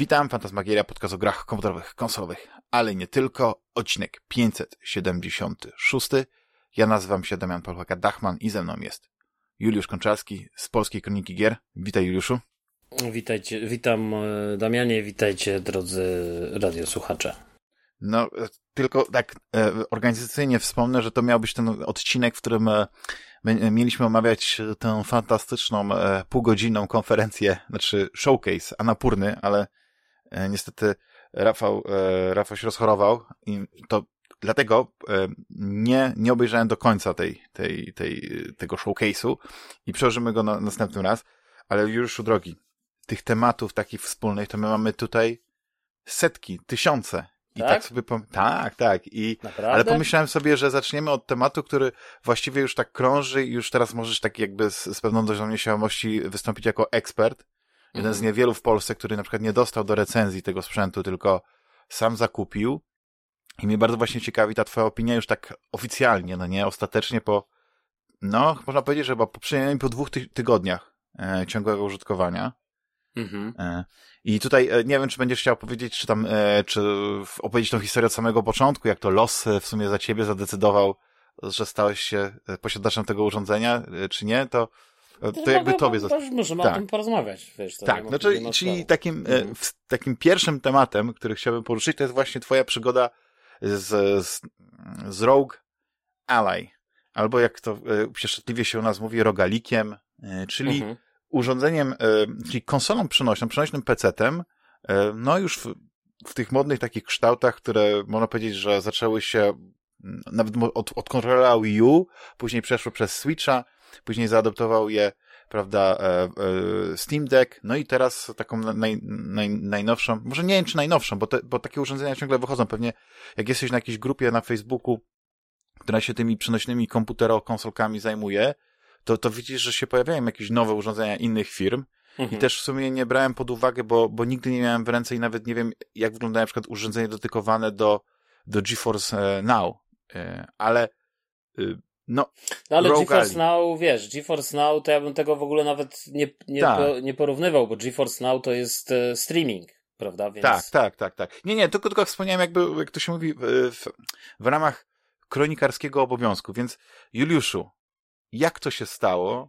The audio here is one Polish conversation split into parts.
Witam, Fantasmagieria, podcast o grach komputerowych, konsolowych, ale nie tylko. Odcinek 576. Ja nazywam się Damian Polchaka-Dachman i ze mną jest Juliusz Konczarski z Polskiej Kroniki Gier. Witaj Juliuszu. Witajcie, witam e, Damianie, witajcie drodzy radiosłuchacze. No, e, tylko tak e, organizacyjnie wspomnę, że to miał być ten odcinek, w którym mieliśmy omawiać tę fantastyczną półgodzinną konferencję, znaczy showcase Anapurny, ale niestety Rafał, Rafał się rozchorował i to dlatego nie, nie obejrzałem do końca tej, tej, tej, tego showcase'u i przełożymy go na następny raz. Ale już drogi, tych tematów takich wspólnych, to my mamy tutaj setki, tysiące. I tak, tak sobie pom- Tak, tak. I, ale pomyślałem sobie, że zaczniemy od tematu, który właściwie już tak krąży i już teraz możesz tak jakby z, z pewną dozą nieśmiałości wystąpić jako ekspert. Jeden mhm. z niewielu w Polsce, który na przykład nie dostał do recenzji tego sprzętu, tylko sam zakupił. I mnie bardzo właśnie ciekawi ta twoja opinia już tak oficjalnie, no nie, ostatecznie po, no, można powiedzieć, że chyba po przynajmniej po dwóch ty tygodniach e, ciągłego użytkowania. Mhm. E, I tutaj e, nie wiem, czy będziesz chciał powiedzieć, czy tam, e, czy opowiedzieć tą historię od samego początku, jak to los w sumie za ciebie zadecydował, że stałeś się posiadaczem tego urządzenia, czy nie, to, to jakby tobie zostało. Możemy tak. o tym porozmawiać, wiesz. tak, no, czyli, takim, mhm. takim pierwszym tematem, który chciałbym poruszyć, to jest właśnie twoja przygoda z, z, z Rogue Ally, albo jak to pieszczotliwie się u nas mówi, rogalikiem, czyli mhm urządzeniem, e, czyli konsolą przenośną, przenośnym PC-tem, e, no już w, w tych modnych takich kształtach, które można powiedzieć, że zaczęły się nawet od, od kontrolera Wii U, później przeszło przez Switcha, później zaadoptował je, prawda, e, Steam Deck, no i teraz taką naj, naj, najnowszą, może nie wiem czy najnowszą, bo, te, bo takie urządzenia ciągle wychodzą, pewnie jak jesteś na jakiejś grupie na Facebooku, która się tymi przenośnymi komputero-konsolkami zajmuje, to, to widzisz, że się pojawiają jakieś nowe urządzenia innych firm. Mhm. I też w sumie nie brałem pod uwagę, bo, bo nigdy nie miałem w ręce i nawet nie wiem, jak wygląda na przykład urządzenie dotykowane do, do GeForce e, Now. E, ale y, no, no ale Rogue GeForce Now, wiesz, GeForce Now to ja bym tego w ogóle nawet nie, nie, tak. po, nie porównywał, bo GeForce Now to jest e, streaming, prawda? Więc... Tak, tak, tak, tak. Nie, nie, tylko, tylko wspomniałem jakby, jak to się mówi, w, w ramach kronikarskiego obowiązku, więc Juliuszu, jak to się stało,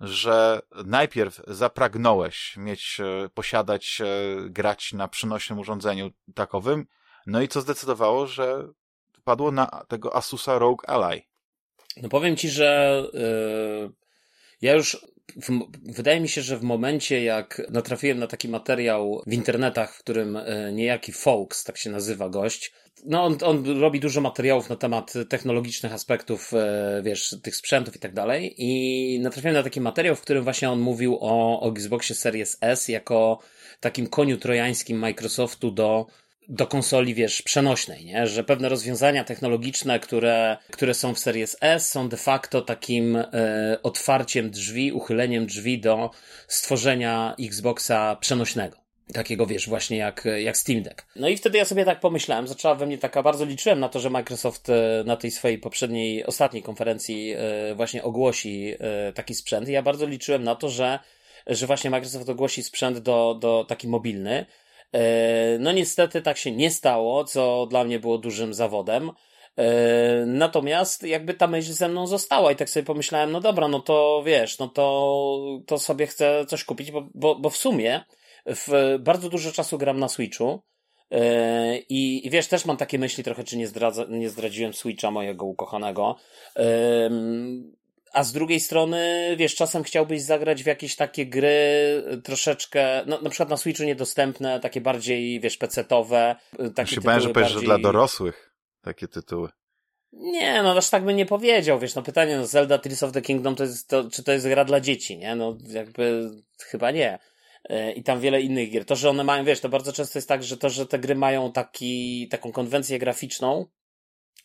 że najpierw zapragnąłeś mieć, e, posiadać, e, grać na przynośnym urządzeniu takowym, no i co zdecydowało, że padło na tego Asusa Rogue Ally? No powiem ci, że yy, ja już w, wydaje mi się, że w momencie jak natrafiłem na taki materiał w internetach, w którym niejaki Folks, tak się nazywa gość, no on, on robi dużo materiałów na temat technologicznych aspektów, e, wiesz, tych sprzętów i tak dalej. I natrafiłem na taki materiał, w którym właśnie on mówił o, o Xboxie Series S jako takim koniu trojańskim Microsoftu do, do konsoli, wiesz, przenośnej, nie? Że pewne rozwiązania technologiczne, które, które są w Series S są de facto takim e, otwarciem drzwi, uchyleniem drzwi do stworzenia Xboxa przenośnego. Takiego, wiesz, właśnie jak, jak Steam Deck. No i wtedy ja sobie tak pomyślałem, zaczęła we mnie taka, bardzo liczyłem na to, że Microsoft e, na tej swojej poprzedniej, ostatniej konferencji e, właśnie ogłosi e, taki sprzęt. I ja bardzo liczyłem na to, że, że właśnie Microsoft ogłosi sprzęt do, do taki mobilny. No niestety tak się nie stało, co dla mnie było dużym zawodem. Natomiast jakby ta myśl ze mną została i tak sobie pomyślałem, no dobra, no to wiesz, no to, to sobie chcę coś kupić, bo, bo, bo w sumie w, bardzo dużo czasu gram na Switchu. E, I, I wiesz, też mam takie myśli trochę, czy nie, zdradza, nie zdradziłem Switcha mojego ukochanego. A z drugiej strony, wiesz, czasem chciałbyś zagrać w jakieś takie gry troszeczkę, no, na przykład na Switchu niedostępne, takie bardziej, wiesz, pecetowe. Takie się bałem, że powiesz, bardziej... że dla dorosłych takie tytuły. Nie, no aż tak bym nie powiedział, wiesz, no pytanie, no Zelda Tears of the Kingdom to jest, to, czy to jest gra dla dzieci, nie? No jakby chyba nie. E, i tam wiele innych gier. To, że one mają, wiesz, to bardzo często jest tak, że to, że te gry mają taki, taką konwencję graficzną,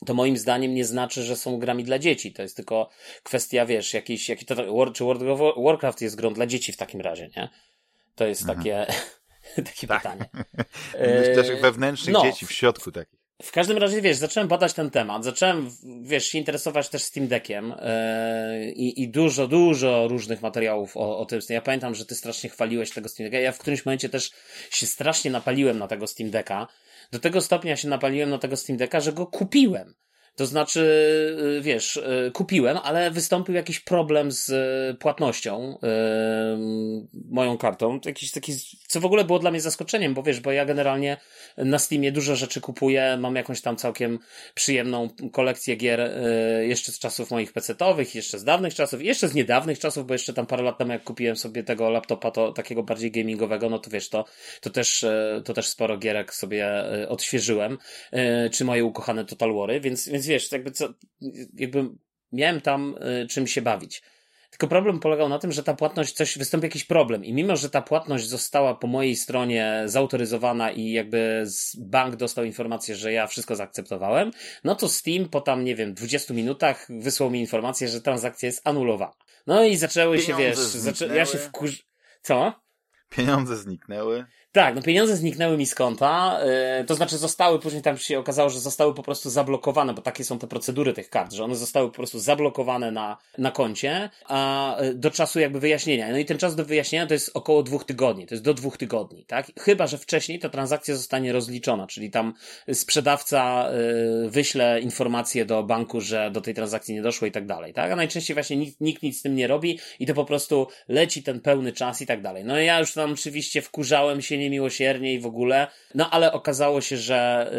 to moim zdaniem nie znaczy, że są grami dla dzieci. To jest tylko kwestia, wiesz, jakiś, jaki to, czy World of Warcraft jest grą dla dzieci w takim razie, nie? To jest mhm. takie, takie tak. pytanie. Też wewnętrznych no, dzieci w środku takich. W każdym razie, wiesz, zacząłem badać ten temat, zacząłem, wiesz, się interesować też Steam Deckiem yy, i, i dużo, dużo różnych materiałów o, o tym. Ja pamiętam, że ty strasznie chwaliłeś tego Steam Decka. Ja w którymś momencie też się strasznie napaliłem na tego Steam Decka. Do tego stopnia się napaliłem na tego Steam Decka, że go kupiłem. To znaczy, y, wiesz, y, kupiłem, ale wystąpił jakiś problem z y, płatnością yy, moją kartą. Jakiś taki, co w ogóle było dla mnie zaskoczeniem, bo wiesz, bo ja generalnie na Steamie dużo rzeczy kupuję, mam jakąś tam całkiem przyjemną kolekcję gier yy, jeszcze z czasów moich pecetowych, jeszcze z dawnych czasów, jeszcze z niedawnych czasów, bo jeszcze tam parę lat temu jak kupiłem sobie tego laptopa, to takiego bardziej gamingowego, no to wiesz, to, to też, to też sporo gierek sobie odświeżyłem, yy, czy moje ukochane Total Wary, więc, więc wiesz, jakby co, jakby miałem tam y, czym się bawić. Tylko problem polegał na tym, że ta płatność, coś, wystąpił jakiś problem i mimo, że ta płatność została po mojej stronie zautoryzowana i jakby bank dostał informację, że ja wszystko zaakceptowałem, no to Steam po tam, nie wiem, 20 minutach wysłał mi informację, że transakcja jest anulowana. No i zaczęły Pieniądze się, wiesz, zaczę... ja się wkurz... Co? Pieniądze zniknęły. Tak, no pieniądze zniknęły mi z konta, yy, to znaczy zostały, później tam się okazało, że zostały po prostu zablokowane, bo takie są te procedury tych kart, że one zostały po prostu zablokowane na, na koncie, a y, do czasu jakby wyjaśnienia. No i ten czas do wyjaśnienia to jest około dwóch tygodni, to jest do dwóch tygodni, tak? Chyba, że wcześniej ta transakcja zostanie rozliczona, czyli tam sprzedawca yy, wyśle informację do banku, że do tej transakcji nie doszło i tak dalej, tak? A najczęściej właśnie nikt, nikt nic z tym nie robi i to po prostu leci ten pełny czas i tak dalej. No ja już tam oczywiście wkurzałem się niemiłosiernie i w ogóle. No ale okazało się, że,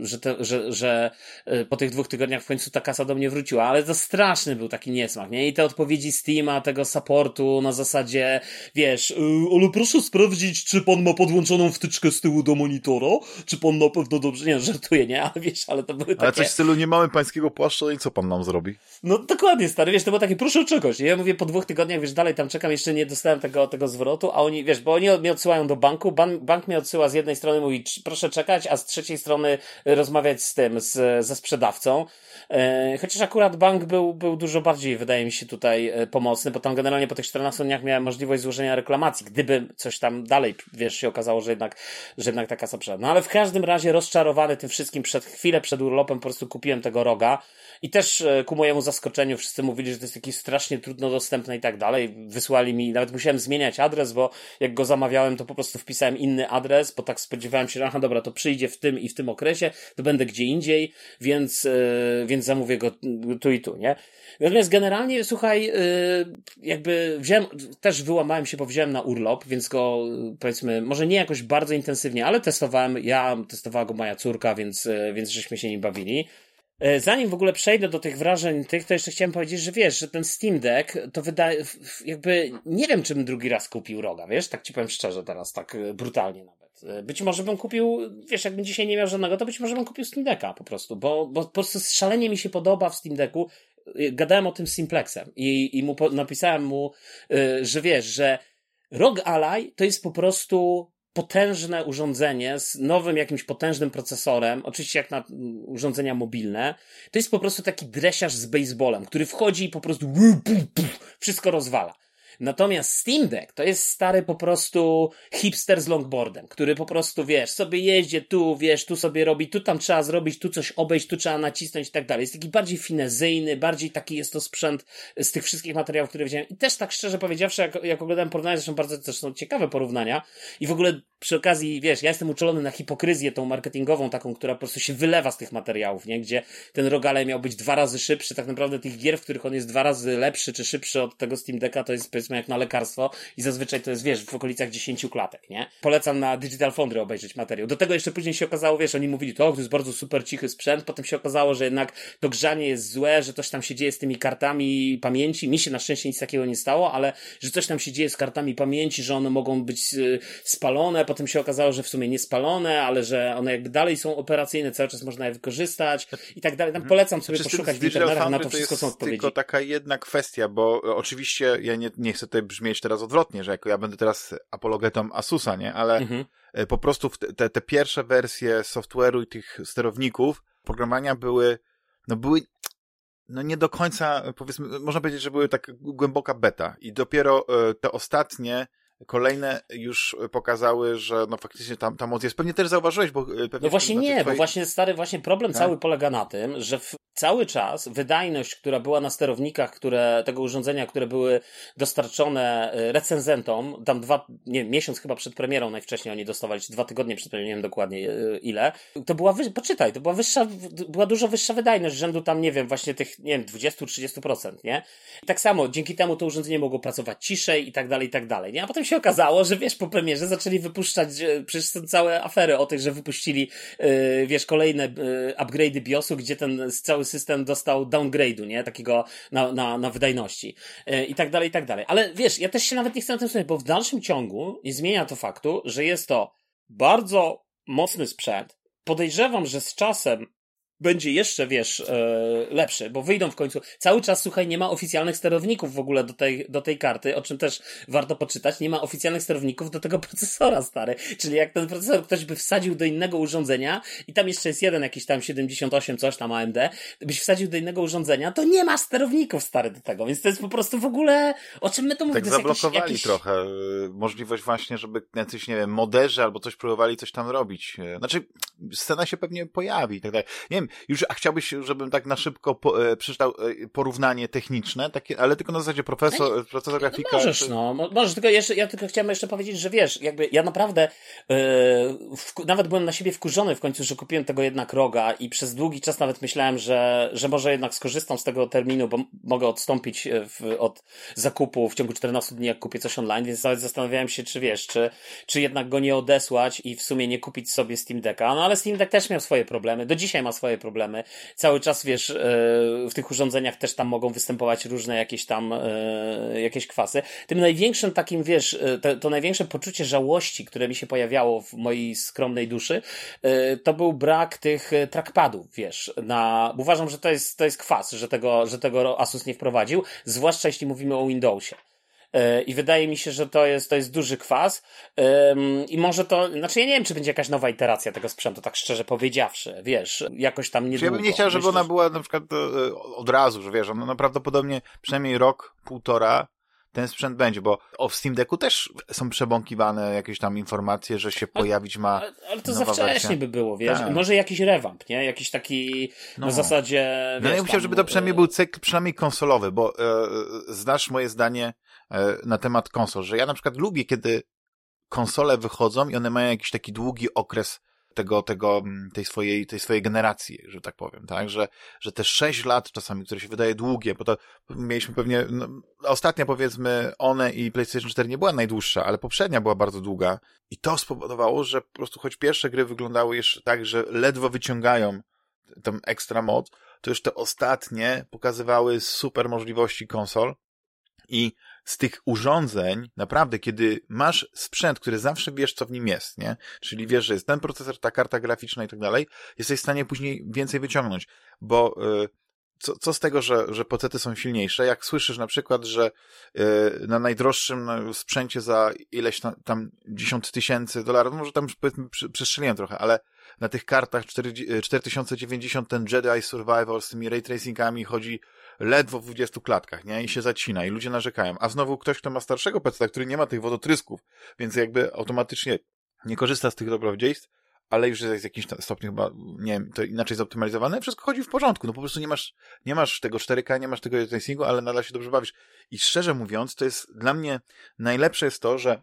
yy, że, te, że, że yy, po tych dwóch tygodniach w końcu ta kasa do mnie wróciła, ale to straszny był taki niesmak, nie? I te odpowiedzi Steama, tego supportu na zasadzie, wiesz, yy, ale proszę sprawdzić, czy pan ma podłączoną wtyczkę z tyłu do monitora, czy pan na pewno dobrze, nie, żartuję, nie? Ale wiesz, ale to były takie... Ale coś w stylu nie mamy pańskiego płaszcza i co pan nam zrobi? No dokładnie, stary, wiesz, to było takie, proszę czegoś. Ja mówię, po dwóch tygodniach, wiesz, dalej tam czekam, jeszcze nie dostałem tego, tego zwrotu, a oni, wiesz, bo oni mnie odsyłają do banku, bank, bank mnie odsyła z jednej strony, mówi proszę czekać, a z trzeciej strony rozmawiać z tym, z, ze sprzedawcą. E, chociaż akurat bank był, był dużo bardziej, wydaje mi się, tutaj e, pomocny, bo tam generalnie po tych 14 dniach miałem możliwość złożenia reklamacji, gdyby coś tam dalej, wiesz, się okazało, że jednak, że jednak taka kasa No ale w każdym razie rozczarowany tym wszystkim przed chwilę przed urlopem po prostu kupiłem tego roga i też ku mojemu zaskoczeniu wszyscy mówili, że to jest jakieś strasznie trudno dostępne i tak dalej. Wysłali mi, nawet musiałem zmieniać adres, bo jak go zamawiałem, to po prostu wpisałem inny adres, bo tak spodziewałem się, że aha, dobra, to przyjdzie w tym i w tym okresie, to będę gdzie indziej, więc, yy, więc zamówię go tu i tu, nie? Natomiast generalnie, słuchaj, yy, jakby wziąłem, też wyłamałem się, bo wziąłem na urlop, więc go, powiedzmy, może nie jakoś bardzo intensywnie, ale testowałem, ja, testowała go moja córka, więc, więc żeśmy się nim bawili. E, zanim w ogóle przejdę do tych wrażeń tych, to jeszcze chciałem powiedzieć, że wiesz, że ten Steam Deck to wydaje, jakby nie wiem, czym drugi raz kupił roga, wiesz, tak ci powiem szczerze teraz, tak e, brutalnie nawet. E, być może bym kupił, wiesz, jakbym dzisiaj nie miał żadnego, to być może bym kupił Steam Decka po prostu, bo, bo po prostu szalenie mi się podoba w Steam Decku. Gadałem o tym z Simplexem i, i mu napisałem mu, że wiesz, że ROG Ally to jest po prostu potężne urządzenie z nowym jakimś potężnym procesorem, oczywiście jak na urządzenia mobilne, to jest po prostu taki dresiarz z baseballem, który wchodzi i po prostu wszystko rozwala. Natomiast Steam Deck to jest stary po prostu hipster z longboardem, który po prostu, wiesz, sobie jeździ tu, wiesz, tu sobie robi, tu tam trzeba zrobić, tu coś obejść, tu trzeba nacisnąć i tak dalej. Jest taki bardziej finezyjny, bardziej taki jest to sprzęt z tych wszystkich materiałów, które widziałem. I też tak szczerze powiedziawszy, jak, jak oglądałem porównania, zresztą bardzo też są ciekawe porównania i w ogóle przy okazji, wiesz, ja jestem uczulony na hipokryzję tą marketingową taką, która po prostu się wylewa z tych materiałów, nie? Gdzie ten Rogale miał być dwa razy szybszy, tak naprawdę tych gier, w których on jest dwa razy lepszy czy szybszy od tego Steam Decka, to jest powiedzmy jak na lekarstwo i zazwyczaj to jest, wiesz, w okolicach 10 klatek, nie? Polecam na Digital Foundry obejrzeć materiał. Do tego jeszcze później się okazało, wiesz, oni mówili, to, to jest bardzo super cichy sprzęt, potem się okazało, że jednak to grzanie jest złe, że coś tam się dzieje z tymi kartami pamięci. Mi się na szczęście nic takiego nie stało, ale że coś tam się dzieje z kartami pamięci, że one mogą być y, spalone, potem się okazało, że w sumie nie spalone, ale że one jakby dalej są operacyjne, cały czas można je wykorzystać i tak dalej. Tam mhm. polecam sobie znaczy, poszukać w internetach na to wszystko są odpowiedzi. tylko taka jedna kwestia, bo oczywiście ja nie, nie chcę tutaj brzmieć teraz odwrotnie, że jako ja będę teraz apologetą Asusa, nie? Ale mhm. E, po prostu te, te pierwsze wersje software'u i tych sterowników programowania były, no były no nie do końca, powiedzmy, można powiedzieć, że były tak głęboka beta i dopiero e, te ostatnie kolejne już pokazały, że no faktycznie tam ta moc jest. Pewnie też zauważyłeś, bo e, pewnie No właśnie nie, twojej... bo właśnie stary, właśnie problem tak? cały polega na tym, że w, cały czas wydajność, która była na sterownikach, które, tego urządzenia, które były dostarczone e, recenzentom, tam dwa, nie miesiąc chyba przed premierą najwcześniej oni dostawali, czy dwa tygodnie przed premierą, nie wiem dokładnie e, ile, to była, wy... poczytaj, to była wyższa, była dużo wyższa wydajność, rzędu tam, nie wiem, właśnie tych, nie wiem, 20-30%, nie? I tak samo, dzięki temu to urządzenie mogło pracować ciszej i tak dalej, i tak dalej, nie? A potem się okazało, że wiesz, po premierze zaczęli wypuszczać, przecież są całe afery o tych, że wypuścili, yy, wiesz, kolejne yy, upgrade'y BIOSu, gdzie ten cały system dostał downgrade'u, nie? Takiego na, na, na wydajności. Yy, I tak dalej, i tak dalej. Ale wiesz, ja też się nawet nie chcę na tym skupiać, bo w dalszym ciągu nie zmienia to faktu, że jest to bardzo mocny sprzęt. Podejrzewam, że z czasem będzie jeszcze, wiesz, e, lepszy, bo wyjdą w końcu. Cały czas, słuchaj, nie ma oficjalnych sterowników w ogóle do tej, do tej karty, o czym też warto poczytać. Nie ma oficjalnych sterowników do tego procesora, stary. Czyli jak ten procesor ktoś by wsadził do innego urządzenia i tam jeszcze jest jeden jakiś tam 78 coś tam AMD, byś wsadził do innego urządzenia, to nie ma sterowników, stary, do tego. Więc to jest po prostu w ogóle, o czym my to mówimy? Tak zablokowali jakiś, jakiś... trochę y, możliwość właśnie, żeby jacyś, nie wiem, moderzy albo coś próbowali coś tam robić. Y, znaczy, scena się pewnie pojawi i tak dalej. Nie wiem, już, a chciałbyś, żebym tak na szybko po, e, przeczytał e, porównanie techniczne, takie, ale tylko na zasadzie profesor, no, procesor grafika. No możesz, no, możesz, tylko jeszcze, ja tylko chciałem jeszcze powiedzieć, że wiesz, jakby ja naprawdę yy, w, nawet byłem na siebie wkurzony w końcu, że kupiłem tego jednak roga i przez długi czas nawet myślałem, że, że może jednak skorzystam z tego terminu, bo mogę odstąpić e, w, od zakupu w ciągu 14 dni, jak kupię coś online, więc nawet zastanawiałem się, czy wiesz, czy, czy jednak go nie odesłać i w sumie nie kupić sobie Steam Decka. No ale Steam Deck też miał swoje problemy, do dzisiaj ma swoje problemy. Cały czas, wiesz, e, w tych urządzeniach też tam mogą występować różne jakieś tam, e, jakieś kwasy. Tym największym takim, wiesz, e, to, to największe poczucie żałości, które mi się pojawiało w mojej skromnej duszy, to był brak tych trackpadów, wiesz, na, uważam, że to jest, to jest kwas, że tego, że tego Asus nie wprowadził, zwłaszcza jeśli mówimy o Windowsie. E, I wydaje mi się, że to jest, to jest duży kwas. I może to, znaczy ja nie wiem, czy będzie jakaś nowa iteracja tego sprzętu, tak szczerze powiedziawszy, wiesz, jakoś tam nie. Ja bym nie chciał, żeby ona była na przykład e, od razu, że wiesz, ona prawdopodobnie przynajmniej rok, półtora ten sprzęt będzie, bo o Steam Decku też są przebąkiwane jakieś tam informacje, że się pojawić ma. Ale, ale to za wcześnie by było, wiesz? Tak. Może jakiś rewamp, nie? Jakiś taki no. na zasadzie. No ja bym żeby to przynajmniej był cykl przynajmniej konsolowy, bo e, znasz moje zdanie E, na temat konsol, że ja na przykład lubię, kiedy konsole wychodzą i one mają jakiś taki długi okres tego, tego, mm, tej swojej, tej swojej generacji, że tak powiem, tak, że, że te 6 lat czasami, które się wydaje długie, bo to mieliśmy pewnie, no, ostatnia powiedzmy, one i PlayStation 4 nie była najdłuższa, ale poprzednia była bardzo długa i to spowodowało, że po prostu choć pierwsze gry wyglądały jeszcze tak, że ledwo wyciągają tą ekstra moc, to już te ostatnie pokazywały super możliwości konsol i z tych urządzeń, naprawdę, kiedy masz sprzęt, który zawsze wiesz, co w nim jest, nie? Czyli wiesz, że jest ten procesor, ta karta graficzna i tak dalej, jesteś w stanie później więcej wyciągnąć, bo yy, co, co z tego, że, że pocety są silniejsze, jak słyszysz na przykład, że yy, na najdroższym sprzęcie za ileś tam, tam 10 tysięcy dolarów, może tam przestrzeliłem trochę, ale na tych kartach 4090 ten Jedi Survivor z tymi ray tracingami chodzi ledwo w 20 klatkach, nie? I się zacina i ludzie narzekają. A znowu ktoś, kto ma starszego PC, który nie ma tych wodotrysków, więc jakby automatycznie nie korzysta z tych dobrodziejstw, ale już jest w jakimś stopniu chyba, nie wiem, to inaczej zoptymalizowane, wszystko chodzi w porządku, no po prostu nie masz, nie masz tego 4K, nie masz tego tracingu, ale nadal się dobrze bawisz. I szczerze mówiąc, to jest dla mnie najlepsze jest to, że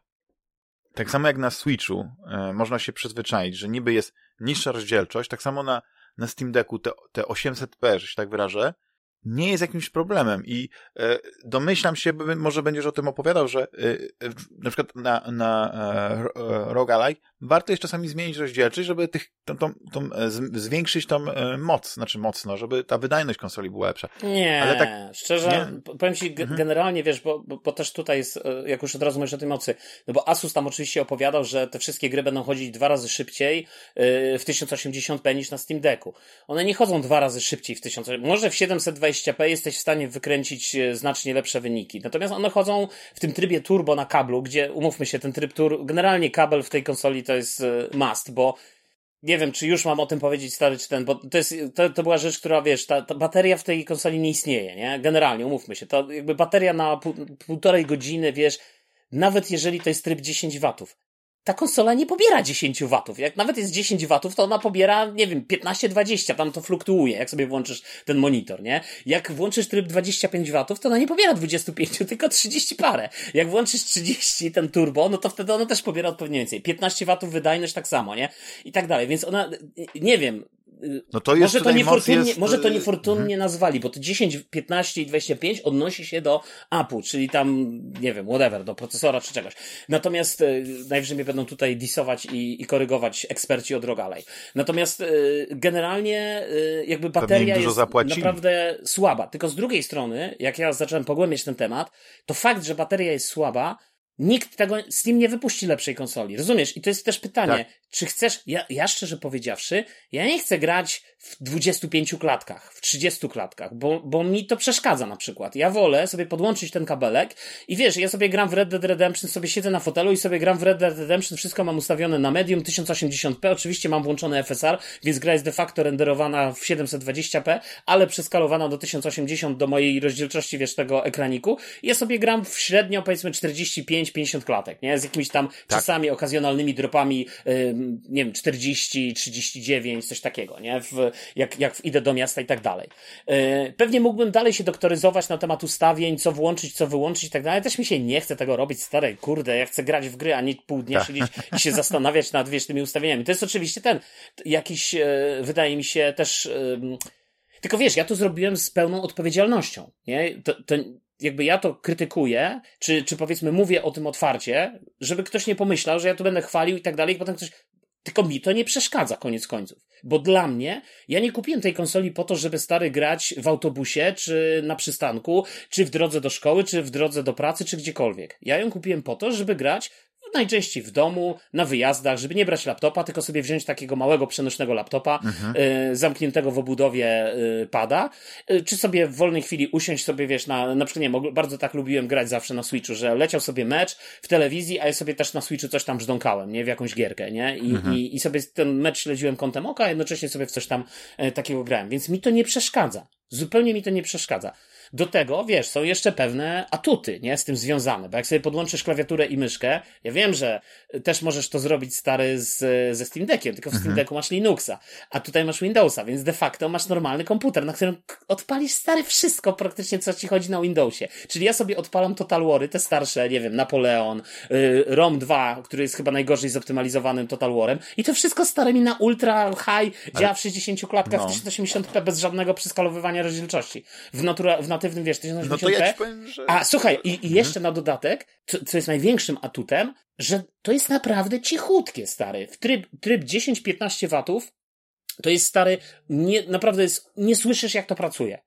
tak samo jak na Switchu e, można się przyzwyczaić, że niby jest niższa rozdzielczość, tak samo na, na Steam Decku te, te 800p, że się tak wyrażę, nie jest jakimś problemem i e, domyślam się, może będziesz o tym opowiadał, że e, na przykład na, na e, Rogalike warto jest czasami zmienić rozdzielczość, żeby tych, tą, tą, tą, e, zwiększyć tą e, moc, znaczy mocno, żeby ta wydajność konsoli była lepsza. Nie, Ale tak, szczerze, nie? powiem ci mhm. generalnie, wiesz, bo, bo, bo, też tutaj jest, e, jak już od razu mówisz o tej mocy, no bo Asus tam oczywiście opowiadał, że te wszystkie gry będą chodzić dwa razy szybciej w 1080p niż na Steam Decku. One nie chodzą dwa razy szybciej w 1000, może w 720p jesteś w stanie wykręcić znacznie lepsze wyniki, natomiast one chodzą w tym trybie turbo na kablu, gdzie, umówmy się, ten tryb tur, generalnie kabel w tej konsoli to to jest e, must, bo nie wiem, czy już mam o tym powiedzieć, stary, czy ten, bo to jest, to, to była rzecz, która, wiesz, ta, ta bateria w tej konsoli nie istnieje, nie? Generalnie, umówmy się, to jakby bateria na pół, półtorej godziny, wiesz, nawet jeżeli to jest tryb 10 watów, ta konsola nie pobiera 10 watów. Jak nawet jest 10 watów, to ona pobiera, nie wiem, 15-20, tam to fluktuuje, jak sobie włączysz ten monitor, nie? Jak włączysz tryb 25 watów, to ona nie pobiera 25, tylko 30 parę. Jak włączysz 30, ten turbo, no to wtedy ona też pobiera odpowiednio więcej. 15 watów wydajność tak samo, nie? I tak dalej. Więc ona, nie wiem, no to jest może, to niefortunnie, jest... może to niefortunnie mhm. nazwali, bo to 10, 15 i 25 odnosi się do APU, czyli tam, nie wiem, whatever, do procesora czy czegoś. Natomiast y, najwyżej mnie będą tutaj disować i, i korygować eksperci od Rogalej. Natomiast y, generalnie y, jakby bateria jest zapłacili. naprawdę słaba. Tylko z drugiej strony, jak ja zacząłem pogłębiać ten temat, to fakt, że bateria jest słaba, Nikt tego, Steam nie wypuści lepszej konsoli. Rozumiesz? I to jest też pytanie, tak. czy chcesz, ja, ja szczerze powiedziawszy, ja nie chcę grać w 25 klatkach, w 30 klatkach, bo, bo mi to przeszkadza na przykład. Ja wolę sobie podłączyć ten kabelek i wiesz, ja sobie gram w Red Dead Redemption, sobie siedzę na fotelu i sobie gram w Red Dead Redemption, wszystko mam ustawione na medium 1080p, oczywiście mam włączony FSR, więc gra jest de facto renderowana w 720p, ale przeskalowana do 1080 do mojej rozdzielczości, wiesz, tego ekraniku. I ja sobie gram w średnio, powiedzmy 45-50 klatek, nie? Z jakimiś tam tak. czasami okazjonalnymi dropami, yy, nie wiem, 40, 39, coś takiego, nie? W, jak, jak idę do miasta i tak dalej. E, pewnie mógłbym dalej się doktoryzować na temat ustawień, co włączyć, co wyłączyć i tak dalej. Też mi się nie chce tego robić, stare, kurde, ja chcę grać w gry, a nie pół dnia tak. siedzieć i się zastanawiać nad, wiesz, tymi ustawieniami. To jest oczywiście ten, jakiś, e, wydaje mi się też, tylko wiesz, ja to zrobiłem z pełną odpowiedzialnością, nie? To, to, jakby ja to krytykuję, czy, czy powiedzmy mówię o tym otwarcie, żeby ktoś nie pomyślał, że ja to będę chwalił i tak dalej, i potem ktoś, tylko mi to nie przeszkadza, koniec końców. Bo dla mnie, ja nie kupiłem tej konsoli po to, żeby stary grać w autobusie, czy na przystanku, czy w drodze do szkoły, czy w drodze do pracy, czy gdziekolwiek. Ja ją kupiłem po to, żeby grać najczęściej w domu, na wyjazdach, żeby nie brać laptopa, tylko sobie wziąć takiego małego, przenośnego laptopa, mhm. y, zamkniętego w obudowie y, pada, y, czy sobie w wolnej chwili usiąść sobie, wiesz, na, na przykład, nie wiem, bardzo tak lubiłem grać zawsze na Switchu, że leciał sobie mecz w telewizji, a ja sobie też na Switchu coś tam brzdąkałem, nie, w jakąś gierkę, nie, i, mhm. i, i sobie ten mecz śledziłem kątem oka, a jednocześnie sobie w coś tam takiego grałem, więc mi to nie przeszkadza. Zupełnie mi to nie przeszkadza. Do tego, wiesz, są jeszcze pewne atuty, nie, z tym związane, bo jak sobie podłączysz klawiaturę i myszkę, ja wiem, że też możesz to zrobić stary z, ze Steam Deckiem, tylko w Steam mhm. Decku masz Linuxa, a tutaj masz Windowsa, więc de facto masz normalny komputer, na którym odpalisz stary wszystko praktycznie, co ci chodzi na Windowsie. Czyli ja sobie odpalam Total Wary, te starsze, nie wiem, Napoleon, y, ROM 2, który jest chyba najgorzej zoptymalizowanym Total Warem i to wszystko stare mi na ultra high działa w 60 klatkach no. w 1080p bez żadnego przeskalowywania rozdzielczości. W, natura, w natywnym, wiesz, 1080p. No ja powiem, że... A słuchaj, i, i mhm. jeszcze na dodatek, co, co jest największym atutem, że to jest naprawdę cichutkie, stary. W tryb, tryb 10-15 watów to jest stary, nie, naprawdę jest, nie słyszysz jak to pracuje.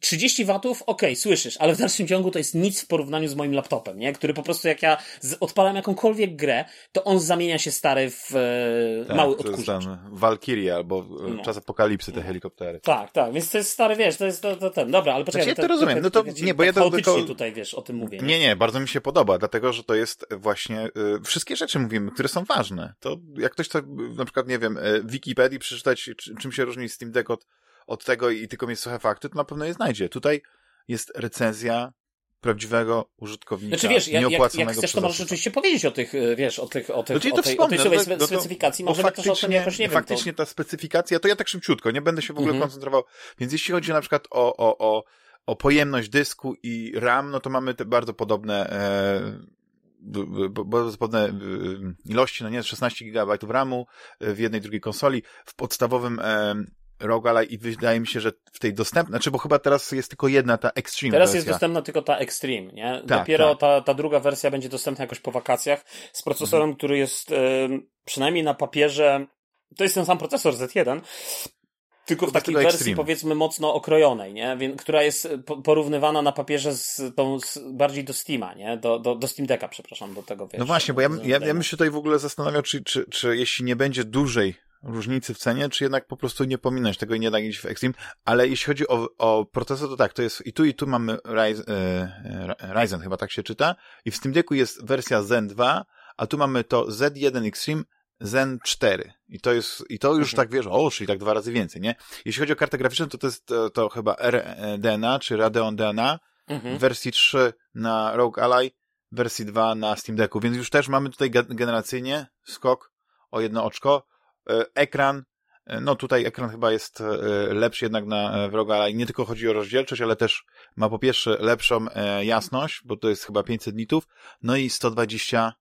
30 watów, okej, okay, słyszysz, ale w dalszym ciągu to jest nic w porównaniu z moim laptopem, nie? Który po prostu jak ja odpalam jakąkolwiek grę, to on zamienia się stary w e, tak, mały odkurzacz. Valkyrie albo e, no. czas apokalipsy te helikoptery. Tak, tak, więc to jest stary, wiesz, to jest to, to ten. Dobra, ale poczekaj. Znaczy, ja to, rozumiem, no to, nie, bo ja to tylko... tutaj, wiesz, o tym mówię. Nie, nie, bardzo mi się podoba, dlatego, że to jest właśnie, y, wszystkie rzeczy mówimy, które są ważne. To jak ktoś to, na przykład, nie wiem, w Wikipedii przeczytać, czym się różni Steam Deck od od tego i tylko mieć suche fakty, to na pewno je znajdzie. Tutaj jest recenzja prawdziwego użytkownika. Znaczy wiesz, jak, jak, jak chcesz, to możesz oczywiście powiedzieć o tych, e, wiesz, o tych, o tych, znaczy, o tej, o tej no, no specyfikacji, może też o tym jakoś, nie Faktycznie wiem, to... ta specyfikacja, to ja tak szybciutko, nie będę się w ogóle mhm. koncentrował. Więc jeśli chodzi na przykład o, o, o, o pojemność dysku i RAM, no to mamy te bardzo podobne e, bardzo podobne e, ilości, no nie, 16 GB RAMu w jednej, drugiej konsoli. W podstawowym e, roguelike i wydaje mi się, że w tej dostępnej, znaczy bo chyba teraz jest tylko jedna ta Extreme Teraz wersja. jest dostępna tylko ta Extreme, nie? Tak, Dopiero tak. Ta, ta druga wersja będzie dostępna jakoś po wakacjach z procesorem, mhm. który jest y, przynajmniej na papierze, to jest ten sam procesor Z1, tylko w takiej wersji extreme. powiedzmy mocno okrojonej, nie? Więc, która jest porównywana na papierze z tą z, bardziej do Steama, nie? Do, do, do Steam Decka, przepraszam, do tego wiesz, No właśnie, bo ja, ja, ja bym się tutaj w ogóle zastanawiał, czy, czy, czy jeśli nie będzie dłużej różnicy w cenie, czy jednak po prostu nie pominąć tego i nie dać w Extreme, ale jeśli chodzi o, o procesor, to tak, to jest i tu i tu mamy Ryzen, e, Ryzen chyba tak się czyta i w Steam Decku jest wersja Zen 2, a tu mamy to Z1 Extreme Zen 4. I to jest, i to już mhm. tak wiesz, o, czyli tak dwa razy więcej, nie? Jeśli chodzi o kartę graficzną, to to jest to, to chyba RDNA, czy Radeon DNA, mhm. wersji 3 na Rogue Ally, wersji 2 na Steam Decku, więc już też mamy tutaj generacyjnie skok o jedno oczko. E, ekran, e, no tutaj ekran chyba jest e, lepszy jednak na wroga, ale nie tylko chodzi o rozdzielczość, ale też ma po pierwsze lepszą jasność, bo to jest chyba 500 nitów, no i 120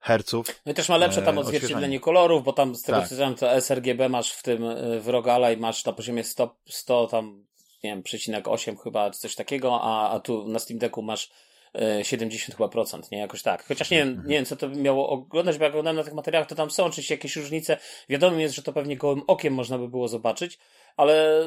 herców. No i też ma lepsze tam odzwierciedlenie kolorów, bo tam z tego tak. co wiem, to sRGB masz w tym w Rogala i masz na poziomie 100, 100 tam, nie wiem, przecinek 8 chyba, coś takiego, a, a tu na Steam Decku masz 70 chyba procent, nie? Jakoś tak. Chociaż nie wiem, nie wiem, co to miało oglądać, bo jak oglądałem na tych materiałach, to tam są oczywiście jakieś różnice. Wiadomo jest, że to pewnie gołym okiem można by było zobaczyć, ale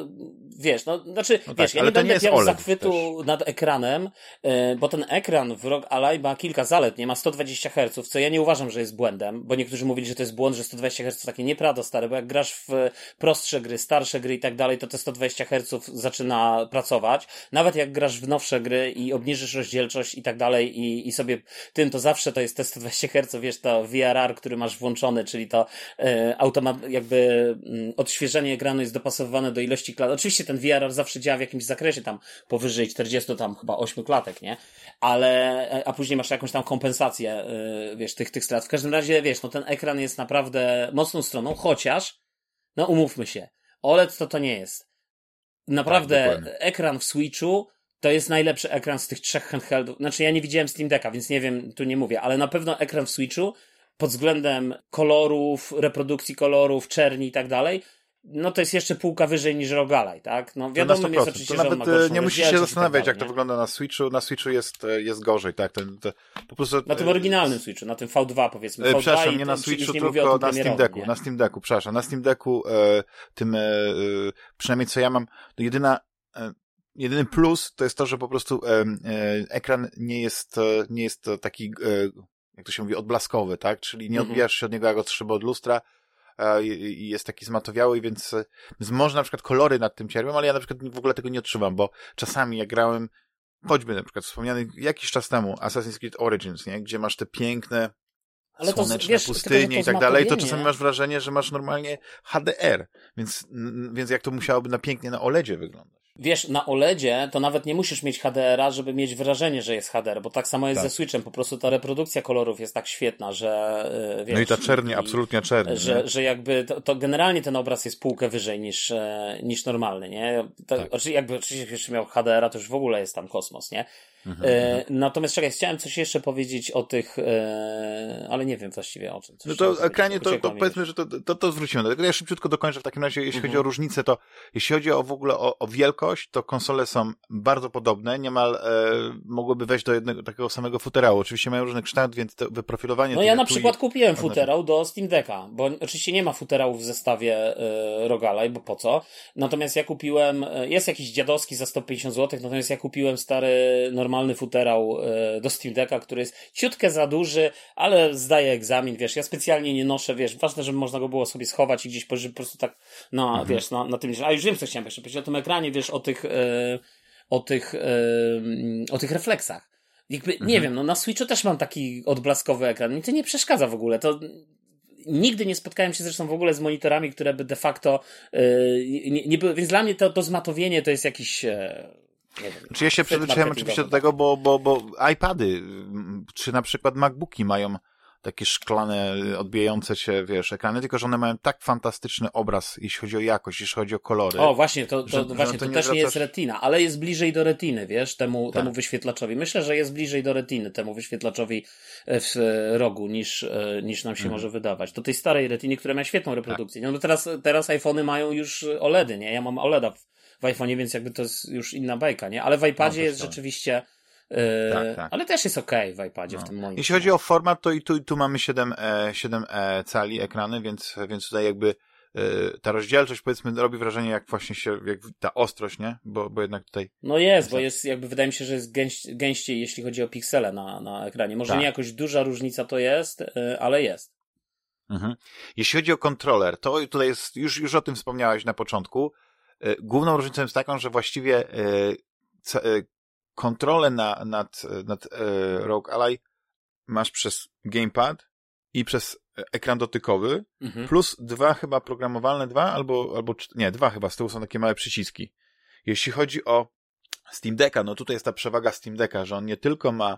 wiesz, no, znaczy, no wiesz, tak, ja nie będę miał zachwytu też. nad ekranem, yy, bo ten ekran w ROG Ally ma kilka zalet, nie ma 120 Hz, co ja nie uważam, że jest błędem, bo niektórzy mówili, że to jest błąd, że 120 Hz to takie nieprawda stare, bo jak grasz w prostsze gry, starsze gry i tak dalej, to te 120 Hz zaczyna pracować. Nawet jak grasz w nowsze gry i obniżysz rozdzielczość i tak dalej i, i sobie tym, to zawsze to jest te 120 Hz, wiesz, to VRR, który masz włączony, czyli to yy, automat, jakby yy, odświeżenie ekranu jest dopasowane do ilości klatek. Oczywiście ten VRR zawsze działa w jakimś zakresie tam powyżej 40 tam chyba 8 klatek, nie? Ale, a później masz jakąś tam kompensację, yy, wiesz, tych, tych strat. W każdym razie, wiesz, no ten ekran jest naprawdę mocną stroną, chociaż, no umówmy się, OLED to to nie jest. Naprawdę, tak, ekran w Switchu to jest najlepszy ekran z tych trzech handheldów. Znaczy, ja nie widziałem Steam Decka, więc nie wiem, tu nie mówię, ale na pewno ekran w Switchu pod względem kolorów, reprodukcji kolorów, czerni i tak dalej, no to jest jeszcze półka wyżej niż Rogalaj, tak? No wiadomo jest oczywiście, to nawet że e, nie musisz się zastanawiać, tak jak to wygląda na Switchu. Na Switchu jest, e, jest gorzej, tak? To, to, po prostu, na tym e, oryginalnym Switchu, na tym V2 powiedzmy. V2 przepraszam, nie na Switchu, nie tylko na Steam Decku. Nie? Na Steam Decku, przepraszam. Na Steam Decku e, tym, e, przynajmniej co ja mam, jedyna e, jedyny plus to jest to, że po prostu ekran nie jest, nie jest taki, jak to się mówi, odblaskowy, tak? Czyli nie mhm. odbijasz się od niego jak od szyby od lustra, i jest taki zmatowiały, więc, może na przykład kolory nad tym cierpią, ale ja na przykład w ogóle tego nie odczuwam, bo czasami jak grałem, choćby na przykład wspomniany jakiś czas temu Assassin's Creed Origins, nie? gdzie masz te piękne ale słoneczne to, wiesz, pustynie i tak dalej, to czasami masz wrażenie, że masz normalnie HDR, więc, więc jak to musiałoby na pięknie na OLEDzie wyglądać. Wiesz, na OLEDzie to nawet nie musisz mieć HDR-a, żeby mieć wrażenie, że jest HDR, bo tak samo jest tak. ze Switchem, po prostu ta reprodukcja kolorów jest tak świetna, że wiesz, No i ta czernie, i, absolutnie czernie. Że, że jakby to, to, generalnie ten obraz jest półkę wyżej niż, e, niż normalny, nie? To, tak. Oczywiście, jakby oczywiście jeszcze miał HDR-a, to już w ogóle jest tam kosmos, nie? Mhm, e, mhm. natomiast czekaj, chciałem coś jeszcze powiedzieć o tych, e, ale nie wiem właściwie o czym. No to ekranie, to, to powiedzmy, że to, to, to zwrócimy. Dlatego ja szybciutko dokończę w takim razie, jeśli chodzi o mhm. różnicę, to jeśli chodzi o w ogóle o, o wielkość, to konsole są bardzo podobne, niemal e, mogłyby wejść do jednego takiego samego futerału. Oczywiście mają różny kształt, więc to wyprofilowanie... No ja na przykład kupiłem futerał do Steam Decka, bo oczywiście nie ma futerałów w zestawie e, Rogalaj, bo po co? Natomiast ja kupiłem, e, jest jakiś dziadowski za 150 zł, natomiast ja kupiłem stary, normalny normalny futerał e, do Steam Decka, który jest ciutkę za duży, ale zdaje egzamin, wiesz, ja specjalnie nie noszę, wiesz, ważne, żeby można go było sobie schować i gdzieś po prostu tak, no, mhm. wiesz, na, na tym, a już wiem, co chciałem jeszcze powiedzieć o tym ekranie, wiesz, o tych, e, o tych, e, o tych refleksach. Jakby, mhm. nie wiem, no na Switchu też mam taki odblaskowy ekran. Mi to nie przeszkadza w ogóle. To nigdy nie spotkałem się zresztą w ogóle z monitorami, które by de facto yy, nie, nie były, więc dla mnie to, to zmatowienie to jest jakiś yy, nie wiem. Czy ja się przyzwyczaiłem oczywiście do tego, bo, bo, bo iPady, czy na przykład MacBooki mają takie szklane, odbijające się, wiesz, ekrany, tylko że one mają tak fantastyczny obraz, jeśli chodzi o jakość, jeśli chodzi o kolory. O, właśnie, to, to, że, właśnie, że to, to nie też nie jest retina, ale jest bliżej do retiny, wiesz, temu, tak. temu wyświetlaczowi. Myślę, że jest bliżej do retiny, temu wyświetlaczowi w rogu, niż, e, niż nam się mhm. może wydawać. Do tej starej retiny, która ma świetną reprodukcję. Tak. No teraz, teraz iPhony mają już OLEDy, nie? Ja mam OLEDa w, w iPhone'ie, więc jakby to jest już inna bajka, nie? Ale w iPadzie no, jest rzeczywiście Yy, tak, tak. Ale też jest ok w iPadzie no. w tym momencie. Jeśli chodzi o format, to i tu, i tu mamy 7, e, 7 e, cali ekrany, więc, więc tutaj jakby e, ta rozdzielczość powiedzmy robi wrażenie jak właśnie się, jak ta ostrość, nie? Bo, bo jednak tutaj... No jest, bo jest jakby wydaje mi się, że jest gęś, gęściej jeśli chodzi o piksele na, na ekranie. Może tak. nie jakoś duża różnica to jest, e, ale jest. Mhm. Jeśli chodzi o kontroler, to tutaj jest, już, już o tym wspomniałeś na początku, E, główną różnicą jest taką, że właściwie e, e, kontrolę na, nad, nad Rogue Ally masz przez gamepad i przez ekran dotykowy, mhm. plus dwa chyba programowalne, dwa albo, albo nie, dwa chyba, z tyłu są takie małe przyciski. Jeśli chodzi o Steam Decka, no tutaj jest ta przewaga Steam Decka, że on nie tylko ma e,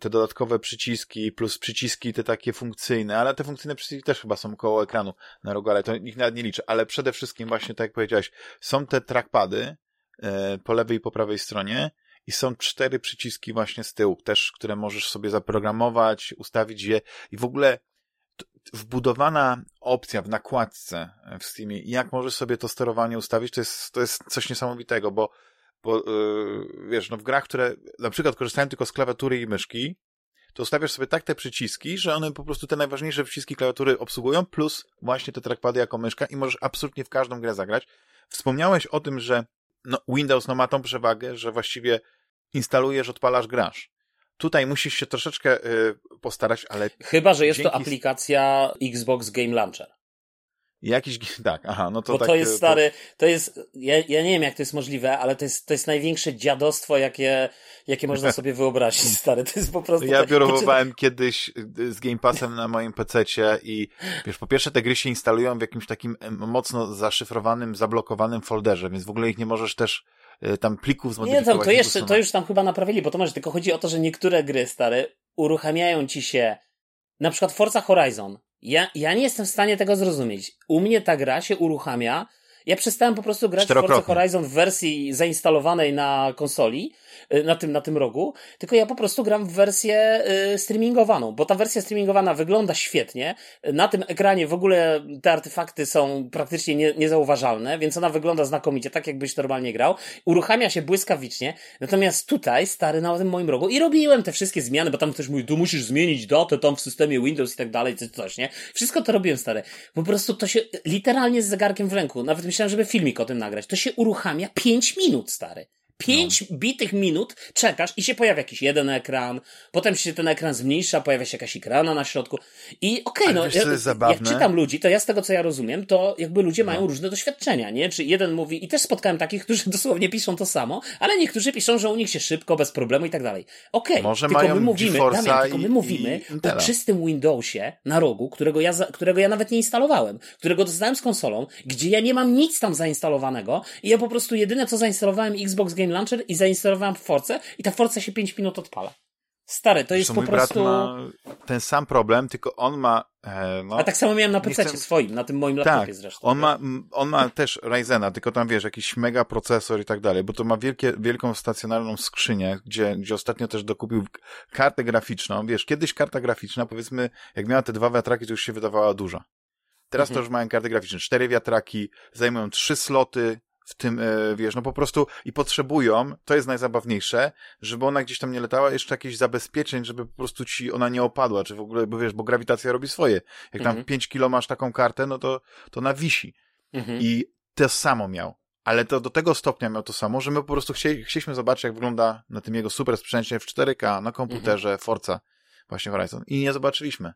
te dodatkowe przyciski, plus przyciski te takie funkcyjne, ale te funkcyjne przyciski też chyba są koło ekranu na rogu, ale to ich nawet nie liczę. Ale przede wszystkim właśnie, tak jak powiedziałeś, są te trackpady e, po lewej i po prawej stronie i są cztery przyciski właśnie z tyłu, też, które możesz sobie zaprogramować, ustawić je i w ogóle wbudowana opcja w nakładce w Steamie jak możesz sobie to sterowanie ustawić, to jest, to jest coś niesamowitego, bo, bo yy, wiesz, no w grach, które na przykład korzystają tylko z klawiatury i myszki, to ustawiasz sobie tak te przyciski, że one po prostu te najważniejsze przyciski klawiatury obsługują, plus właśnie te trackpady jako myszka i możesz absolutnie w każdą grę zagrać. Wspomniałeś o tym, że no, Windows no, ma tą przewagę, że właściwie instalujesz, odpalasz, grasz. Tutaj musisz się troszeczkę y, postarać, ale. Chyba, że jest dzięki... to aplikacja Xbox Game Launcher. Jakiś, tak, aha, no to Bo tak, to jest stary, to jest, ja, ja nie wiem jak to jest możliwe, ale to jest, to jest największe dziadostwo, jakie, jakie można sobie wyobrazić, stary, to jest po prostu... Ja biurowałem kiedyś y, z Game Passem na moim PC-cie i wiesz, po pierwsze te gry się instalują w jakimś takim mocno zaszyfrowanym, zablokowanym folderze, więc w ogóle ich nie możesz też Y, tam plików zmodyfikować. Nie, to, to, jeszcze, to już tam chyba naprawili, bo to może tylko chodzi o to, że niektóre gry, stare, uruchamiają ci się, na przykład Forza Horizon. Ja, ja nie jestem w stanie tego zrozumieć. U mnie ta gra się uruchamia, ja przestałem po prostu grać w Forza Horizon w wersji zainstalowanej na konsoli, na tym, na tym rogu, tylko ja po prostu gram w wersję y, streamingowaną, bo ta wersja streamingowana wygląda świetnie. Na tym ekranie w ogóle te artefakty są praktycznie nie, niezauważalne, więc ona wygląda znakomicie, tak jakbyś normalnie grał. Uruchamia się błyskawicznie, natomiast tutaj, stary, na tym moim rogu i robiłem te wszystkie zmiany, bo tam ktoś mówi, tu musisz zmienić datę tam w systemie Windows i tak dalej, coś, nie? Wszystko to robiłem, stary. Po prostu to się literalnie z zegarkiem w ręku, nawet myślałem, żeby filmik o tym nagrać. To się uruchamia 5 minut, stary. Pięć no. bitych minut czekasz i się pojawia jakiś jeden ekran, potem się ten ekran zmniejsza, pojawia się jakaś ekrana na środku i okej, okay, no, ja, jak czytam ludzi, to ja z tego co ja rozumiem, to jakby ludzie no. mają różne doświadczenia, nie? Czy jeden mówi, i też spotkałem takich, którzy dosłownie piszą to samo, ale niektórzy piszą, że u nich się szybko, bez problemu i tak dalej. Okej, okay, tylko my mówimy, Damian, tylko my mówimy o czystym Windowsie na rogu, którego ja, którego ja nawet nie instalowałem, którego dostałem z konsolą, gdzie ja nie mam nic tam zainstalowanego i ja po prostu jedyne co zainstalowałem Xbox Game Game Launcher i zainstalowałem Force i ta Force się 5 minut odpala. Stary, to jest po prostu... ma ten sam problem, tylko on ma... E, no, A tak samo miałem na PC chcę... swoim, na tym moim laptopie tak, zresztą. On ma, on ma też Ryzena, tylko tam wiesz, jakiś mega procesor i tak dalej, bo to ma wielkie, wielką stacjonarną skrzynię, gdzie, gdzie ostatnio też dokupił kartę graficzną. Wiesz, kiedyś karta graficzna, powiedzmy, jak miała te dwa wiatraki, to już się wydawała duża. Teraz mhm. to już mają karty graficzne. Cztery wiatraki, zajmują trzy sloty, w tym, e, wiesz, no po prostu i potrzebują, to jest najzabawniejsze, żeby ona gdzieś tam nie latała, jeszcze jakieś zabezpieczeń, żeby po prostu ci ona nie opadła, czy w ogóle, bo wiesz, bo grawitacja robi swoje. Jak tam mhm. 5 kilo masz taką kartę, no to, to na wisi. Mhm. I to samo miał. Ale to do tego stopnia miał to samo, że my po prostu chcieli, chcieliśmy zobaczyć, jak wygląda na tym jego super sprzęcie w 4K, na komputerze, mhm. Forza, właśnie Horizon. I nie zobaczyliśmy.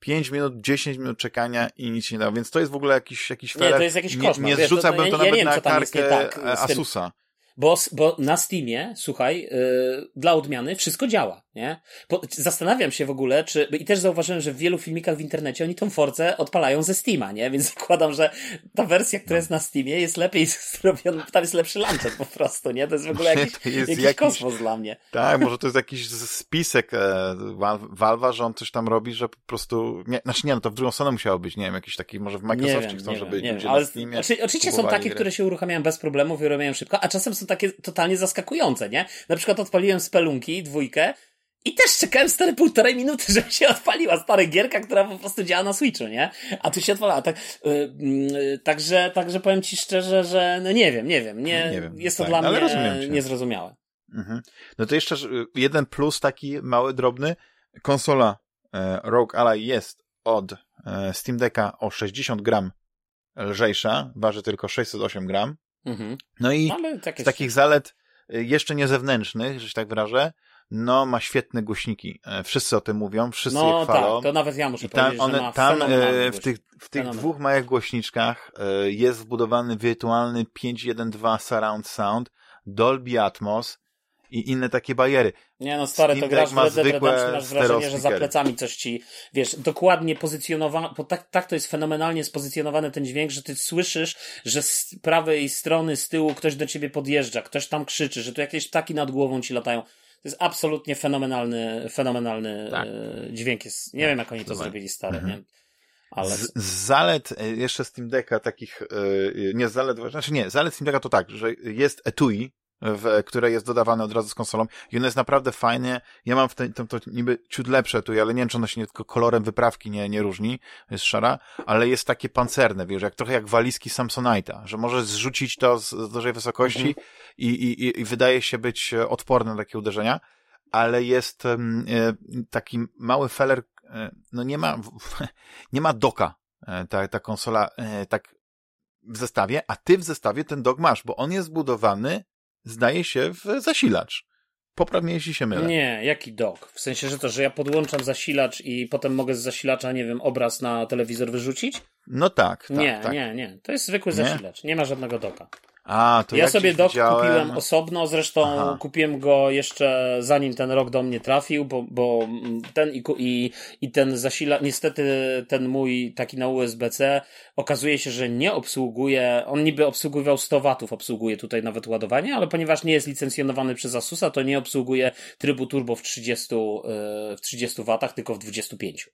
5 minut, 10 minut czekania i nic się nie dało. Więc to jest w ogóle jakiś, jakiś Nie, to jest jakiś koszmar. Nie, nie Wiesz, zrzucałbym to, to, to, ja, ja nawet wiem, na karkę tak Asusa. Bo, bo na Steamie, słuchaj, yy, dla odmiany wszystko działa, nie? Po, zastanawiam się w ogóle, czy, i też zauważyłem, że w wielu filmikach w internecie oni tą Forcę odpalają ze Steama, nie? Więc zakładam, że ta wersja, która jest na Steamie jest lepiej zrobiona, tam jest lepszy launcher po prostu, nie? To jest w ogóle jakiś, jakiś, jakiś kosmos dla mnie. Tak, może to jest jakiś spisek e, Valve'a, że on coś tam robi, że po prostu, nie, znaczy nie, no to w drugą stronę musiało być, nie wiem, jakiś taki, może w Microsoftie wiem, chcą, nie żeby wiem, ludzie ale, na Steamie Oczywiście są takie, gry. które się uruchamiają bez problemów i robią szybko, a czasem są takie totalnie zaskakujące, nie? Na przykład odpaliłem Spelunki, dwójkę, i też czekałem stare półtorej minuty, żeby się odpaliła stara gierka, która po prostu działa na Switchu, nie? A tu się odpalała. Tak, yy, yy, także, także powiem ci szczerze, że no nie wiem, nie wiem. Nie, nie wiem, jest to tak, dla mnie niezrozumiałe. Mhm. No to jeszcze jeden plus taki mały, drobny. Konsola e, Rogue Ally jest od e, Steam Decka o 60 gram lżejsza, waży tylko 608 gram. Mhm. No i no, z takich zalet y, jeszcze nie zewnętrznych, że się tak wyrażę, no ma świetne głośniki. E, wszyscy o tym mówią, wszyscy no, je chwalą. Tak, to nawet ja muszę tam, powiedzieć, one, tam e, w tych, w tych dwóch małych głośniczkach e, jest wbudowany wirtualny 5.1.2 surround sound, Dolby Atmos i inne takie bariery. Nie no, stary, to grasz w Red Dead Redemption, masz wrażenie, że za plecami coś ci, wiesz, dokładnie pozycjonowane, bo tak, tak to jest fenomenalnie spozycjonowany ten dźwięk, że ty słyszysz, że z prawej strony, z tyłu ktoś do ciebie podjeżdża, ktoś tam krzyczy, że tu jakieś ptaki nad głową ci latają. To jest absolutnie fenomenalny, fenomenalny tak. E, dźwięk. Jest, nie tak, wiem, jak oni to zrobili stare, mhm. nie? Ale... Z, z zalet e, jeszcze Steam Decka takich, nie z zalet, znaczy nie, zalet Steam Decka to tak, że jest etui, w, które jest dodawane od razu z konsolą i ono jest naprawdę fajnie. Ja mam w tym, to, niby ciut lepsze tu, ale nie wiem, czy ono się nie tylko kolorem wyprawki nie, nie różni, jest szara, ale jest takie pancerne, wiesz, jak trochę jak walizki Samsonite'a, że możesz zrzucić to z, z dużej wysokości mhm. i, i, i wydaje się być odporne na takie uderzenia, ale jest e, taki mały feller, e, no nie ma, nie ma doka e, ta, ta konsola tak w zestawie, a ty w zestawie ten dog masz, bo on jest zbudowany zdaje się, w zasilacz. Poprawnie, jeśli się mylę. Nie, jaki dock? W sensie, że to, że ja podłączam zasilacz i potem mogę z zasilacza, nie wiem, obraz na telewizor wyrzucić? No tak, tak Nie, tak. nie, nie. To jest zwykły nie? zasilacz. Nie ma żadnego doka. A, to ja sobie dok widziałem... kupiłem osobno, zresztą Aha. kupiłem go jeszcze zanim ten rok do mnie trafił, bo, bo ten i, i, i ten zasila, niestety ten mój taki na USB-C okazuje się, że nie obsługuje, on niby obsługiwał 100 watów, obsługuje tutaj nawet ładowanie, ale ponieważ nie jest licencjonowany przez Asusa, to nie obsługuje trybu turbo w 30, e, w 30 watach, tylko w 25.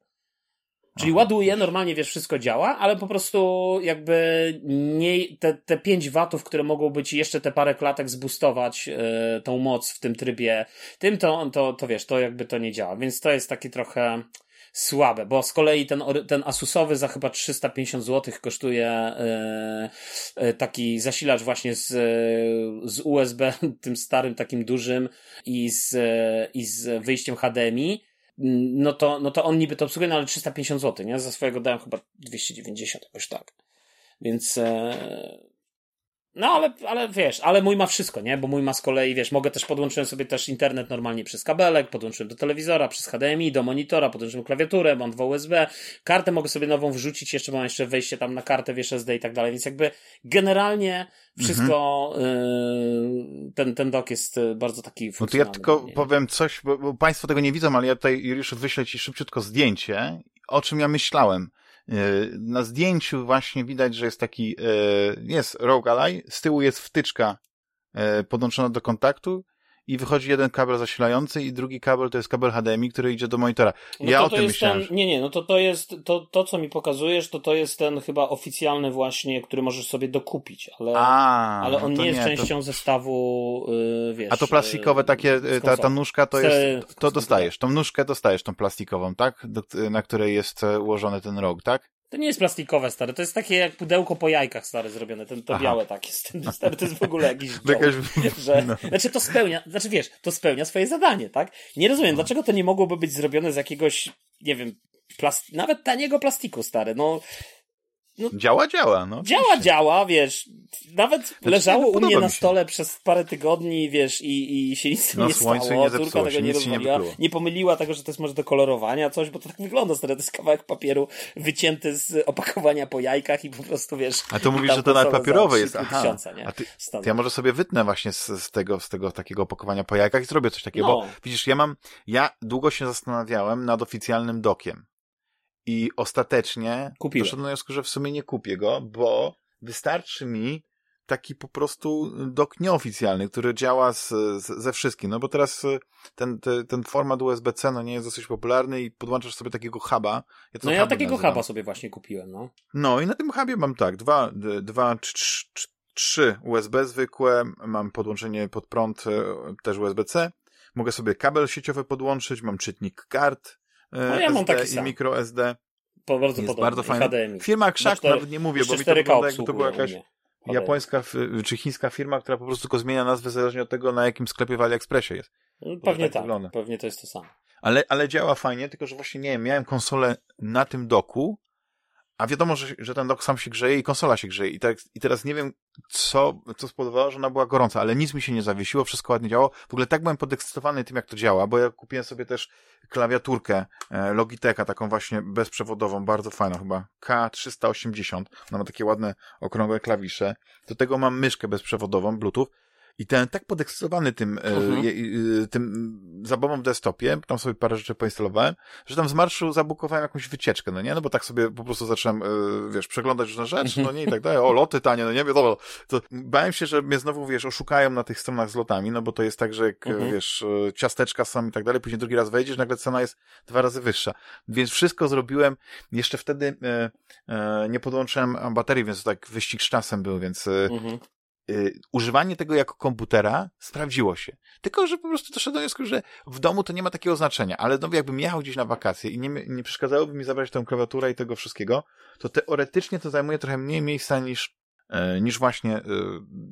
Czyli ładuje, normalnie wiesz, wszystko działa, ale po prostu jakby nie, te, te 5 watów, które mogą być jeszcze te parę klatek zbustować yy, tą moc w tym trybie, tym to, to, to wiesz, to jakby to nie działa. Więc to jest takie trochę słabe, bo z kolei ten, ten Asusowy za chyba 350 zł kosztuje yy, yy, taki zasilacz właśnie z, z USB, tym starym, takim dużym i z, i z wyjściem HDMI no to, no to on niby to obsługuje, no ale 350 zł, nie? Za swojego dałem chyba 290, jakoś tak. Więc, e, no ale, ale wiesz, ale mój ma wszystko, nie? Bo mój ma z kolei, wiesz, mogę też podłączyłem sobie też internet normalnie przez kabelek, podłączyłem do telewizora, przez HDMI, do monitora, podłączyłem klawiaturę, mam dwa USB, kartę mogę sobie nową wrzucić, jeszcze mam jeszcze wejście tam na kartę, wiesz, SD i tak dalej, więc jakby generalnie wszystko, mhm. y, ten, ten dok jest y, bardzo taki No to ja tylko nie? powiem coś, bo, bo Państwo tego nie widzą, ale ja tutaj już wyślę Ci szybciutko zdjęcie, o czym ja myślałem. Y, na zdjęciu właśnie widać, że jest taki, y, jest Rogue Ally, z tyłu jest wtyczka y, podłączona do kontaktu i wychodzi jeden kabel zasilający i drugi kabel to jest kabel HDMI, który idzie do monitora. No ja to o to tym myślałem. Ten, nie, nie, no to to jest, to, to co mi pokazujesz, to to jest ten chyba oficjalny właśnie, który możesz sobie dokupić, ale, A, ale on nie jest nie, częścią to... zestawu, yy, wiesz. A to plastikowe takie, ta, ta nóżka to jest, to dostajesz, tą nóżkę dostajesz, tą plastikową, tak? Do, na której jest e, ułożony ten rog, tak? To nie jest plastikowe, stary. To jest takie jak pudełko po jajkach, stary, zrobione. Ten, to Aha. białe takie. Stary, to jest w ogóle jakiś Jakaś... że, no. Znaczy to spełnia, znaczy wiesz, to spełnia swoje zadanie, tak? Nie rozumiem, no. dlaczego to nie mogłoby być zrobione z jakiegoś, nie wiem, plast... nawet taniego plastiku, stary. No, no, działa, działa, no. Działa, działa, wiesz. Nawet znaczy, leżało u mnie na stole przez parę tygodni, wiesz, i, i się nic no, nie stało. Nie Córka tego nie rozwaliła. Nie, nie, pomyliła tego, że to jest może do kolorowania, coś, bo to tak wygląda, stary. To jest kawałek papieru wycięty z opakowania po jajkach i po prostu, wiesz. A to mówisz, że to nawet papierowe jest, aha. Tysiąca, nie? A ty, to ja może sobie wytnę właśnie z, z, tego, z tego takiego opakowania po jajkach i zrobię coś takiego, no. bo widzisz, ja mam, ja długo się zastanawiałem nad oficjalnym dokiem. I ostatecznie Kupiłem. doszedłem do wniosku, że w sumie nie kupię go, bo wystarczy mi taki po prostu dok nieoficjalny, który działa z, z, ze wszystkim. No bo teraz y, ten, ten, ten format USB-C no nie jest dosyć popularny i podłączasz sobie takiego huba. Ja no ja takiego nazywam. huba sobie właśnie kupiłem, no. No i na tym hubie mam tak, dwa, dwa trzy USB zwykłe, mam podłączenie pod prąd y, też USB-C, mogę sobie kabel sieciowy podłączyć, mam czytnik kart, no ja mam taki sam. i microSD. Po bardzo jest bardzo fajny. Firma Krzak, nawet nie mówię, bo mi to wygląda jakby to była jakaś japońska czy chińska firma, która po prostu tylko zmienia nazwę zależnie od tego, na jakim sklepie w AliExpressie jest. No, pewnie tak, tak wygląda. pewnie to jest to samo. Ale, ale działa fajnie, tylko że właśnie nie wiem, miałem konsolę na tym doku, a wiadomo, że, że ten dok sam się grzeje i konsola się grzeje. I, tak, I teraz nie wiem, co, co spowodowało, że ona była gorąca, ale nic mi się nie zawiesiło, wszystko ładnie działało. W ogóle tak byłem podekscytowany tym, jak to działa, bo ja kupiłem sobie też klawiaturkę e, Logitecha, taką właśnie bezprzewodową, bardzo fajną chyba, K380. Ona ma takie ładne, okrągłe klawisze. Do tego mam myszkę bezprzewodową, Bluetooth. I ten tak podekscytowany tym, e. Mhm. tym zabawą w desktopie, tam sobie parę rzeczy poinstalowałem, że tam z marszu zabukowałem jakąś wycieczkę, no nie? No bo tak sobie po prostu zacząłem, y, wiesz, przeglądać różne rzeczy, no nie, i tak dalej, o, loty tanie, no nie, wiadomo, to bałem się, że mnie znowu, wiesz, oszukają na tych stronach z lotami, no bo to jest tak, że jak, mhm. wiesz, y, ciasteczka są i tak dalej, później drugi raz wejdziesz, nagle cena jest dwa razy wyższa. Więc wszystko zrobiłem, jeszcze wtedy e, e, nie podłączyłem baterii, więc to tak wyścig z czasem był, więc e, mhm używanie tego jako komputera sprawdziło się. Tylko, że po prostu doszedłem do wniosku, że w domu to nie ma takiego znaczenia, ale no, jakbym jechał gdzieś na wakacje i nie, nie przeszkadzałoby mi zabrać tę klawiaturę i tego wszystkiego, to teoretycznie to zajmuje trochę mniej miejsca niż, e, niż właśnie e,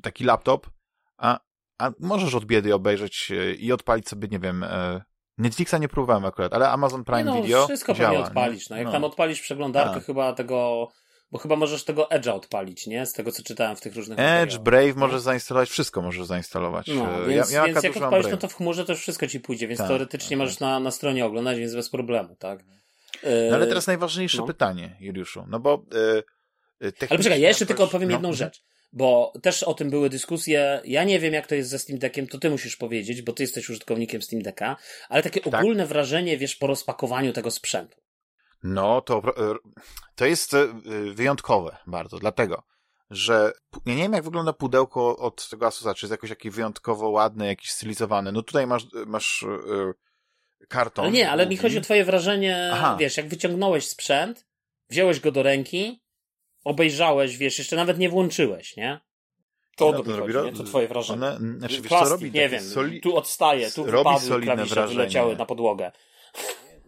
taki laptop, a, a możesz od biedy obejrzeć e, i odpalić sobie, nie wiem, Netflixa nie próbowałem akurat, ale Amazon Prime nie no, Video wszystko działa. pewnie odpalisz. No, jak no. tam odpalisz przeglądarkę tak. chyba tego bo chyba możesz tego Edge'a odpalić, nie? Z tego, co czytałem w tych różnych Edge, Brave no. możesz zainstalować, wszystko możesz zainstalować. No, więc, ja, ja więc jak odpalisz, no to w chmurze to już wszystko ci pójdzie, więc tak, teoretycznie tak. możesz na, na stronie oglądać, więc bez problemu, tak? No, ale teraz najważniejsze no. pytanie, Juliuszu, no bo... Yy, ale poczekaj, ja jeszcze tylko odpowiem no. jedną rzecz, bo też o tym były dyskusje, ja nie wiem jak to jest ze Steam Deckiem, to ty musisz powiedzieć, bo ty jesteś użytkownikiem Steam Decka, ale takie tak. ogólne wrażenie, wiesz, po rozpakowaniu tego sprzętu. No, to, e, to jest e, wyjątkowe bardzo, dlatego, że ja nie wiem, jak wygląda pudełko od tego Asusa, czy jest jakoś jakiś wyjątkowo ładny, jakiś stylizowany. No tutaj masz, masz yy, karton. Ale nie, ale mi chodzi o twoje wrażenie, Aha. wiesz, jak wyciągnąłeś sprzęt, wziąłeś go do ręki, obejrzałeś, wiesz, jeszcze nawet nie włączyłeś, nie? To, no, to, robi, chodzi, nie? to twoje wrażenie. One, znaczy, wiesz, Plastik, co robi? nie wiem, tu odstaje, tu robi wypadły klawisze, wrażenie. wyleciały na podłogę.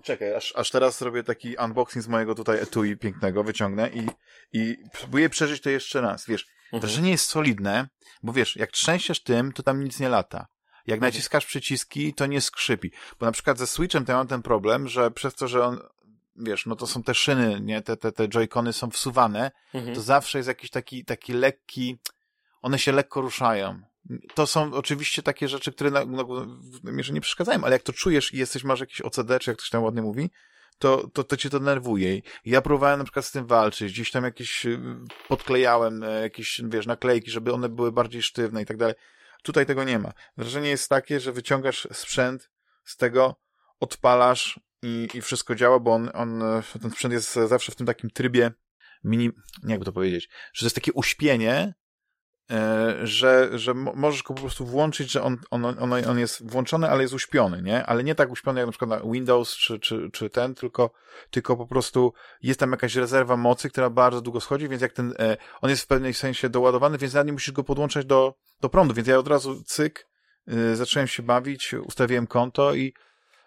Czekaj, aż, aż teraz robię taki unboxing z mojego tutaj etui pięknego, wyciągnę i, i próbuję przeżyć to jeszcze raz. Wiesz, mhm. wrażenie jest solidne, bo wiesz, jak trzęsiesz tym, to tam nic nie lata. Jak mhm. naciskasz przyciski, to nie skrzypi. Bo na przykład ze Switchem to ja mam ten problem, że przez to, że on, wiesz, no to są te szyny, nie, te, te, te joycony są wsuwane, mhm. to zawsze jest jakiś taki, taki lekki, one się lekko ruszają to są oczywiście takie rzeczy, które na, na, na nie przeszkadzają, ale jak to czujesz i jesteś, masz jakieś OCD, czy jak ktoś tam ładnie mówi, to, to, to cię to nerwuje. Ja próbowałem na przykład z tym walczyć, gdzieś tam jakieś y, podklejałem e, jakieś, wiesz, naklejki, żeby one były bardziej sztywne i tak dalej. Tutaj tego nie ma. Wrażenie jest takie, że wyciągasz sprzęt z tego, odpalasz i, i wszystko działa, bo on, on, ten sprzęt jest zawsze w tym takim trybie mini, nie jakby to powiedzieć, że to jest takie uśpienie, że, że możesz go po prostu włączyć, że on, on, on, on jest włączony, ale jest uśpiony, nie? Ale nie tak uśpiony jak na przykład na Windows czy, czy, czy ten, tylko, tylko po prostu jest tam jakaś rezerwa mocy, która bardzo długo schodzi, więc jak ten, e, on jest w pewnym sensie doładowany, więc nawet nie musisz go podłączać do, do prądu, więc ja od razu cyk, e, zacząłem się bawić, ustawiłem konto i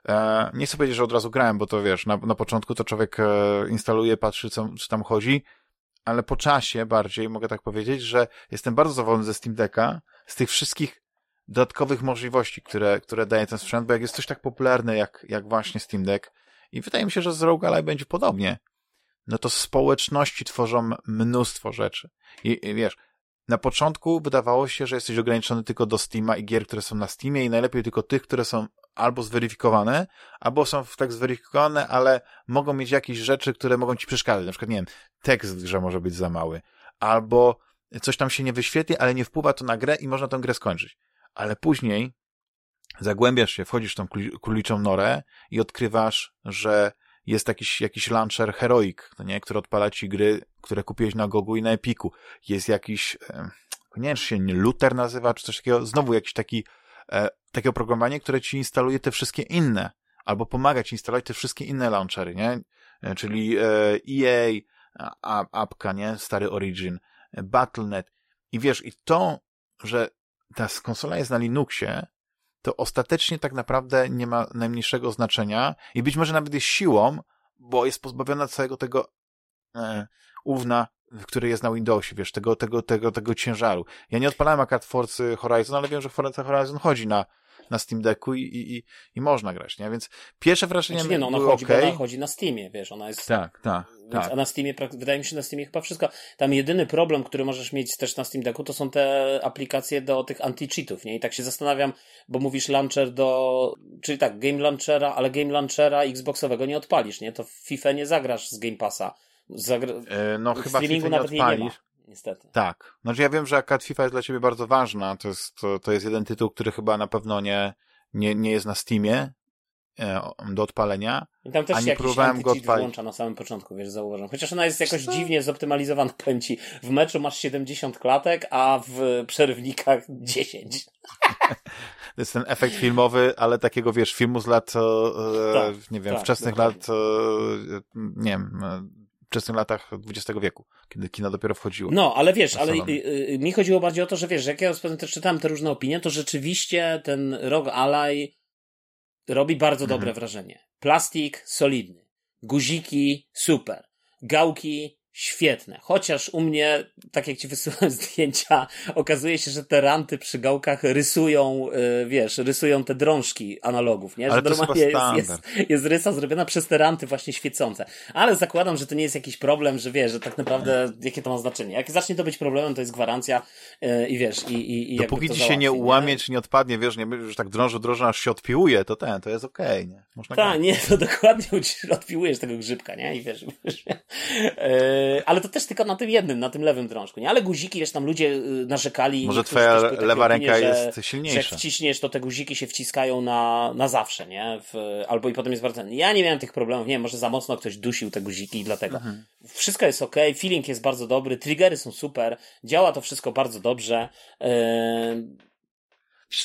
e, nie chcę powiedzieć, że od razu grałem, bo to wiesz, na, na początku to człowiek e, instaluje, patrzy, co, co tam chodzi, ale po czasie bardziej mogę tak powiedzieć, że jestem bardzo zadowolony ze Steam Decka, z tych wszystkich dodatkowych możliwości, które, które daje ten sprzęt, bo jak jest coś tak popularne jak, jak właśnie Steam Deck i wydaje mi się, że z Rogue będzie podobnie, no to społeczności tworzą mnóstwo rzeczy. I, I, wiesz, na początku wydawało się, że jesteś ograniczony tylko do Steama i gier, które są na Steamie i najlepiej tylko tych, które są albo zweryfikowane, albo są tak zweryfikowane, ale mogą mieć jakieś rzeczy, które mogą ci przeszkadzać. Na przykład, nie wiem, tekst grze może być za mały, albo coś tam się nie wyświetli, ale nie wpływa to na grę i można tę grę skończyć. Ale później zagłębiasz się, wchodzisz w tą króliczą norę i odkrywasz, że jest jakiś, jakiś launcher Heroic, to nie, który odpala ci gry, które kupiłeś na Gogu i na Epiku. Jest jakiś, nie wiem, czy się Luther nazywa, czy coś takiego, znowu jakiś taki e, takie oprogramowanie, które ci instaluje te wszystkie inne, albo pomaga ci instalować te wszystkie inne launchery, nie? E, czyli e, EA, apka, nie? Stary Origin, e, Battle.net. I wiesz, i to, że ta konsola jest na Linuxie, to ostatecznie tak naprawdę nie ma najmniejszego znaczenia i być może nawet jest siłą, bo jest pozbawiona całego tego e, ówna który jest na Windowsie, wiesz, tego, tego, tego, tego ciężaru. Ja nie odpalałem akurat Forza Horizon, ale wiem, że Forza Horizon chodzi na, na Steam Decku i, i, i można grać, nie? Więc pierwsze wrażenie znaczy, nie, no, ona chodzi, okay. ona chodzi na Steamie, wiesz, ona jest... Tak, tak, tak. A na Steamie, wydaje mi się, na Steamie chyba wszystko. Tam jedyny problem, który możesz mieć też na Steam Decku, to są te aplikacje do tych anti-cheatów, nie? I tak się zastanawiam, bo mówisz launcher do... Czyli tak, Game Launchera, ale Game Launchera Xboxowego nie odpalisz, nie? To w FIFA nie zagrasz z Game Passa Zagra... E, no chyba FIFA nawet nie, nie ma, niestety. Tak. Znaczy ja wiem, że akad FIFA jest dla ciebie bardzo ważna. To jest, to, to jest jeden tytuł, który chyba na pewno nie, nie, nie jest na Steamie e, do odpalenia. I tam też się jakiś próbowałem go odpalić. włącza na samym początku, wiesz, zauważam. Chociaż ona jest jakoś dziwnie zoptymalizowana, powiem ci. W meczu masz 70 klatek, a w przerywnikach 10. To jest ten efekt filmowy, ale takiego, wiesz, filmu z lat, e, Tak, nie wiem, tak, wczesnych dokładnie. lat, e, nie wiem, e, wczesnych latach XX wieku, kiedy kino dopiero wchodziło. No, ale wiesz, ale y, y, mi chodziło bardziej o to, że wiesz, jak ja też czytałem te różne opinie, to rzeczywiście ten Rogue Ally robi bardzo dobre Mhm. wrażenie. Plastik solidny, guziki super, gałki świetne. Chociaż u mnie, tak jak ci wysyłałem zdjęcia, okazuje się, że te ranty przy gałkach rysują, y, wiesz, rysują te drążki analogów, nie? Ale że to jest normalnie jest, jest, jest rysa zrobiona przez te ranty właśnie świecące. Ale zakładam, że to nie jest jakiś problem, że wiesz, że tak naprawdę jakie to ma znaczenie. Jak zacznie to być problemem, to jest gwarancja y, i wiesz, i, i, i Dopóki ci się nie ułamie, czy nie odpadnie, wiesz, nie tak drążył, drążył, aż się odpiłuje, to ten, to jest okej, nie? Można Tak, grać. nie, to dokładnie odpiłujesz tego grzybka, nie? I wiesz, wiesz e, ale to też tylko na tym jednym, na tym lewym drążku, nie? Ale guziki, wiesz, tam ludzie y, narzekali. Może twoja lewa opinie, ręka że, jest Że jak silniejsza. wciśniesz, to te guziki się wciskają na, na zawsze, nie? W, albo i potem jest bardzo... Ja nie miałem tych problemów, nie wiem, może za mocno ktoś dusił te guziki i dlatego. Mhm. Wszystko jest ok, feeling jest bardzo dobry, triggery są super, działa to wszystko bardzo dobrze. E,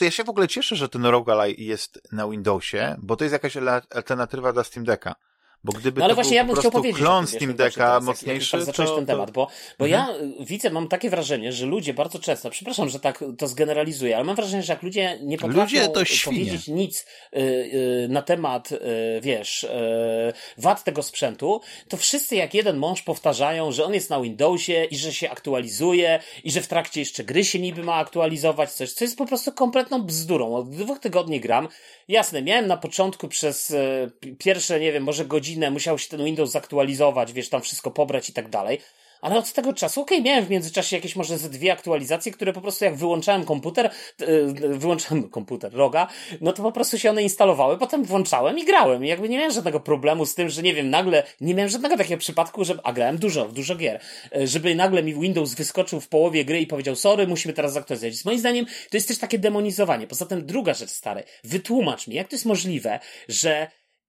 Ja się w ogóle cieszę, że ten Rogue Ally jest na Windowsie, bo to jest jakaś alternatywa dla Steam Decka. Bo gdyby No ale to właśnie był ja po bym chciał powiedzieć. klon tym, Steam Decka teraz, jak- jak mocniejszy, tak zacząłeś to, ten to... temat, bo, bo Mhm. ja y, widzę, mam takie wrażenie, że ludzie bardzo często, przepraszam, że tak to zgeneralizuję, ale mam wrażenie, że jak ludzie nie potrafią Ludzie powiedzieć nic y, y, na temat, y, wiesz, y, wad tego sprzętu, to wszyscy jak jeden mąż powtarzają, że on jest na Windowsie i że się aktualizuje i że w trakcie jeszcze gry się niby ma aktualizować coś, co jest po prostu kompletną bzdurą. Od dwóch tygodni gram. Jasne, miałem na początku przez pi- pierwsze, nie wiem, może godzinę musiał się ten Windows zaktualizować, wiesz, tam wszystko pobrać i tak dalej. Ale od tego czasu, okej, miałem w międzyczasie jakieś może ze dwie aktualizacje, które po prostu jak wyłączałem komputer, e, wyłączałem komputer, roga, no to po prostu się one instalowały, potem włączałem i grałem. I jakby nie miałem żadnego problemu z tym, że nie wiem, nagle, nie miałem żadnego takiego przypadku, że, a grałem dużo, dużo gier, e, żeby nagle mi Windows wyskoczył w połowie gry i powiedział, sorry, musimy teraz zaktualizować. Moim zdaniem to jest też takie demonizowanie. Poza tym druga rzecz, stary, wytłumacz mi, jak to jest możliwe, że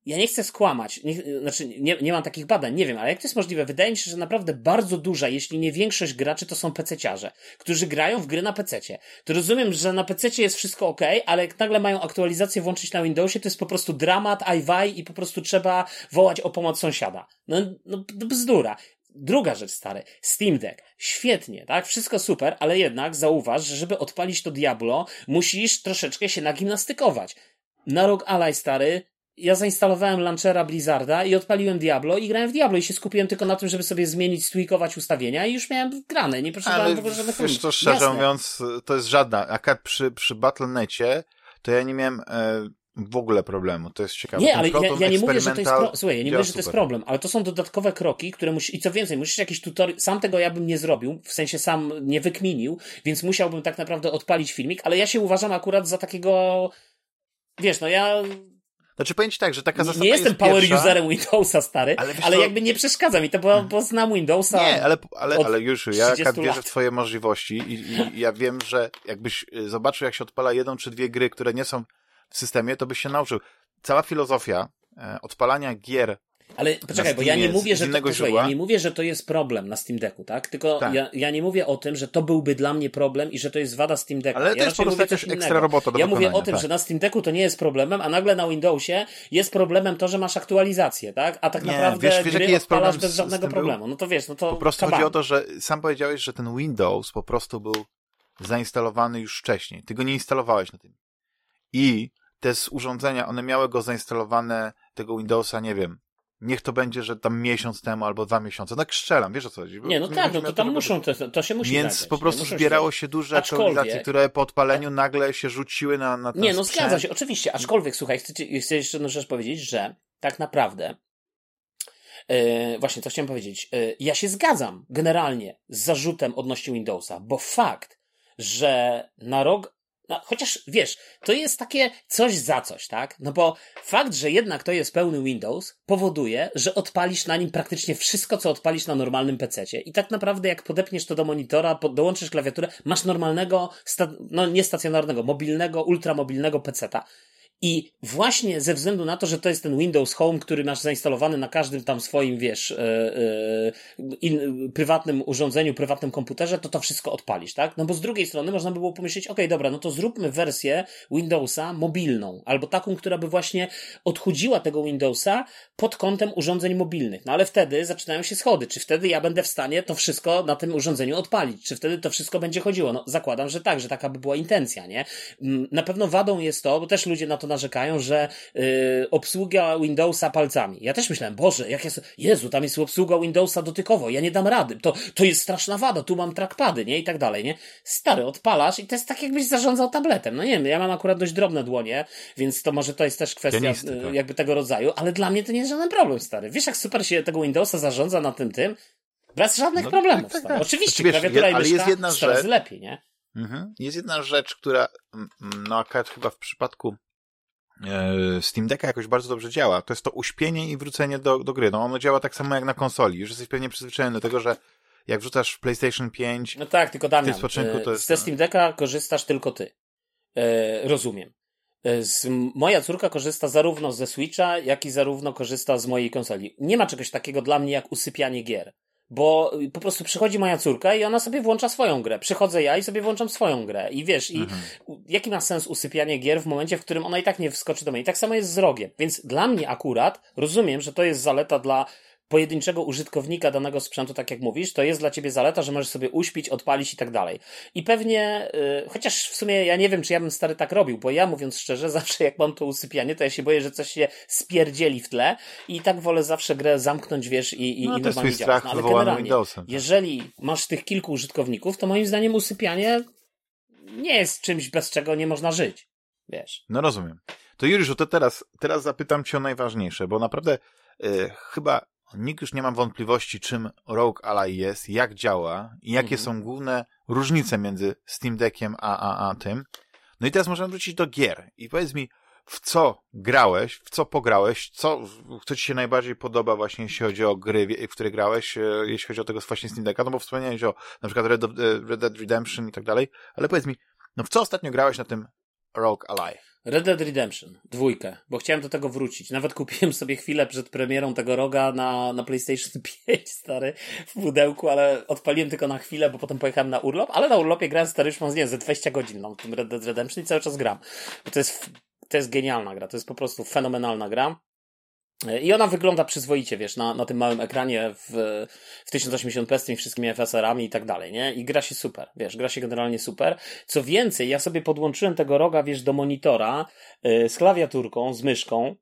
ja nie chcę skłamać, nie, znaczy nie, nie mam takich badań, nie wiem, ale jak to jest możliwe? Wydaje mi się, że naprawdę bardzo duża, jeśli nie większość graczy to są pececiarze, którzy grają w gry na pececie. To rozumiem, że na pececie jest wszystko ok, ale jak nagle mają aktualizację włączyć na Windowsie, to jest po prostu dramat, ajwaj i po prostu trzeba wołać o pomoc sąsiada. No, no bzdura. Druga rzecz, stary. Steam Deck. Świetnie, tak? Wszystko super, ale jednak zauważ, że żeby odpalić to Diablo, musisz troszeczkę się nagimnastykować. Na Rogue Ally, stary, ja zainstalowałem launchera Blizzarda i odpaliłem Diablo i grałem w Diablo i się skupiłem tylko na tym, żeby sobie zmienić, stwikować ustawienia i już miałem grane, nie potrzebowałem w ogóle żadnych wiesz to szczerze Jasne. mówiąc, to jest żadna. Akad przy, przy Battle.necie to ja nie miałem e, w ogóle problemu. To jest ciekawe. Nie, Ten ale ja, ja nie mówię, że to jest pro... Słuchaj, ja nie mówię, że to jest problem, ale to są dodatkowe kroki, które musisz, i co więcej, musisz jakiś tutorial, sam tego ja bym nie zrobił, w sensie sam nie wykminił, więc musiałbym tak naprawdę odpalić filmik, ale ja się uważam akurat za takiego, wiesz, no ja Znaczy powiem ci tak, że taka nie, zasada nie jestem jest power pierwsza, userem Windowsa, stary, Ale ale, co- jakby nie przeszkadza mi to, bo, bo znam Windowsa. Nie, ale, ale, ale już, ja 30 akad wierzę w twoje możliwości i, i, i ja wiem, że jakbyś y, zobaczył, jak się odpala jedną czy dwie gry, które nie są w systemie, to byś się nauczył. Cała filozofia e, odpalania gier Ale poczekaj, bo ja nie mówię, że to, słuchaj, ja nie mówię, że to jest problem na Steam Decku, tak? Tylko Tak. Ja, ja nie mówię o tym, że to byłby dla mnie problem i że to jest wada Steam Decka. Ale to ja jest po prostu jakaś ekstra robota do Ja mówię o tym, tak. że na Steam Decku to nie jest problemem, a nagle na Windowsie jest problemem to, że masz aktualizację, tak? A tak Nie, naprawdę wiesz- wiesz, gry jest problem bez żadnego problemu. No to wiesz, no to Po prostu kabany. chodzi o to, że sam powiedziałeś, że ten Windows po prostu był zainstalowany już wcześniej. Ty go nie instalowałeś na tym. I te z urządzenia, one miały go zainstalowane, tego Windowsa, nie wiem, niech to będzie, że tam miesiąc temu albo dwa miesiące. Tak strzelam, wiesz o co chodzi? Nie, no tak, no to tam muszą, to, to się musi Więc po nie? prostu zbierało się duże Aczkolwiek- aktualizacje, które po odpaleniu nagle się rzuciły na, na ten Nie, no sprzęt. zgadza się, oczywiście. Aczkolwiek, słuchaj, chcę, chcę jeszcze jedną rzecz powiedzieć, że tak naprawdę e, właśnie, co chciałem powiedzieć. E, ja się zgadzam generalnie z zarzutem odnośnie Windowsa, bo fakt, że na rok no, chociaż wiesz, to jest takie coś za coś, tak? No bo fakt, że jednak to jest pełny Windows, powoduje, że odpalisz na nim praktycznie wszystko, co odpalisz na normalnym PC-cie. I tak naprawdę, jak podepniesz to do monitora, po- dołączysz klawiaturę, masz normalnego, sta- no nie stacjonarnego, mobilnego, ultramobilnego PC-ta. I właśnie ze względu na to, że to jest ten Windows Home, który masz zainstalowany na każdym tam swoim, wiesz, yy, in, prywatnym urządzeniu, prywatnym komputerze, to to wszystko odpalisz, tak? No bo z drugiej strony można by było pomyśleć, ok, dobra, no to zróbmy wersję Windowsa mobilną, albo taką, która by właśnie odchudziła tego Windowsa pod kątem urządzeń mobilnych. No ale wtedy zaczynają się schody. Czy wtedy ja będę w stanie to wszystko na tym urządzeniu odpalić? Czy wtedy to wszystko będzie chodziło? No zakładam, że tak, że taka by była intencja, nie? Mm, na pewno wadą jest to, bo też ludzie na to narzekają, że yy, obsługa Windowsa palcami. Ja też myślałem, Boże, jak jest, Jezu, tam jest obsługa Windowsa dotykowo, ja nie dam rady, to, to jest straszna wada, tu mam trackpady, nie? I tak dalej, nie? Stary, odpalasz i to jest tak, jakbyś zarządzał tabletem. No nie wiem, ja mam akurat dość drobne dłonie, więc to może to jest też kwestia y, tak. jakby tego rodzaju, ale dla mnie to nie jest żaden problem, stary. Wiesz, jak super się tego Windowsa zarządza na tym tym? Bez żadnych No, problemów, tak, tak, tak. Oczywiście, Znaczy, wiesz, klawiatura i ale myszka jest jedna 100 razy rzecz- lepiej, nie? Mhm. Jest jedna rzecz, która, mm, no akurat chyba w przypadku Steam Decka jakoś bardzo dobrze działa. To jest to uśpienie i wrócenie do, do gry. No ono działa tak samo jak na konsoli. Już jesteś pewnie przyzwyczajony do tego, że jak wrzucasz w PlayStation 5, No tak, tylko Damian, spoczynku to e, jest- ze Steam Decka korzystasz tylko ty. E, rozumiem. E, Z, moja córka korzysta zarówno ze Switcha, jak i zarówno korzysta z mojej konsoli. Nie ma czegoś takiego dla mnie jak usypianie gier. Bo po prostu przychodzi moja córka i ona sobie włącza swoją grę. Przychodzę ja i sobie włączam swoją grę. I wiesz, i Mhm. u- jaki ma sens usypianie gier w momencie, w którym ona i tak nie wskoczy do mnie. I tak samo jest z rogiem. Więc dla mnie akurat rozumiem, że to jest zaleta dla pojedynczego użytkownika danego sprzętu, tak jak mówisz, to jest dla ciebie zaleta, że możesz sobie uśpić, odpalić i tak dalej. I pewnie, y, chociaż w sumie ja nie wiem, czy ja bym stary tak robił, bo ja mówiąc szczerze, zawsze jak mam to usypianie, to ja się boję, że coś się spierdzieli w tle i tak wolę zawsze grę zamknąć, wiesz, i, i, no i to normalnie działać. No, ale generalnie, Windowsem. jeżeli masz tych kilku użytkowników, to moim zdaniem usypianie nie jest czymś, bez czego nie można żyć. Wiesz. No rozumiem. To Juliuszu, to teraz, teraz zapytam cię o najważniejsze, bo naprawdę y, chyba nikt już nie ma wątpliwości, czym Rogue Ally jest, jak działa i jakie Mhm. są główne różnice między Steam Deckiem a, a, a tym. No i teraz możemy wrócić do gier. I powiedz mi, w co grałeś, w co pograłeś, co, co ci się najbardziej podoba właśnie, jeśli chodzi o gry, w które grałeś, e, jeśli chodzi o tego właśnie Steam Decka, no bo wspomniałeś o na przykład Red, Dead- Red Dead Redemption i tak dalej, ale powiedz mi, no w co ostatnio grałeś na tym Rogue Ally? Red Dead Redemption, dwójkę, bo chciałem do tego wrócić. Nawet kupiłem sobie chwilę przed premierą tego roga na, na PlayStation 5, stary, w pudełku, ale odpaliłem tylko na chwilę, bo potem pojechałem na urlop, ale na urlopie grałem stary już mam, nie wiem, ze 20 godzin mam w tym Red Dead Redemption i cały czas gram. Bo to jest, to jest genialna gra, to jest po prostu fenomenalna gra. I ona wygląda przyzwoicie, wiesz, na, na tym małym ekranie w, w 1080p z tymi wszystkimi FSR-ami i tak dalej, nie? I gra się super, wiesz, gra się generalnie super. Co więcej, ja sobie podłączyłem tego roga, wiesz, do monitora yy, z klawiaturką, z myszką.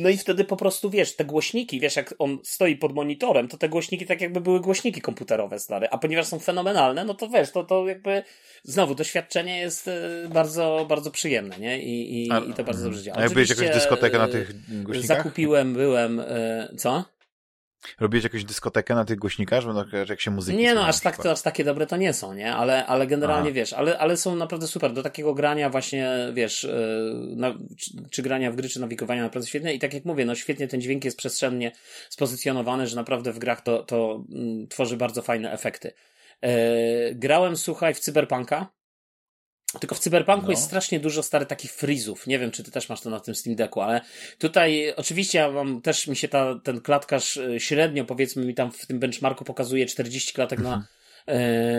No i wtedy po prostu, wiesz, te głośniki, wiesz, jak on stoi pod monitorem, to te głośniki tak jakby były głośniki komputerowe stare, a ponieważ są fenomenalne, no to wiesz, to, to jakby znowu doświadczenie jest yy, bardzo, bardzo przyjemne, nie? I, i, A- i to bardzo dobrze działa. A jak byłeś jakąś dyskotekę na tych głośnikach? Zakupiłem, byłem, yy, co? Robiłeś jakąś dyskotekę na tych głośnikach, żeby jak się muzyki Nie no, aż tak, to, aż takie dobre to nie są, nie? Ale, ale generalnie Aha. wiesz, ale, ale są naprawdę super. Do takiego grania właśnie, wiesz, yy, na, czy, czy grania w gry, czy nawigowania naprawdę świetne. I tak jak mówię, no świetnie ten dźwięk jest przestrzennie spozycjonowany, że naprawdę w grach to, to mm, tworzy bardzo fajne efekty. Yy, grałem, słuchaj, w Cyberpunka. Tylko w Cyberpunku No. jest strasznie dużo stary takich frizów. Nie wiem, czy ty też masz to na tym Steam Decku, ale tutaj oczywiście ja mam też mi się ta, ten klatkarz y, średnio powiedzmy mi tam w tym benchmarku pokazuje 40 klatek na e,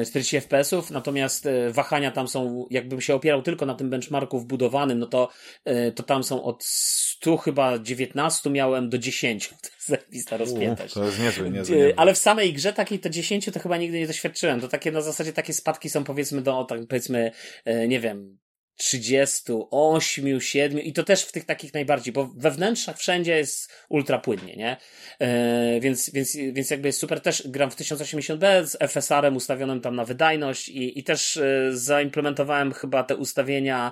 40 FPS-ów, natomiast e, wahania tam są, jakbym się opierał tylko na tym benchmarku wbudowanym, no to, e, to tam są od 100 chyba 19 miałem do 10. To jest zajebista rozpiętość. U, To jest niezły, niezły. E, niezły. Ale w samej grze takiej to 10 to chyba nigdy nie doświadczyłem. To takie na zasadzie takie spadki są powiedzmy do, tak powiedzmy, e, nie wiem, 38, 7 i to też w tych takich najbardziej, bo we wnętrzach wszędzie jest ultra płynnie, nie? E, więc, więc, więc jakby jest super. Też gram w 1080p z FSR-em ustawionym tam na wydajność i, i też e, zaimplementowałem chyba te ustawienia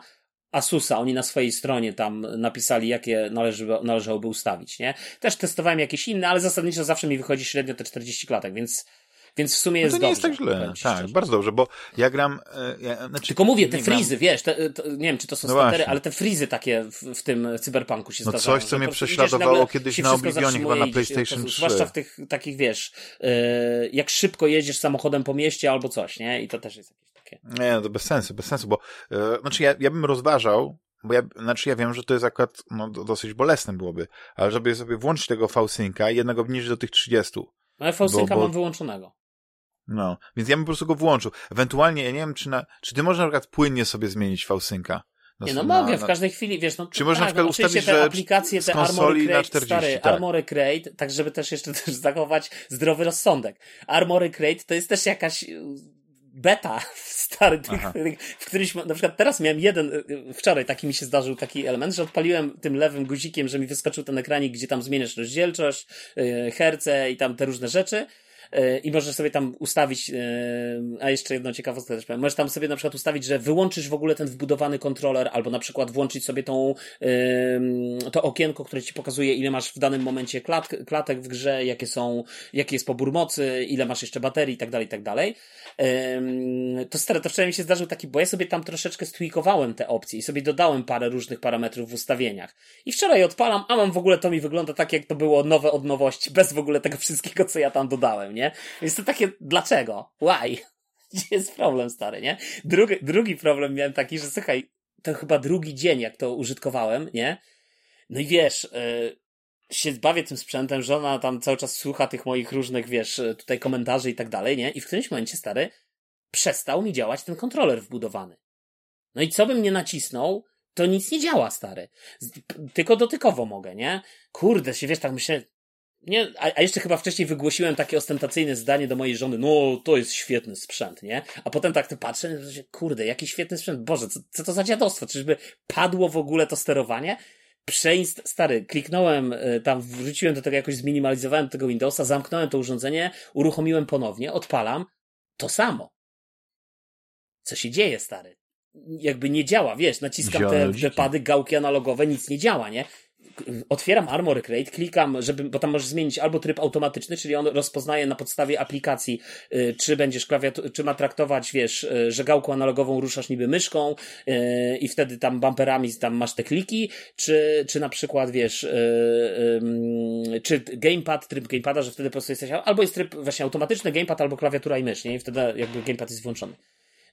Asusa, oni na swojej stronie tam napisali, jakie należy, należałoby ustawić, nie? Też testowałem jakieś inne, ale zasadniczo zawsze mi wychodzi średnio te 40 klatek, więc, więc w sumie No jest to nie dobrze. jest tak źle. Tak, szczerze. bardzo dobrze, bo ja gram... e, Ja, znaczy, Tylko mówię, te nie gram- frizy, wiesz, te, to, nie wiem, czy to są No statery, właśnie. ale te frizy takie w, w tym cyberpunku się No zdarzają. coś, co że mnie prześladowało kiedyś na Oblivionie, chyba na PlayStation po prostu, 3. Zwłaszcza w tych takich, wiesz, e, jak szybko jedziesz samochodem po mieście albo coś, nie? I to też jest jakieś takie. Nie, no to bez sensu, bez sensu, bo e, znaczy ja, ja bym rozważał bo ja, znaczy ja wiem, że to jest akurat, no, dosyć bolesne byłoby, ale żeby sobie włączyć tego V-Synca i jednego obniżyć do tych 30. Ale V-Synca bo... mam wyłączonego. No, więc ja bym po prostu go włączył. Ewentualnie, ja nie wiem, czy na, czy ty możesz na przykład płynnie sobie zmienić V-Synca? nie, no na, mogę, w każdej chwili, wiesz, no Czy można tak, na przykład ustawić, te aplikacje, te Armory Crate, 40, stary, tak. Armory Crate, tak żeby też jeszcze też zachować zdrowy rozsądek. Armory Crate to jest też jakaś beta stary, tych, w którymś, na przykład teraz miałem jeden, y, wczoraj taki mi się zdarzył taki element, że odpaliłem tym lewym guzikiem, że mi wyskoczył ten ekranik, gdzie tam zmieniasz rozdzielczość, y, herce i tam te różne rzeczy i możesz sobie tam ustawić, e, a jeszcze jedną ciekawostkę też powiem, możesz tam sobie na przykład ustawić, że wyłączysz w ogóle ten wbudowany kontroler, albo na przykład włączyć sobie tą, to okienko, które ci pokazuje, ile masz w danym momencie klat, klatek w grze, jakie są, jaki jest pobór mocy, ile masz jeszcze baterii i tak dalej, i tak dalej. To stare, to wczoraj mi się zdarzył taki, bo ja sobie tam troszeczkę stwikowałem te opcje i sobie dodałem parę różnych parametrów w ustawieniach. I wczoraj odpalam, a mam w ogóle to mi wygląda tak, jak to było nowe od nowości, bez w ogóle tego wszystkiego, co ja tam dodałem, nie? Więc to takie, dlaczego? Why? Gdzie jest problem, stary, nie? Drugi, drugi problem miałem taki, że słuchaj, to chyba drugi dzień, jak to użytkowałem, nie? No i wiesz, yy, się bawię tym sprzętem, że ona tam cały czas słucha tych moich różnych, wiesz, y, tutaj komentarzy i tak dalej, nie? I w którymś momencie, stary, przestał mi działać ten kontroler wbudowany. No i co bym nie nacisnął, to nic nie działa, stary. Tylko dotykowo mogę, nie? Kurde, się wiesz, tak myślę, nie, a, a, jeszcze chyba wcześniej wygłosiłem takie ostentacyjne zdanie do mojej żony, no to jest świetny sprzęt, nie? A potem tak to patrzę, kurde, jaki świetny sprzęt, Boże, co, co to za dziadostwo? Czyżby padło w ogóle to sterowanie? Przeinst, stary, kliknąłem y, tam, wrzuciłem do tego jakoś, zminimalizowałem tego Windowsa, zamknąłem to urządzenie, uruchomiłem ponownie, odpalam, to samo. Co się dzieje, stary? Jakby nie działa, wiesz, naciskam te, te pady, gałki analogowe, nic nie działa, nie? Otwieram Armor Crate, klikam, żeby, bo tam możesz zmienić albo tryb automatyczny, czyli on rozpoznaje na podstawie aplikacji, y, czy będziesz klawiatur, czy ma traktować, wiesz, y, że gałką analogową ruszasz niby myszką y, i wtedy tam bumperami tam masz te kliki, czy, czy na przykład, wiesz, czy gamepad, tryb gamepada, że wtedy po prostu jesteś, albo jest tryb właśnie automatyczny gamepad, albo klawiatura i mysz, nie? I wtedy jakby gamepad jest włączony.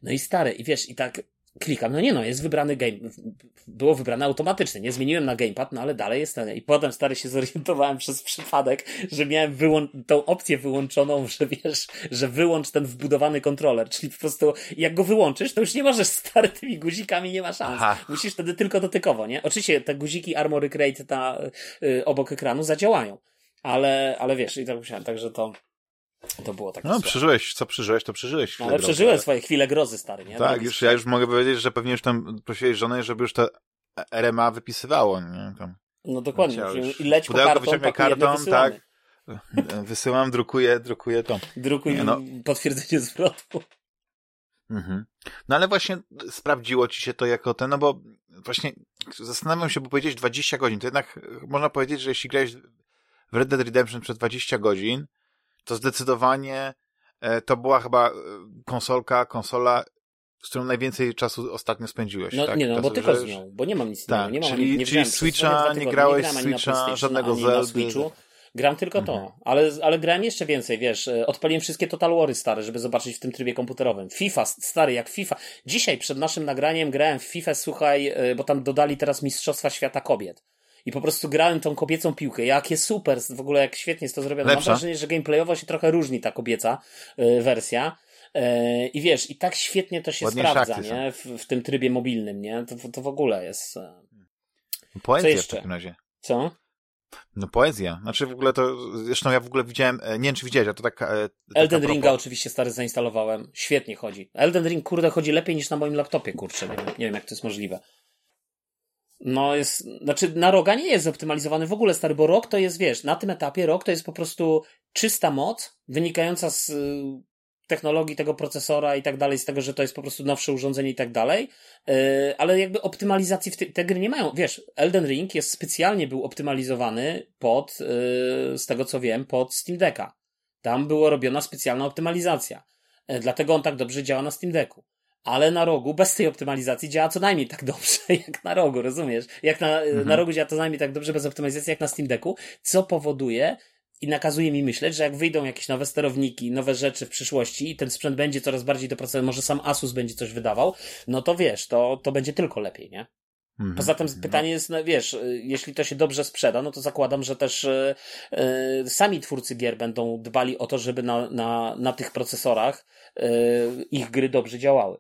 No i stary, i wiesz, i tak klikam, no nie no, jest wybrany game, było wybrane automatycznie, nie zmieniłem na gamepad, no ale dalej jest ten. I potem stary się zorientowałem przez przypadek, że miałem wyłą- tą opcję wyłączoną, że wiesz, że wyłącz ten wbudowany kontroler, czyli po prostu jak go wyłączysz, to już nie możesz stary tymi guzikami, nie ma szans. Aha. Musisz wtedy tylko dotykowo, nie? Oczywiście te guziki Armory Crate na, y, obok ekranu zadziałają, ale, ale wiesz, i tak myślałem, także to to było takie. No, przeżyłeś, co przeżyłeś, to przeżyłeś. No, ale przeżyłem swoje chwile grozy, stary, nie? Tak, już, ja już mogę powiedzieć, że pewnie już tam prosiłeś żonę, żeby już to RMA wypisywało, nie? Tam. No dokładnie, I leć po karton, karton tak. Wysyłam, drukuję, drukuję to. Drukuj no. potwierdzenie zwrotu. Mhm. No ale właśnie sprawdziło ci się to jako ten, no bo właśnie zastanawiam się, bo powiedzieć 20 godzin, to jednak można powiedzieć, że jeśli grałeś w Red Dead Redemption przez 20 godzin, to zdecydowanie e, to była chyba e, konsolka, konsola, z którą najwięcej czasu ostatnio spędziłeś. No tak? nie, no bo tylko z nią, bo nie mam nic tak, nie mam czyli, ani, nie czyli Switcha, nie grałeś nie Switcha, żadnego Zelda. Gram tylko to, mhm. ale, ale grałem jeszcze więcej, wiesz, e, odpaliłem wszystkie Total Wary stare, żeby zobaczyć w tym trybie komputerowym. FIFA, stary, jak FIFA. Dzisiaj przed naszym nagraniem grałem w FIFA, słuchaj, bo tam dodali teraz Mistrzostwa Świata Kobiet i po prostu grałem tą kobiecą piłkę. Jakie super, w ogóle jak świetnie jest to zrobione. Lepsza. Mam wrażenie, że gameplayowo się trochę różni ta kobieca y, wersja. Y, I wiesz, i tak świetnie to się sprawdza, nie? W, w, tym trybie mobilnym, nie? To, to w ogóle jest. Y... Poezja Co jeszcze? w takim razie. Co? No poezja. Znaczy w ogóle to, zresztą ja w ogóle widziałem, e, nie wiem czy widziałeś, a to tak... E, Elden Ringa oczywiście stary zainstalowałem. Świetnie chodzi. Elden Ring kurde chodzi lepiej niż na moim laptopie, kurczę. Nie wiem, nie wiem jak to jest możliwe. No jest, znaczy na roga nie jest zoptymalizowany w ogóle stary, bo rok to jest, wiesz, na tym etapie rok to jest po prostu czysta moc wynikająca z y, technologii tego procesora i tak dalej, z tego, że to jest po prostu nowsze urządzenie i tak dalej, y, ale jakby optymalizacji w te, te gry nie mają. Wiesz, Elden Ring jest specjalnie był optymalizowany pod, y, z tego co wiem, pod Steam Decka. Tam była robiona specjalna optymalizacja. Dlatego on tak dobrze działa na Steam Decku ale na rogu bez tej optymalizacji działa co najmniej tak dobrze jak na rogu, rozumiesz? Jak na, mhm. na rogu działa co najmniej tak dobrze bez optymalizacji jak na Steam Decku, co powoduje i nakazuje mi myśleć, że jak wyjdą jakieś nowe sterowniki, nowe rzeczy w przyszłości i ten sprzęt będzie coraz bardziej dopracowany, może sam Asus będzie coś wydawał, no to wiesz, to, to będzie tylko lepiej, nie? Mhm. Poza tym no. pytanie jest, no, wiesz, y, jeśli to się dobrze sprzeda, no to zakładam, że też y, sami twórcy gier będą dbali o to, żeby na, na, na tych procesorach ich gry dobrze działały.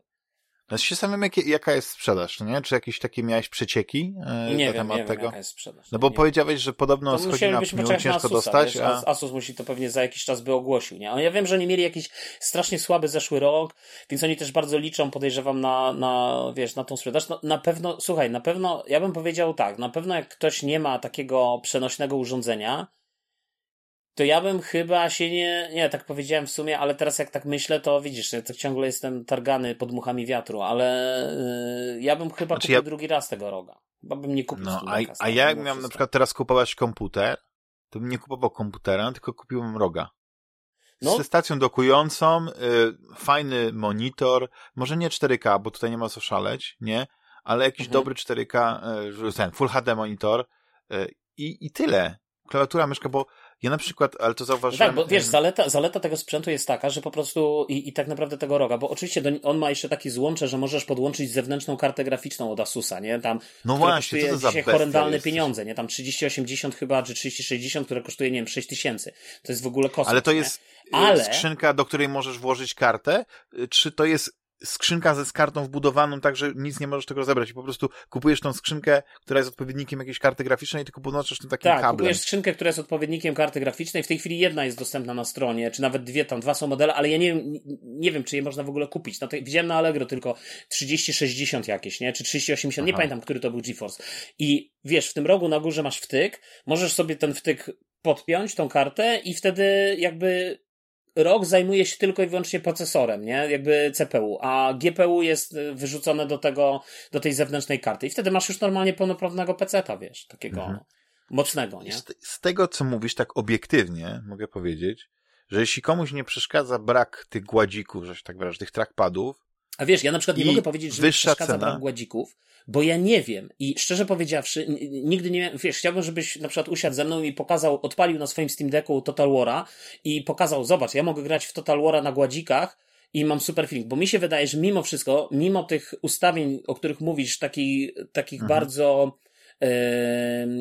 Ja się samym, jak, jaka jest sprzedaż, nie? Czy jakieś takie miałeś przecieki e, nie na wiem, temat nie tego? Wiem, jaka jest sprzedaż. No bo nie powiedziałeś, wiem. że podobno to schodzi na pniu, ciężko dostać. Wiesz, a... Asus musi to pewnie za jakiś czas by ogłosił, nie? Ale ja wiem, że oni mieli jakiś strasznie słaby zeszły rok, więc oni też bardzo liczą, podejrzewam, na, na wiesz, na tą sprzedaż. No, na pewno, słuchaj, na pewno, ja bym powiedział tak, na pewno jak ktoś nie ma takiego przenośnego urządzenia, to ja bym chyba się nie, nie, tak powiedziałem w sumie, ale teraz jak tak myślę, to widzisz, ja tak ciągle jestem targany podmuchami wiatru, ale yy, ja bym chyba znaczy kupił ja... drugi raz tego roga. Chyba bym nie kupił No, a, a ja jak miałem na przykład teraz kupować komputer, to bym nie kupował komputera, tylko kupiłbym roga. No. Z stacją dokującą, yy, fajny monitor, może nie 4K, bo tutaj nie ma co szaleć, nie? Ale jakiś mhm. dobry 4K, yy, ten Full HD monitor yy, i, i tyle. Klawiatura, myszka, bo ja na przykład, ale to zauważyłem... tak, bo wiesz, zaleta, zaleta tego sprzętu jest taka, że po prostu i, i tak naprawdę tego roga, bo oczywiście do, on ma jeszcze taki złącze, że możesz podłączyć zewnętrzną kartę graficzną od Asusa, nie? Tam, no właśnie, kosztuje to za dzisiaj horrendalne pieniądze, nie? Tam 3080 chyba, czy 3060, które kosztuje, nie wiem, 6000. To jest w ogóle kosmos, Ale to jest y, ale... skrzynka, do której możesz włożyć kartę, y, czy to jest skrzynka ze kartą wbudowaną, tak że nic nie możesz tego rozebrać. I po prostu kupujesz tą skrzynkę, która jest odpowiednikiem jakiejś karty graficznej tylko podłączasz tym takim tak, kablem. kupujesz skrzynkę, która jest odpowiednikiem karty graficznej. W tej chwili jedna jest dostępna na stronie, czy nawet dwie, tam dwa są modele, ale ja nie, nie wiem, czy je można w ogóle kupić. No to widziałem na Allegro tylko 3060 jakieś, nie? Czy 3080, nie pamiętam, który to był GeForce. I wiesz, w tym rogu na górze masz wtyk, możesz sobie ten wtyk podpiąć, tą kartę i wtedy jakby ROG zajmuje się tylko i wyłącznie procesorem, nie? Jakby CPU, a GPU jest y, wyrzucone do tego, do tej zewnętrznej karty i wtedy masz już normalnie pełnoprawnego PC-ta, wiesz, takiego mhm. mocnego, nie? Z, z, tego, co mówisz tak obiektywnie, mogę powiedzieć, że jeśli komuś nie przeszkadza brak tych gładzików, że się tak wyrażę, tych trackpadów, a wiesz, ja na przykład nie mogę powiedzieć, że mi przeszkadza cena. brak gładzików, bo ja nie wiem i szczerze powiedziawszy, nigdy nie, wiesz, chciałbym, żebyś na przykład usiadł ze mną i pokazał, odpalił na swoim Steam Decku Total War'a i pokazał, zobacz, ja mogę grać w Total War'a na gładzikach i mam super feeling, bo mi się wydaje, że mimo wszystko, mimo tych ustawień, o których mówisz, taki, takich mhm. bardzo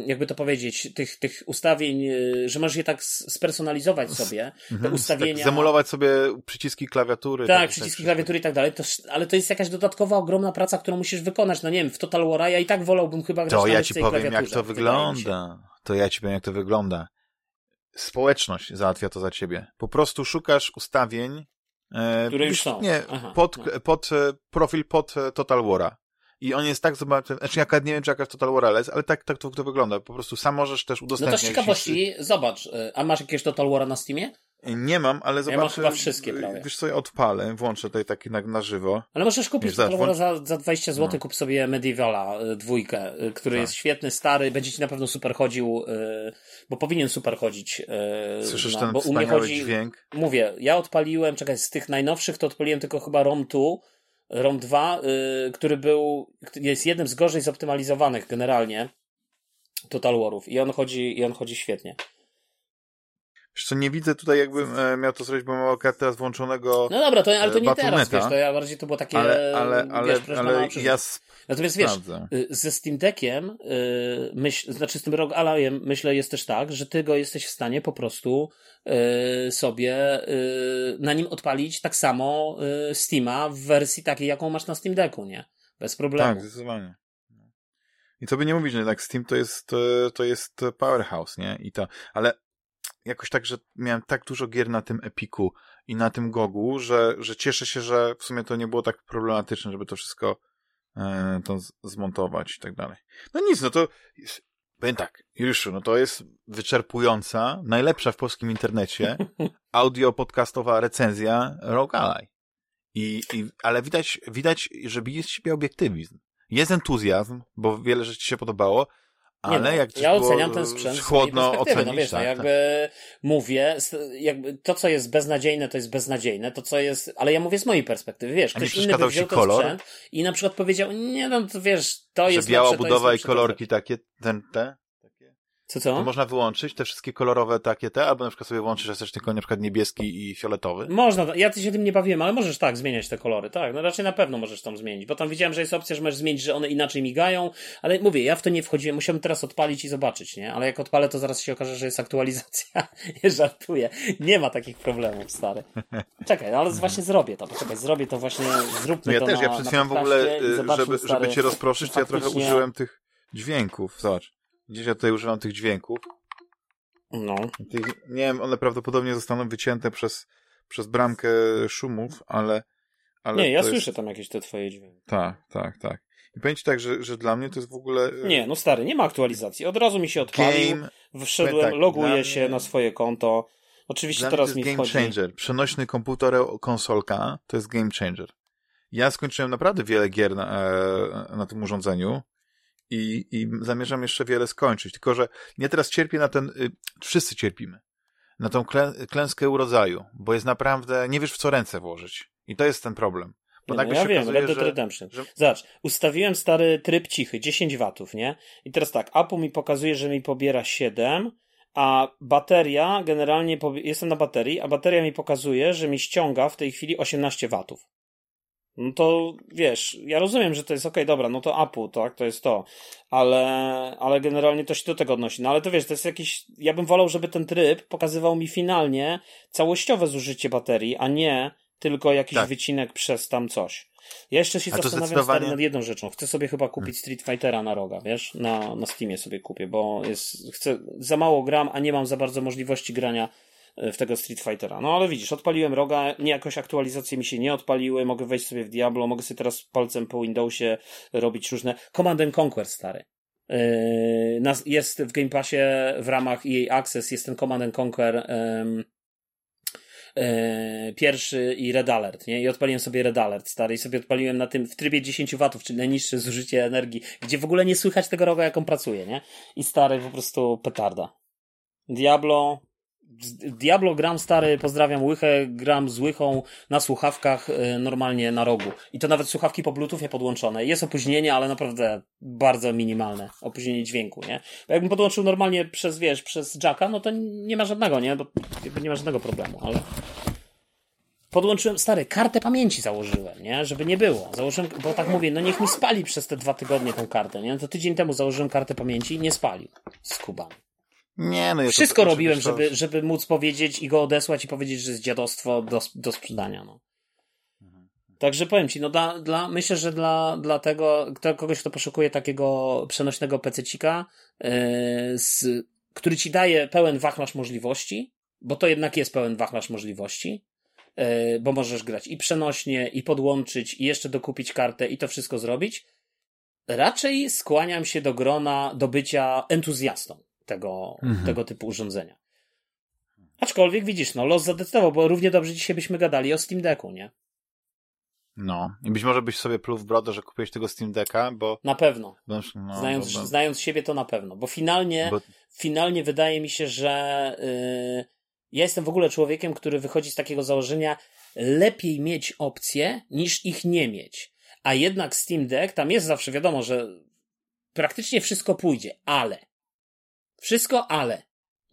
jakby to powiedzieć, tych, tych ustawień, e, że możesz je tak spersonalizować sobie, te mhm. ustawienia. Tak, zemulować sobie przyciski klawiatury. Tak, tak przyciski tak, klawiatury i tak dalej, to, ale to jest jakaś dodatkowa, ogromna praca, którą musisz wykonać. No nie wiem, w Total War'a ja i tak wolałbym chyba grać To ja ci powiem, jak to wygląda. To ja ci powiem, jak to wygląda. Społeczność załatwia to za ciebie. Po prostu szukasz ustawień, e, które już są. Nie, Aha, pod, no. pod e, profil pod Total War'a. I on jest tak zobaczony, znaczy ja nie wiem, czy jakaś Total War ale tak, tak to, to wygląda. Po prostu sam możesz też udostępniać. No to z ciekawości, zobacz, y, a masz jakieś Total War na Steamie? Nie mam, ale zobacz. Ja mam chyba wszystkie prawie. Wiesz co, odpalę, włączę tutaj taki na, na żywo. Ale możesz kupić Total War za, za 20 zł, no. kup sobie Medievala y, dwójkę, y, który tak. jest świetny, stary, będzie ci na pewno super chodził, bo powinien super chodzić. Słyszysz na, ten bo wspaniały chodzi, dźwięk? Mówię, ja odpaliłem, czekaj, z tych najnowszych to odpaliłem tylko chyba ROM 2, ROM 2, y, który był, jest jednym z gorzej zoptymalizowanych generalnie Total Warów. I on chodzi, i on chodzi świetnie. Co, nie widzę tutaj jakbym e, miał to zrobić, bo mam teraz włączonego No dobra, to, ale to nie e, teraz, wiesz, to ja bardziej to było takie... Ale, ale, ale, wiesz, ale ja Natomiast wiesz, y, ze Steam Deckiem, y, myśl, znaczy z tym Rogue Allyem, myślę, jest też tak, że ty go jesteś w stanie po prostu sobie na nim odpalić tak samo Steama w wersji takiej, jaką masz na Steam Decku, nie? Bez problemu. Tak, zdecydowanie. I co by nie mówić, że jednak Steam to jest, to jest powerhouse, nie? I to, ale jakoś tak, że miałem tak dużo gier na tym Epiku i na tym Gogu, że, że cieszę się, że w sumie to nie było tak problematyczne, żeby to wszystko e, to zmontować i tak dalej. No nic, no to powiem tak, już, no to jest wyczerpująca, najlepsza w polskim internecie audio podcastowa recenzja Rogue Ally. I, i, ale widać, widać, że bije z siebie obiektywizm. Jest entuzjazm, bo wiele rzeczy ci się podobało, ale no, jak ja oceniam ten sprzęt chłodno no ocenić, no wiesz, tak, no, jakby tak. mówię, jakby to co jest beznadziejne, to jest beznadziejne, to co jest, ale ja mówię z mojej perspektywy, wiesz, ktoś inny by wziął ten kolor? sprzęt i na przykład powiedział, nie no, to wiesz, to Że jest biała lepsze, budowa i kolorki takie, ten, te? Co, co? To można wyłączyć te wszystkie kolorowe takie te, albo na przykład sobie włączyć, że chcesz tylko na przykład niebieski i fioletowy. Można, ja się tym nie bawiłem, ale możesz tak zmieniać te kolory, tak, no raczej na pewno możesz tam zmienić, bo tam widziałem, że jest opcja, że możesz zmienić, że one inaczej migają, ale mówię, ja w to nie wchodziłem, musiałem teraz odpalić i zobaczyć, nie, ale jak odpalę, to zaraz się okaże, że jest aktualizacja, nie żartuję, nie ma takich problemów, stary. Czekaj, no ale właśnie zrobię to, poczekaj, zrobię to właśnie, zróbmy No ja to też, na, ja przed chwilą w ogóle, y, żeby, żeby cię rozproszyć, to ja trochę użyłem tych dźwięków, zobacz. Gdzieś ja tutaj używam tych dźwięków. No. Tych, nie wiem, one prawdopodobnie zostaną wycięte przez, przez bramkę szumów, ale. ale nie, ja jest... słyszę tam jakieś te twoje dźwięki. Tak, tak, tak. I powiem tak, że, że dla mnie to jest w ogóle. Nie, no stary, nie ma aktualizacji. Od razu mi się odpalił. Game... Wszedłem, tak, loguję się mnie... na swoje konto. Oczywiście dla teraz mnie to jest mi game wchodzi... changer. Przenośny komputer, konsolka to jest game changer. Ja skończyłem naprawdę wiele gier na, e, na tym urządzeniu i, i zamierzam jeszcze wiele skończyć. Tylko, że ja teraz cierpię na ten, y, wszyscy cierpimy, na tą klę, klęskę urodzaju, bo jest naprawdę, nie wiesz w co ręce włożyć. I to jest ten problem. Bo nie, no ja się wiem, okazuje, Red Dead Redemption. Że... Zobacz, ustawiłem stary tryb cichy, 10 watów, nie? I teraz tak, Apple mi pokazuje, że mi pobiera 7, a bateria generalnie, jestem na baterii, a bateria mi pokazuje, że mi ściąga w tej chwili 18 watów. No to wiesz, ja rozumiem, że to jest okej, okay, dobra, no to Apple, tak, to jest to, ale, ale generalnie to się do tego odnosi. No ale to wiesz, to jest jakiś, ja bym wolał, żeby ten tryb pokazywał mi finalnie całościowe zużycie baterii, a nie tylko jakiś tak. wycinek przez tam coś. Ja jeszcze się zastanawiam zdecydowanie... nad jedną rzeczą. Chcę sobie chyba kupić Street Fightera na roga, wiesz? Na, na Steamie sobie kupię, bo jest, chcę, za mało gram, a nie mam za bardzo możliwości grania w tego Street Fightera. No ale widzisz, odpaliłem roga, nie jakoś aktualizacje mi się nie odpaliły, mogę wejść sobie w Diablo, mogę sobie teraz palcem po Windowsie robić różne... Command Conquer, stary. Yy, jest w Game Passie w ramach EA Access, jest ten Command Conquer yy, yy, pierwszy i Red Alert, nie? I odpaliłem sobie Red Alert, stary, i sobie odpaliłem na tym w trybie 10 watów, czyli najniższe zużycie energii, gdzie w ogóle nie słychać tego roga, jak on pracuje, nie? I stary, po prostu petarda. Diablo, Diablo gram stary, pozdrawiam Łychę, gram z Łychą na słuchawkach y, normalnie na rogu. I to nawet słuchawki po bluetoothie podłączone. Jest opóźnienie, ale naprawdę bardzo minimalne. Opóźnienie dźwięku, nie? Bo jakbym podłączył normalnie przez, wiesz, przez jacka, no to nie ma żadnego, nie? Bo nie ma żadnego problemu, ale... Podłączyłem, stary, kartę pamięci założyłem, nie? Żeby nie było. Założyłem, bo tak mówię, no niech mi spali przez te dwa tygodnie tą kartę, nie? To tydzień temu założyłem kartę pamięci i nie spalił. Skubany. Nie, no ja Wszystko to, robiłem, żeby, żeby móc powiedzieć i go odesłać i powiedzieć, że jest dziadostwo do, do sprzedania. No. Także powiem ci, no dla, dla, myślę, że dla, dla tego, kto, kogoś, kto poszukuje takiego przenośnego pececika, yy, z, który ci daje pełen wachlarz możliwości, bo to jednak jest pełen wachlarz możliwości, yy, bo możesz grać i przenośnie, i podłączyć, i jeszcze dokupić kartę, i to wszystko zrobić. Raczej skłaniam się do grona, do bycia entuzjastą tego, mhm. tego typu urządzenia. Aczkolwiek widzisz, no los zadecydował, bo równie dobrze dzisiaj byśmy gadali o Steam Decku, nie? No. I być może byś sobie pluł w brodę, że kupiłeś tego Steam Decka, bo... Na pewno. Bo, no, znając, bo... znając siebie to na pewno. Bo finalnie, bo... finalnie wydaje mi się, że yy, ja jestem w ogóle człowiekiem, który wychodzi z takiego założenia lepiej mieć opcje, niż ich nie mieć. A jednak Steam Deck, tam jest zawsze wiadomo, że praktycznie wszystko pójdzie, ale wszystko, ale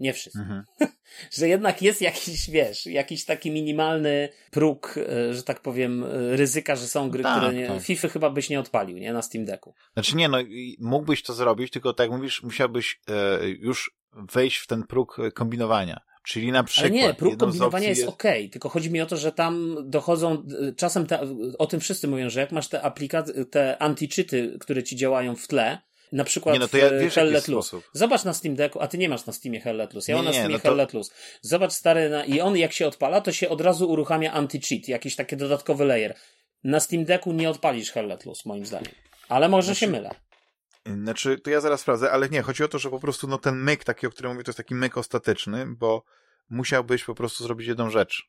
nie wszystko. Mhm. że jednak jest jakiś, wiesz, jakiś taki minimalny próg, e, że tak powiem, e, ryzyka, że są gry, tak, które nie, tak. FIFA chyba byś nie odpalił, nie, na Steam Decku. Znaczy nie, no mógłbyś to zrobić, tylko tak jak mówisz, musiałbyś e, już wejść w ten próg kombinowania. Czyli na przykład. Ale nie, próg kombinowania jest, jest ok, tylko chodzi mi o to, że tam dochodzą, czasem te, o tym wszyscy mówią, że jak masz te aplikacje, te anti-cheaty, które ci działają w tle, na przykład nie, no to ja, wiesz, Hell. Zobacz na Steam Decku, a ty nie masz na Steamie Hell Let Loose. Ja nie, mam na Steamie no to... Hell Let Loose. Zobacz stary, na... i on jak się odpala, to się od razu uruchamia anti-cheat, jakiś taki dodatkowy layer. Na Steam Decku nie odpalisz Hell Let Loose, moim zdaniem. Ale może znaczy... się mylę. Znaczy, to ja zaraz sprawdzę, ale nie, chodzi o to, że po prostu no ten myk taki, o którym mówię, to jest taki myk ostateczny, bo musiałbyś po prostu zrobić jedną rzecz.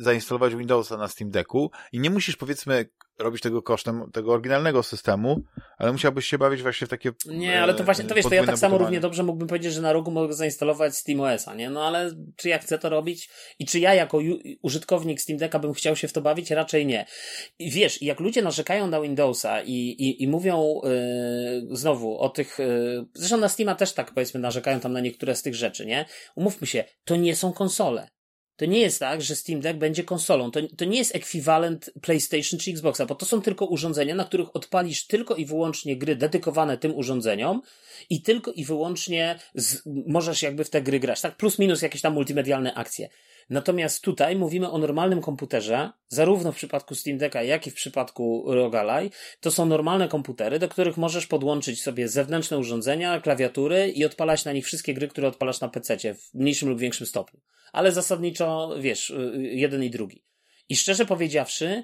zainstalować Windowsa na Steam Decku i nie musisz powiedzmy robić tego kosztem tego oryginalnego systemu, ale musiałbyś się bawić właśnie w takie Nie, ale to właśnie, to wiesz, to ja tak samo równie dobrze mógłbym powiedzieć, że na rogu mogę zainstalować SteamOS-a, nie? No ale czy ja chcę to robić i czy ja jako użytkownik Steam Decka bym chciał się w to bawić? Raczej nie. I wiesz, jak ludzie narzekają na Windowsa i, i, i mówią yy, znowu o tych, yy, zresztą na Steama też tak powiedzmy narzekają tam na niektóre z tych rzeczy, nie? Umówmy się, to nie są konsole. To nie jest tak, że Steam Deck będzie konsolą. To, to nie jest ekwiwalent PlayStation czy Xboxa, bo to są tylko urządzenia, na których odpalisz tylko i wyłącznie gry dedykowane tym urządzeniom i tylko i wyłącznie z, możesz jakby w te gry grać. Tak, plus minus jakieś tam multimedialne akcje. Natomiast tutaj mówimy o normalnym komputerze, zarówno w przypadku Steam Decka, jak i w przypadku Rogalai. To są normalne komputery, do których możesz podłączyć sobie zewnętrzne urządzenia, klawiatury i odpalać na nich wszystkie gry, które odpalasz na PC w mniejszym lub większym stopniu. Ale zasadniczo, wiesz, y, jeden i drugi. I szczerze powiedziawszy,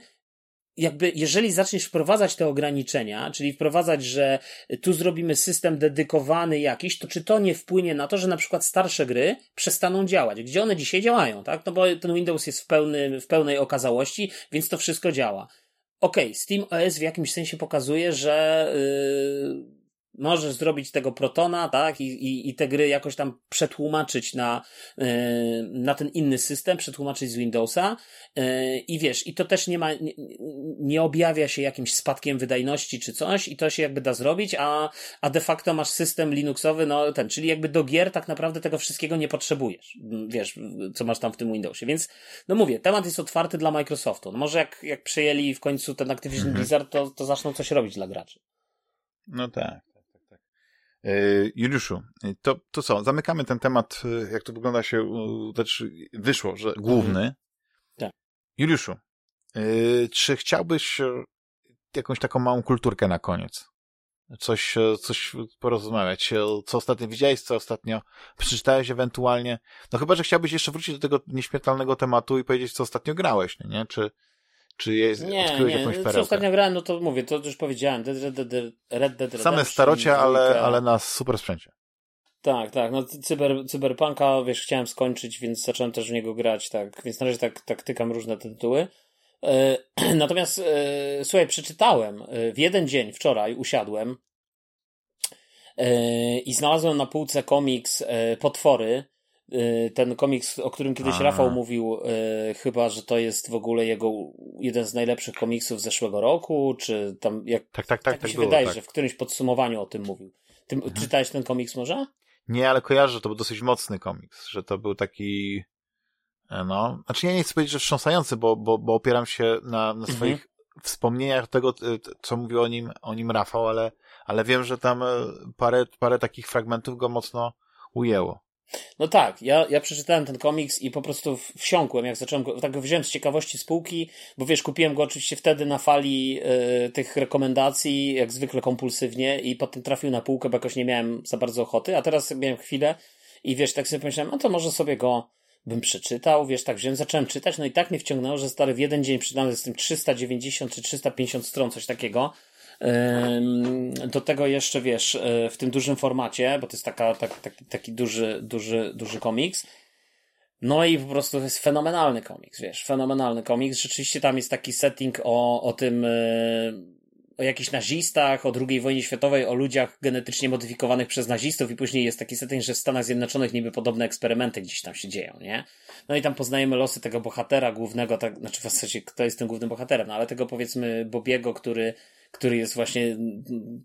jakby, jeżeli zaczniesz wprowadzać te ograniczenia, czyli wprowadzać, że tu zrobimy system dedykowany jakiś, to czy to nie wpłynie na to, że na przykład starsze gry przestaną działać? Gdzie one dzisiaj działają, tak? No bo ten Windows jest w, pełny, w pełnej okazałości, więc to wszystko działa. Okej, okay, Steam OS w jakimś sensie pokazuje, że yy, możesz zrobić tego Protona, tak, i, i, i te gry jakoś tam przetłumaczyć na, yy, na ten inny system, przetłumaczyć z Windowsa yy, i wiesz, i to też nie ma, nie, nie objawia się jakimś spadkiem wydajności czy coś i to się jakby da zrobić, a, a de facto masz system Linuxowy, no ten, czyli jakby do gier tak naprawdę tego wszystkiego nie potrzebujesz, wiesz, co masz tam w tym Windowsie, więc, no mówię, temat jest otwarty dla Microsoftu, no może jak, jak przejęli w końcu ten Activision mhm. Blizzard, to, to zaczną coś robić dla graczy. No tak. E, Juliuszu, e, to, to co? Zamykamy ten temat, e, jak to wygląda się, znaczy wyszło, że główny. Mhm. Tak. Juliuszu, czy chciałbyś jakąś taką małą kulturkę na koniec? Coś, coś porozmawiać. Co ostatnio widziałeś, co ostatnio przeczytałeś ewentualnie? No chyba, że chciałbyś jeszcze wrócić do tego nieśmiertelnego tematu i powiedzieć, co ostatnio grałeś, nie? Czy, czy jest, nie, odkryłeś nie, jakąś perełkę? Co ostatnio grałem, no to mówię, to już powiedziałem, Red Dead, Red Dead Redemption. Same starocie, ale, ale na super sprzęcie. Tak, tak, no cyber, Cyberpunka, wiesz, chciałem skończyć, więc zacząłem też w niego grać, tak, więc na razie tak, tak tykam różne tytuły. E, natomiast, e, słuchaj, przeczytałem, e, w jeden dzień, wczoraj usiadłem e, i znalazłem na półce komiks Potwory, ten komiks, o którym kiedyś. Rafał mówił, y, chyba, że to jest w ogóle jego jeden z najlepszych komiksów zeszłego roku, czy tam jak. Tak, tak, tak. Tak, tak się było, wydaje, tak. że w którymś podsumowaniu o tym mówił. Ty mhm. czytałeś ten komiks może? Nie, ale kojarzę, że to był dosyć mocny komiks, że to był taki. E, no, znaczy ja nie chcę powiedzieć, że wstrząsający, bo, bo, bo opieram się na, na mhm. swoich mhm. wspomnieniach tego, co mówił o nim, o nim Rafał, ale, ale wiem, że tam e, parę, parę takich fragmentów go mocno ujęło. No tak, ja, ja przeczytałem ten komiks i po prostu wsiąkłem, jak zacząłem go, tak go wziąłem z ciekawości spółki, bo wiesz, kupiłem go oczywiście wtedy na fali y, tych rekomendacji, jak zwykle kompulsywnie i potem trafił na półkę, bo jakoś nie miałem za bardzo ochoty, a teraz miałem chwilę i wiesz, tak sobie pomyślałem, no to może sobie go bym przeczytał, wiesz, tak wziąłem, zacząłem czytać, no i tak mnie wciągnęło, że stary w jeden dzień przeczytałem z tym 390 czy 350 stron, coś takiego, do tego jeszcze, wiesz, e, w tym dużym formacie, bo to jest taka, tak, taki, taki duży, duży, duży komiks. No i po prostu to jest fenomenalny komiks, wiesz, fenomenalny komiks. Rzeczywiście tam jest taki setting o, o tym, e, o jakichś nazistach, o II wojnie światowej, o ludziach genetycznie modyfikowanych przez nazistów i później jest taki setting, że w Stanach Zjednoczonych niby podobne eksperymenty gdzieś tam się dzieją, nie? No i tam poznajemy losy tego bohatera głównego, tak, znaczy w zasadzie kto jest tym głównym bohaterem, no ale tego powiedzmy Bobiego, który który jest właśnie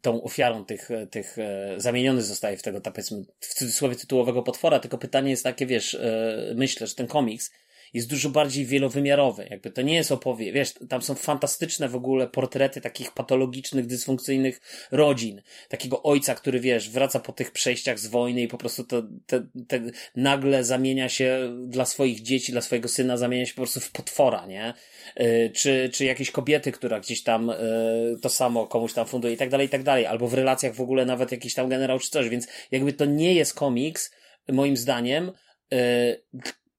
tą ofiarą tych, tych e, zamieniony zostaje w tego, powiedzmy, w cudzysłowie tytułowego potwora, tylko pytanie jest takie, wiesz, e, myślę, że ten komiks jest dużo bardziej wielowymiarowy. Jakby to nie jest opowie, wiesz, tam są fantastyczne w ogóle portrety takich patologicznych, dysfunkcyjnych rodzin. Takiego ojca, który wiesz, wraca po tych przejściach z wojny i po prostu to, te, te, nagle zamienia się dla swoich dzieci, dla swojego syna, zamienia się po prostu w potwora, nie? Yy, czy, czy jakieś kobiety, która gdzieś tam yy, to samo komuś tam funduje i tak dalej, i tak dalej. Albo w relacjach w ogóle nawet jakiś tam generał czy coś, więc jakby to nie jest komiks, moim zdaniem, yy,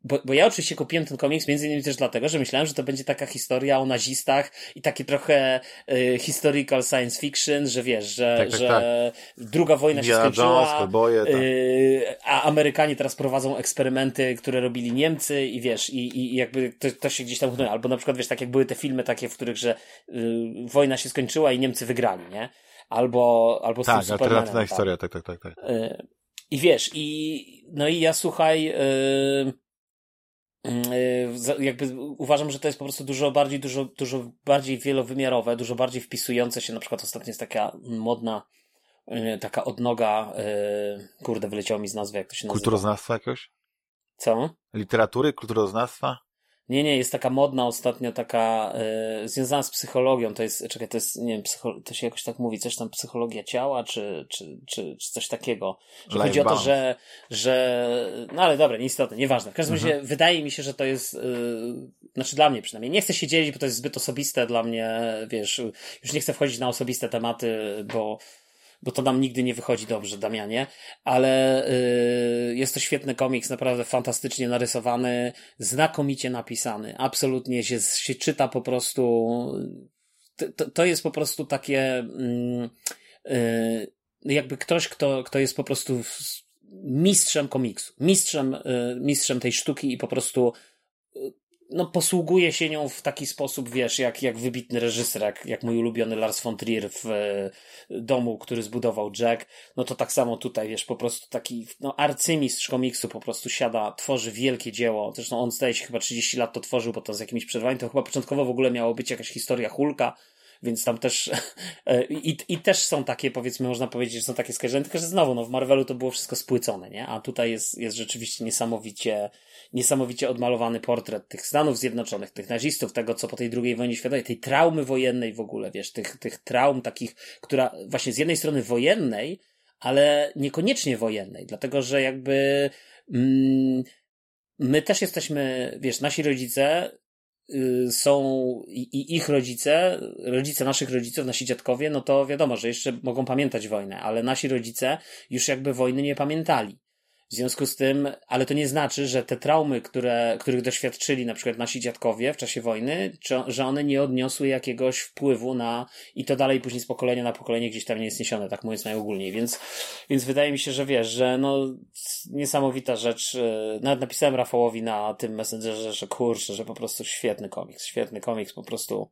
bo, bo ja oczywiście kupiłem ten komiks między innymi też dlatego, że myślałem, że to będzie taka historia o nazistach i takie trochę y, historical science fiction, że wiesz, że, tak, tak, że tak. druga wojna się skończyła, Jones, boje, y, a, Amerykanie teraz prowadzą eksperymenty, które robili Niemcy i wiesz, i, i jakby to, to się gdzieś tam Albo na przykład, wiesz, tak jak były te filmy takie, w których, że y, wojna się skończyła i Niemcy wygrali, nie? Albo, albo tak, alternatywna tak. historia, tak, tak, tak. tak. Y, I wiesz, i no i ja słuchaj, y, y, jakby uważam, że to jest po prostu dużo bardziej, dużo, dużo bardziej wielowymiarowe, dużo bardziej wpisujące się, na przykład ostatnio jest taka modna Y, taka odnoga, y, kurde, wyleciało mi z nazwy, jak to się nazywa. Kulturoznawstwa jakoś? Co? Literatury, kulturoznawstwa? Nie, nie, jest taka modna ostatnio, taka y, związana z psychologią, to jest, czekaj, to jest, nie wiem, psycho, to się jakoś tak mówi, coś tam psychologia ciała, czy, czy, czy, czy coś takiego. Że chodzi o to, że, że, no ale dobra, nieistotne, nieważne. W każdym razie mhm. wydaje mi się, że to jest, y, znaczy dla mnie przynajmniej, nie chcę się dzielić, bo to jest zbyt osobiste dla mnie, wiesz, już nie chcę wchodzić na osobiste tematy, bo bo to nam nigdy nie wychodzi dobrze, Damianie, ale yy, jest to świetny komiks, naprawdę fantastycznie narysowany, znakomicie napisany, absolutnie się, się czyta po prostu, to, to jest po prostu takie, yy, yy, jakby ktoś, kto, kto jest po prostu mistrzem komiksu, mistrzem, y, mistrzem tej sztuki i po prostu no, posługuje się nią w taki sposób, wiesz, jak, jak wybitny reżyser, jak, jak mój ulubiony Lars von Trier w e, domu, który zbudował Jack, no to tak samo tutaj, wiesz, po prostu taki, no, arcymistrz komiksu po prostu siada, tworzy wielkie dzieło, zresztą on zdaje się chyba 30 lat to tworzył, bo to z jakimiś przerwami, to chyba początkowo w ogóle miało być jakaś historia Hulka, więc tam też e, i, i też są takie, powiedzmy, można powiedzieć, że są takie skojarzenia, tylko że znowu, no w Marvelu to było wszystko spłycone, nie? A tutaj jest, jest rzeczywiście niesamowicie, niesamowicie odmalowany portret tych Stanów Zjednoczonych, tych nazistów, tego, co po tej drugiej wojnie światowej, tej traumy wojennej w ogóle, wiesz, tych, tych traum takich, która właśnie z jednej strony wojennej, ale niekoniecznie wojennej, dlatego, że jakby, mm, my też jesteśmy, wiesz, nasi rodzice Y, są i ich rodzice, rodzice naszych rodziców, nasi dziadkowie, no to wiadomo, że jeszcze mogą pamiętać wojnę, ale nasi rodzice już jakby wojny nie pamiętali. W związku z tym, ale to nie znaczy, że te traumy, które, których doświadczyli na przykład nasi dziadkowie w czasie wojny, czy, że one nie odniosły jakiegoś wpływu na i to dalej później z pokolenia na pokolenie gdzieś tam nie jest niesione, tak mówiąc najogólniej. Więc, więc wydaje mi się, że wiesz, że no niesamowita rzecz. E, nawet napisałem Rafałowi na tym Messengerze, że kurczę, że po prostu świetny komiks, świetny komiks, po prostu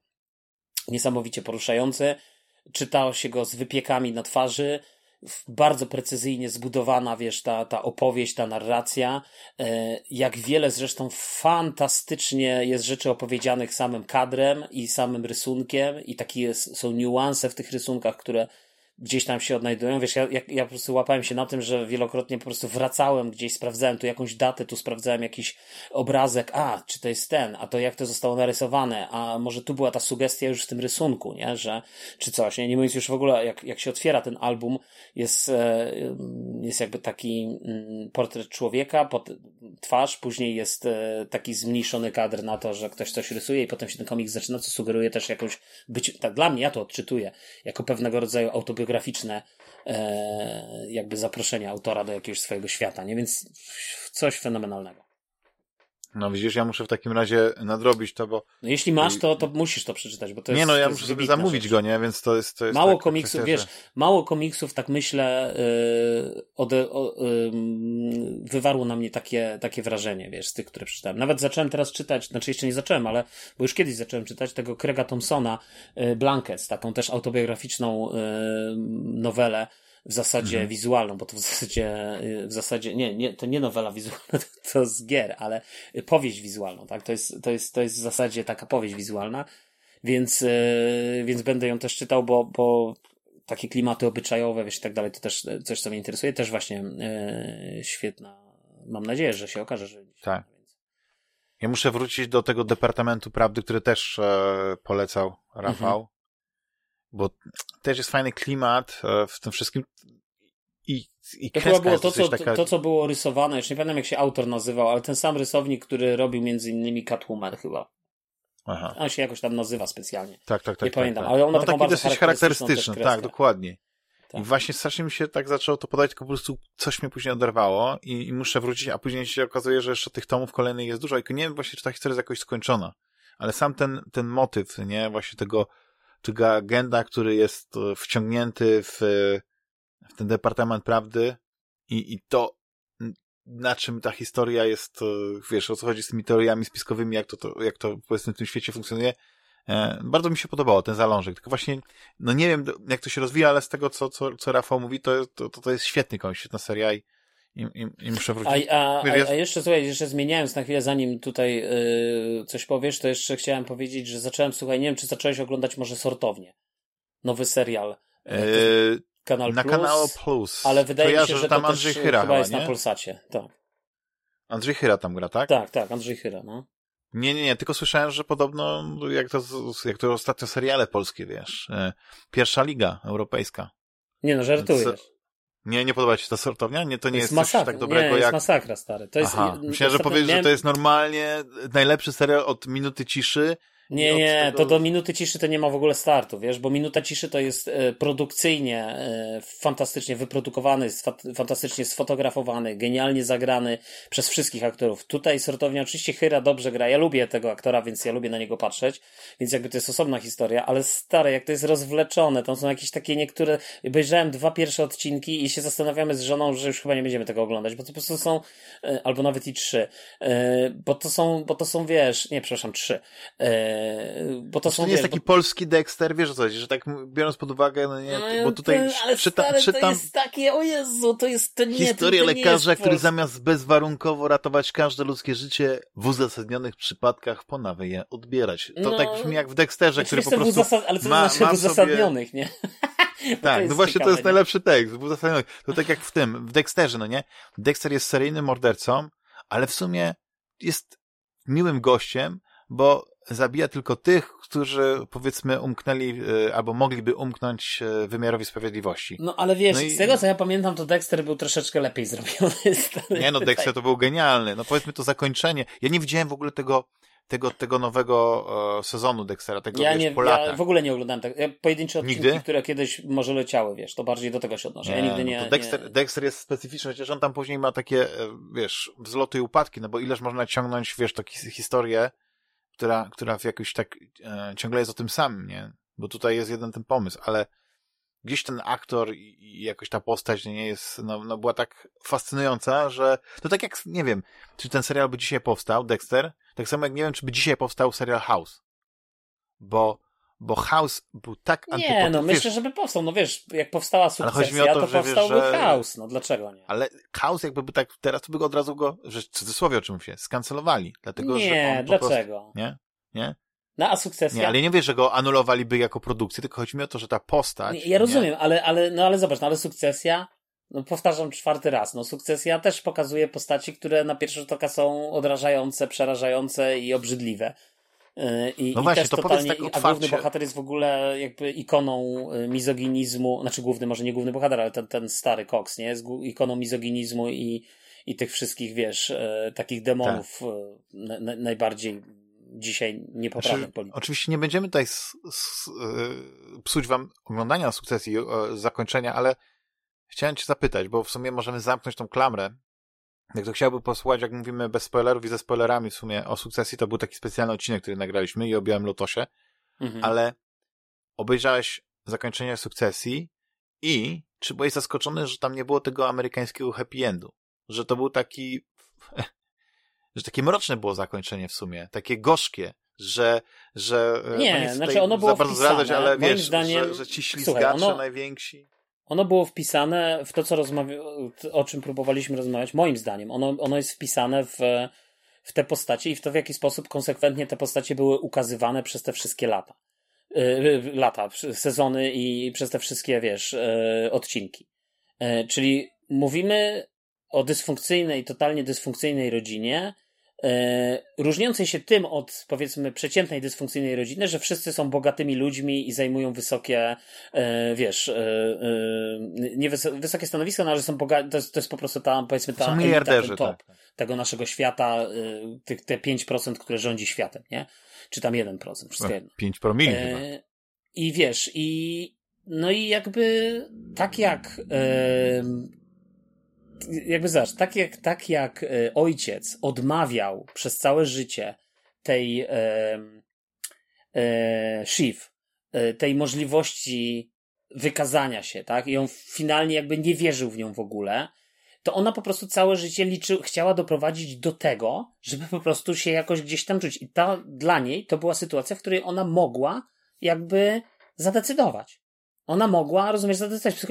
niesamowicie poruszający. Czytało się go z wypiekami na twarzy bardzo precyzyjnie zbudowana, wiesz, ta, ta opowieść, ta narracja. E, jak wiele zresztą fantastycznie jest rzeczy opowiedzianych samym kadrem i samym rysunkiem i takie są niuanse w tych rysunkach, które gdzieś tam się odnajdują. Wiesz, ja, ja, ja po prostu łapałem się na tym, że wielokrotnie po prostu wracałem gdzieś, sprawdzałem tu jakąś datę, tu sprawdzałem jakiś obrazek, a, czy to jest ten, a to jak to zostało narysowane, a może tu była ta sugestia już w tym rysunku, nie, że, czy coś, nie, nie mówiąc już w ogóle, jak, jak się otwiera ten album, jest, e, jest jakby taki mm, portret człowieka, pod, twarz, później jest e, taki zmniejszony kadr na to, że ktoś coś rysuje i potem się ten komiks zaczyna, co sugeruje też jakąś, być, tak dla mnie, ja to odczytuję, jako pewnego rodzaju autobiografię biograficzne e, jakby zaproszenie autora do jakiegoś swojego świata, nie? Więc coś fenomenalnego. No widzisz, ja muszę w takim razie nadrobić to, bo... No jeśli masz, to, to musisz to przeczytać, bo to jest Nie no, ja muszę sobie zamówić rzecz. go, nie? Więc to jest... To jest mało tak, komiksów, tak, wiesz, mało komiksów, tak myślę, yy, ode, yy, wywarło na mnie takie, takie wrażenie, wiesz, z tych, które przeczytałem. Nawet zacząłem teraz czytać, znaczy jeszcze nie zacząłem, ale, bo już kiedyś zacząłem czytać tego Krega Thompsona, yy, Blankets, taką też autobiograficzną yy, nowelę, w zasadzie mhm. wizualną, bo to w zasadzie, y, w zasadzie, nie, nie, to nie nowela wizualna, to, z gier, ale powieść wizualną, tak? To jest, to jest, to jest w zasadzie taka powieść wizualna, więc, yy, więc będę ją też czytał, bo, bo takie klimaty obyczajowe, wiesz, i tak dalej, to też coś, co mnie interesuje, też właśnie yy, świetna, mam nadzieję, że się okaże, że... Tak. Ja muszę wrócić do tego Departamentu Prawdy, który też e, polecał Rafał. Bo też jest fajny klimat e, w tym wszystkim i, i to chyba było to co, taka... to, co było rysowane, już nie pamiętam jak się autor nazywał, ale ten sam rysownik, który robił między innymi Catwoman chyba. Aha. On się jakoś tam nazywa specjalnie. Tak, tak, tak. Nie tak, pamiętam, tak. ale on ma no, taką taki dosyć charakterystyczny, tak, dokładnie. Tak. I właśnie strasznie mi się tak zaczęło to podać, tylko po prostu coś mnie później oderwało i, i, muszę wrócić, a później się okazuje, że jeszcze tych tomów kolejnych jest dużo i nie wiem właśnie, czy ta historia jest jakoś skończona. Ale sam ten, ten motyw, nie, właśnie tego tego agenta, który jest e, wciągnięty w, w ten Departament Prawdy i, i to na czym ta historia jest, e, wiesz, o co chodzi z tymi teoriami spiskowymi, jak to, to jak to powiedzmy w tym świecie funkcjonuje. E, bardzo mi się podobało ten zalążek, tylko właśnie, no nie wiem, jak to się rozwija, ale z tego, co, co, co Rafał mówi, to, to, to jest świetny koń, świetna seria i, i, i, i muszę wrócić. A, a, a, a, jeszcze, słuchaj, jeszcze zmieniając na chwilę, zanim tutaj yy, coś powiesz, to jeszcze chciałem powiedzieć, że zacząłem, słuchaj, nie wiem, czy zacząłeś oglądać może Sortownie. Nowy serial. Yy, Kanal na Plus, Kanał Plus. Ale wydaje Kojarzę, mi się, że tam to Andrzej Chyra chyba jest nie? na Polsacie. Tak. Andrzej Chyra tam gra, tak? tak, tak, Andrzej Chyra, no. Nie, nie, nie, tylko słyszałem, że podobno, jak to, jak to ostatnio seriale polskie, wiesz, e, pierwsza liga europejska. Nie no, żartujesz. Nie, nie podoba ci się ta sortownia? Nie, to nie jest, masakra. coś tak dobrego nie, jest jak... masakra, stary. To jest, Aha, myślałem, że jest- powiesz, że miałem- to jest normalnie najlepszy serial od Minuty Ciszy. Nie, nie, to do minuty ciszy to nie ma w ogóle startu, wiesz, bo minuta ciszy to jest e, produkcyjnie e, fantastycznie wyprodukowany, fantastycznie sfotografowany, genialnie zagrany przez wszystkich aktorów. Tutaj sortownia oczywiście Hyra dobrze gra, ja lubię tego aktora, więc ja lubię na niego patrzeć, więc jakby to jest osobna historia, ale stare, jak to jest rozwleczone, tam są jakieś takie niektóre, obejrzałem dwa pierwsze odcinki i się zastanawiamy z żoną, że już chyba nie będziemy tego oglądać, bo to po prostu są, e, albo nawet i trzy, bo to są, bo to są, wiesz, nie, przepraszam, trzy, bo to To są, nie jest wiesz, taki bo- polski Dexter, wiesz o co chodzi, że tak biorąc pod uwagę, no nie, No, bo tutaj to- ale czyta, stary, to czytam jest takie, o Jezu, to jest, to nie, historię to, to nie lekarza, jest który zamiast bezwarunkowo ratować każde ludzkie życie, w uzasadnionych przypadkach ponawia je odbierać. To No, tak brzmi jak w Dexterze, Znaczy, który po prostu uzasad... Ale co ma- to znaczy ma w w sobie- uzasadnionych, nie? Tak, jest no właśnie to ciekawe, jest nie? najlepszy tekst, w uzasadnieniu. To tak jak w tym, w Dexterze, no nie? Dexter jest seryjnym mordercą, ale w sumie jest miłym gościem, bo zabija tylko tych, którzy powiedzmy umknęli, e, albo mogliby umknąć e, wymiarowi sprawiedliwości. No ale wiesz, No i- z tego co ja pamiętam, to Dexter był troszeczkę lepiej zrobiony. stary. Nie no, Dexter Tak. to był genialny. No powiedzmy to zakończenie. Ja nie widziałem w ogóle tego, tego, tego nowego e, sezonu Dextera, tego Ja, wiesz, nie, po ja latach. w ogóle nie oglądałem tak. Ja pojedyncze odcinki, Nigdy? które kiedyś może leciały, wiesz, to bardziej do tego się odnoszę. ja nigdy nie. no Dexter, nie... Dexter jest specyficzny, chociaż on tam później ma takie, e, wiesz, wzloty i upadki, no bo ileż można ciągnąć, wiesz, takie historię, która, która w jakoś tak e, ciągle jest o tym samym, nie? Bo tutaj jest jeden ten pomysł, ale gdzieś ten aktor i, i jakoś ta postać nie jest, no, no była tak fascynująca, że to tak jak, nie wiem, czy ten serial by dzisiaj powstał, Dexter, tak samo jak nie wiem, czy by dzisiaj powstał serial House. Bo, bo House był tak Nie, no myślę, żeby powstał. No wiesz, jak powstała sukcesja, o to, to, że powstałby że- chaos. No dlaczego nie? Ale chaos jakby by tak, teraz to by go od razu go, że w cudzysłowie oczywiście, skancelowali. Dlatego, że nie, on po prostu, dlaczego? nie? Nie? No a sukcesja? Nie, ale nie wiesz, że go anulowaliby jako produkcję, tylko chodzi mi o to, że ta postać... Nie, ja rozumiem, ale, ale, no ale zobacz, no ale sukcesja, no powtarzam czwarty raz, no sukcesja też pokazuje postaci, które na pierwszy rzut oka są odrażające, przerażające i obrzydliwe. Yy, I, No i właśnie, też to powiedz totalnie, tak A główny otwarcie. bohater jest w ogóle jakby ikoną y, mizoginizmu, znaczy główny, może nie główny bohater, ale ten, ten stary Cox, nie? Jest ikoną mizoginizmu i, i tych wszystkich, wiesz, e, takich demonów Tak. e, na, na, najbardziej dzisiaj niepoprawnych Znaczy, polityków. oczywiście nie będziemy tutaj s, s, psuć wam oglądania sukcesji, zakończenia, ale chciałem cię zapytać, bo w sumie możemy zamknąć tą klamrę. Jak to chciałby posłuchać, jak mówimy bez spoilerów i ze spoilerami w sumie o sukcesji, to był taki specjalny odcinek, który nagraliśmy i o Białym Lotosie. Mhm. ale obejrzałeś zakończenie sukcesji i czy byłeś zaskoczony, że tam nie było tego amerykańskiego happy endu? Że to był taki, że takie mroczne było zakończenie w sumie, takie gorzkie, że, że e, Nie, no znaczy ono było za bardzo wpisane. zdradzać, ale Moim wiesz, zdaniem- że, że ci Słuchaj, ślizgacze ono- najwięksi. Ono było wpisane w to, co rozmawia... o czym próbowaliśmy rozmawiać, moim zdaniem. Ono, ono jest wpisane w, w te postacie i w to, w jaki sposób konsekwentnie te postacie były ukazywane przez te wszystkie lata. Yy, lata, sezony i przez te wszystkie, wiesz, yy, odcinki. Yy, czyli mówimy o dysfunkcyjnej, totalnie dysfunkcyjnej rodzinie, różniącej się tym od, powiedzmy, przeciętnej dysfunkcyjnej rodziny, że wszyscy są bogatymi ludźmi i zajmują wysokie, e, wiesz, e, e, nie wys- wysokie stanowiska, no ale są bogaci, to jest, to jest po prostu ta, powiedzmy, ta elita, ten top tak. tego naszego świata, e, tych, te 5%, które rządzi światem, nie? Czy tam 1%, wszystko jedno. 5 promili chyba. E, I wiesz, i no i jakby tak jak e, jakby zobacz, tak jak, tak jak e, ojciec odmawiał przez całe życie tej e, e, Shiv, e, tej możliwości wykazania się, tak? I on finalnie jakby nie wierzył w nią w ogóle. to ona po prostu całe życie liczy, chciała doprowadzić do tego, żeby po prostu się jakoś gdzieś tam czuć. I ta dla niej to była sytuacja, w której ona mogła jakby zadecydować. Ona mogła, rozumiesz, zadecydować,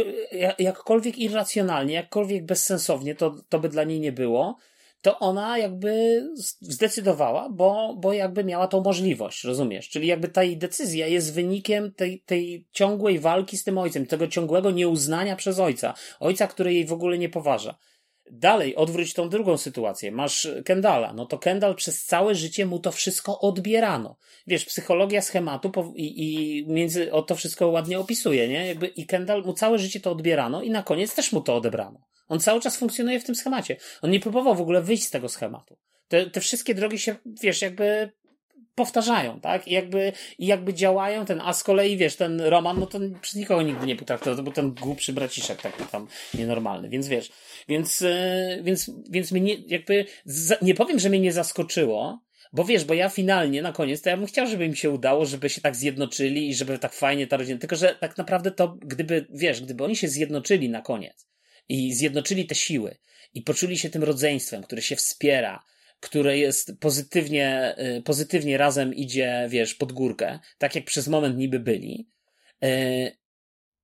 jakkolwiek irracjonalnie, jakkolwiek bezsensownie to, to by dla niej nie było, to ona jakby zdecydowała, bo, bo jakby miała tą możliwość, rozumiesz? Czyli jakby ta jej decyzja jest wynikiem tej, tej ciągłej walki z tym ojcem, tego ciągłego nieuznania przez ojca. Ojca, który jej w ogóle nie poważa. Dalej, odwróć tą drugą sytuację. Masz Kendala. No to Kendall przez całe życie mu to wszystko odbierano. Wiesz, psychologia schematu i, i między, o to wszystko ładnie opisuje, nie? Jakby i Kendall mu całe życie to odbierano i na koniec też mu to odebrano. On cały czas funkcjonuje w tym schemacie. On nie próbował w ogóle wyjść z tego schematu. Te, te wszystkie drogi się, wiesz, jakby powtarzają, tak? I jakby, i jakby działają ten, a z kolei, wiesz, ten Roman, no to przez nikogo nigdy nie potraktował, to był ten głupszy braciszek taki tam nienormalny, więc wiesz, więc, e, więc, więc mnie jakby, nie powiem, że mnie nie zaskoczyło, bo wiesz, bo ja finalnie na koniec, to ja bym chciał, żeby im się udało, żeby się tak zjednoczyli i żeby tak fajnie ta rodzina, tylko że tak naprawdę to, gdyby, wiesz, gdyby oni się zjednoczyli na koniec i zjednoczyli te siły i poczuli się tym rodzeństwem, które się wspiera, które jest pozytywnie, y, pozytywnie razem idzie, wiesz, pod górkę, tak jak przez moment niby byli, y,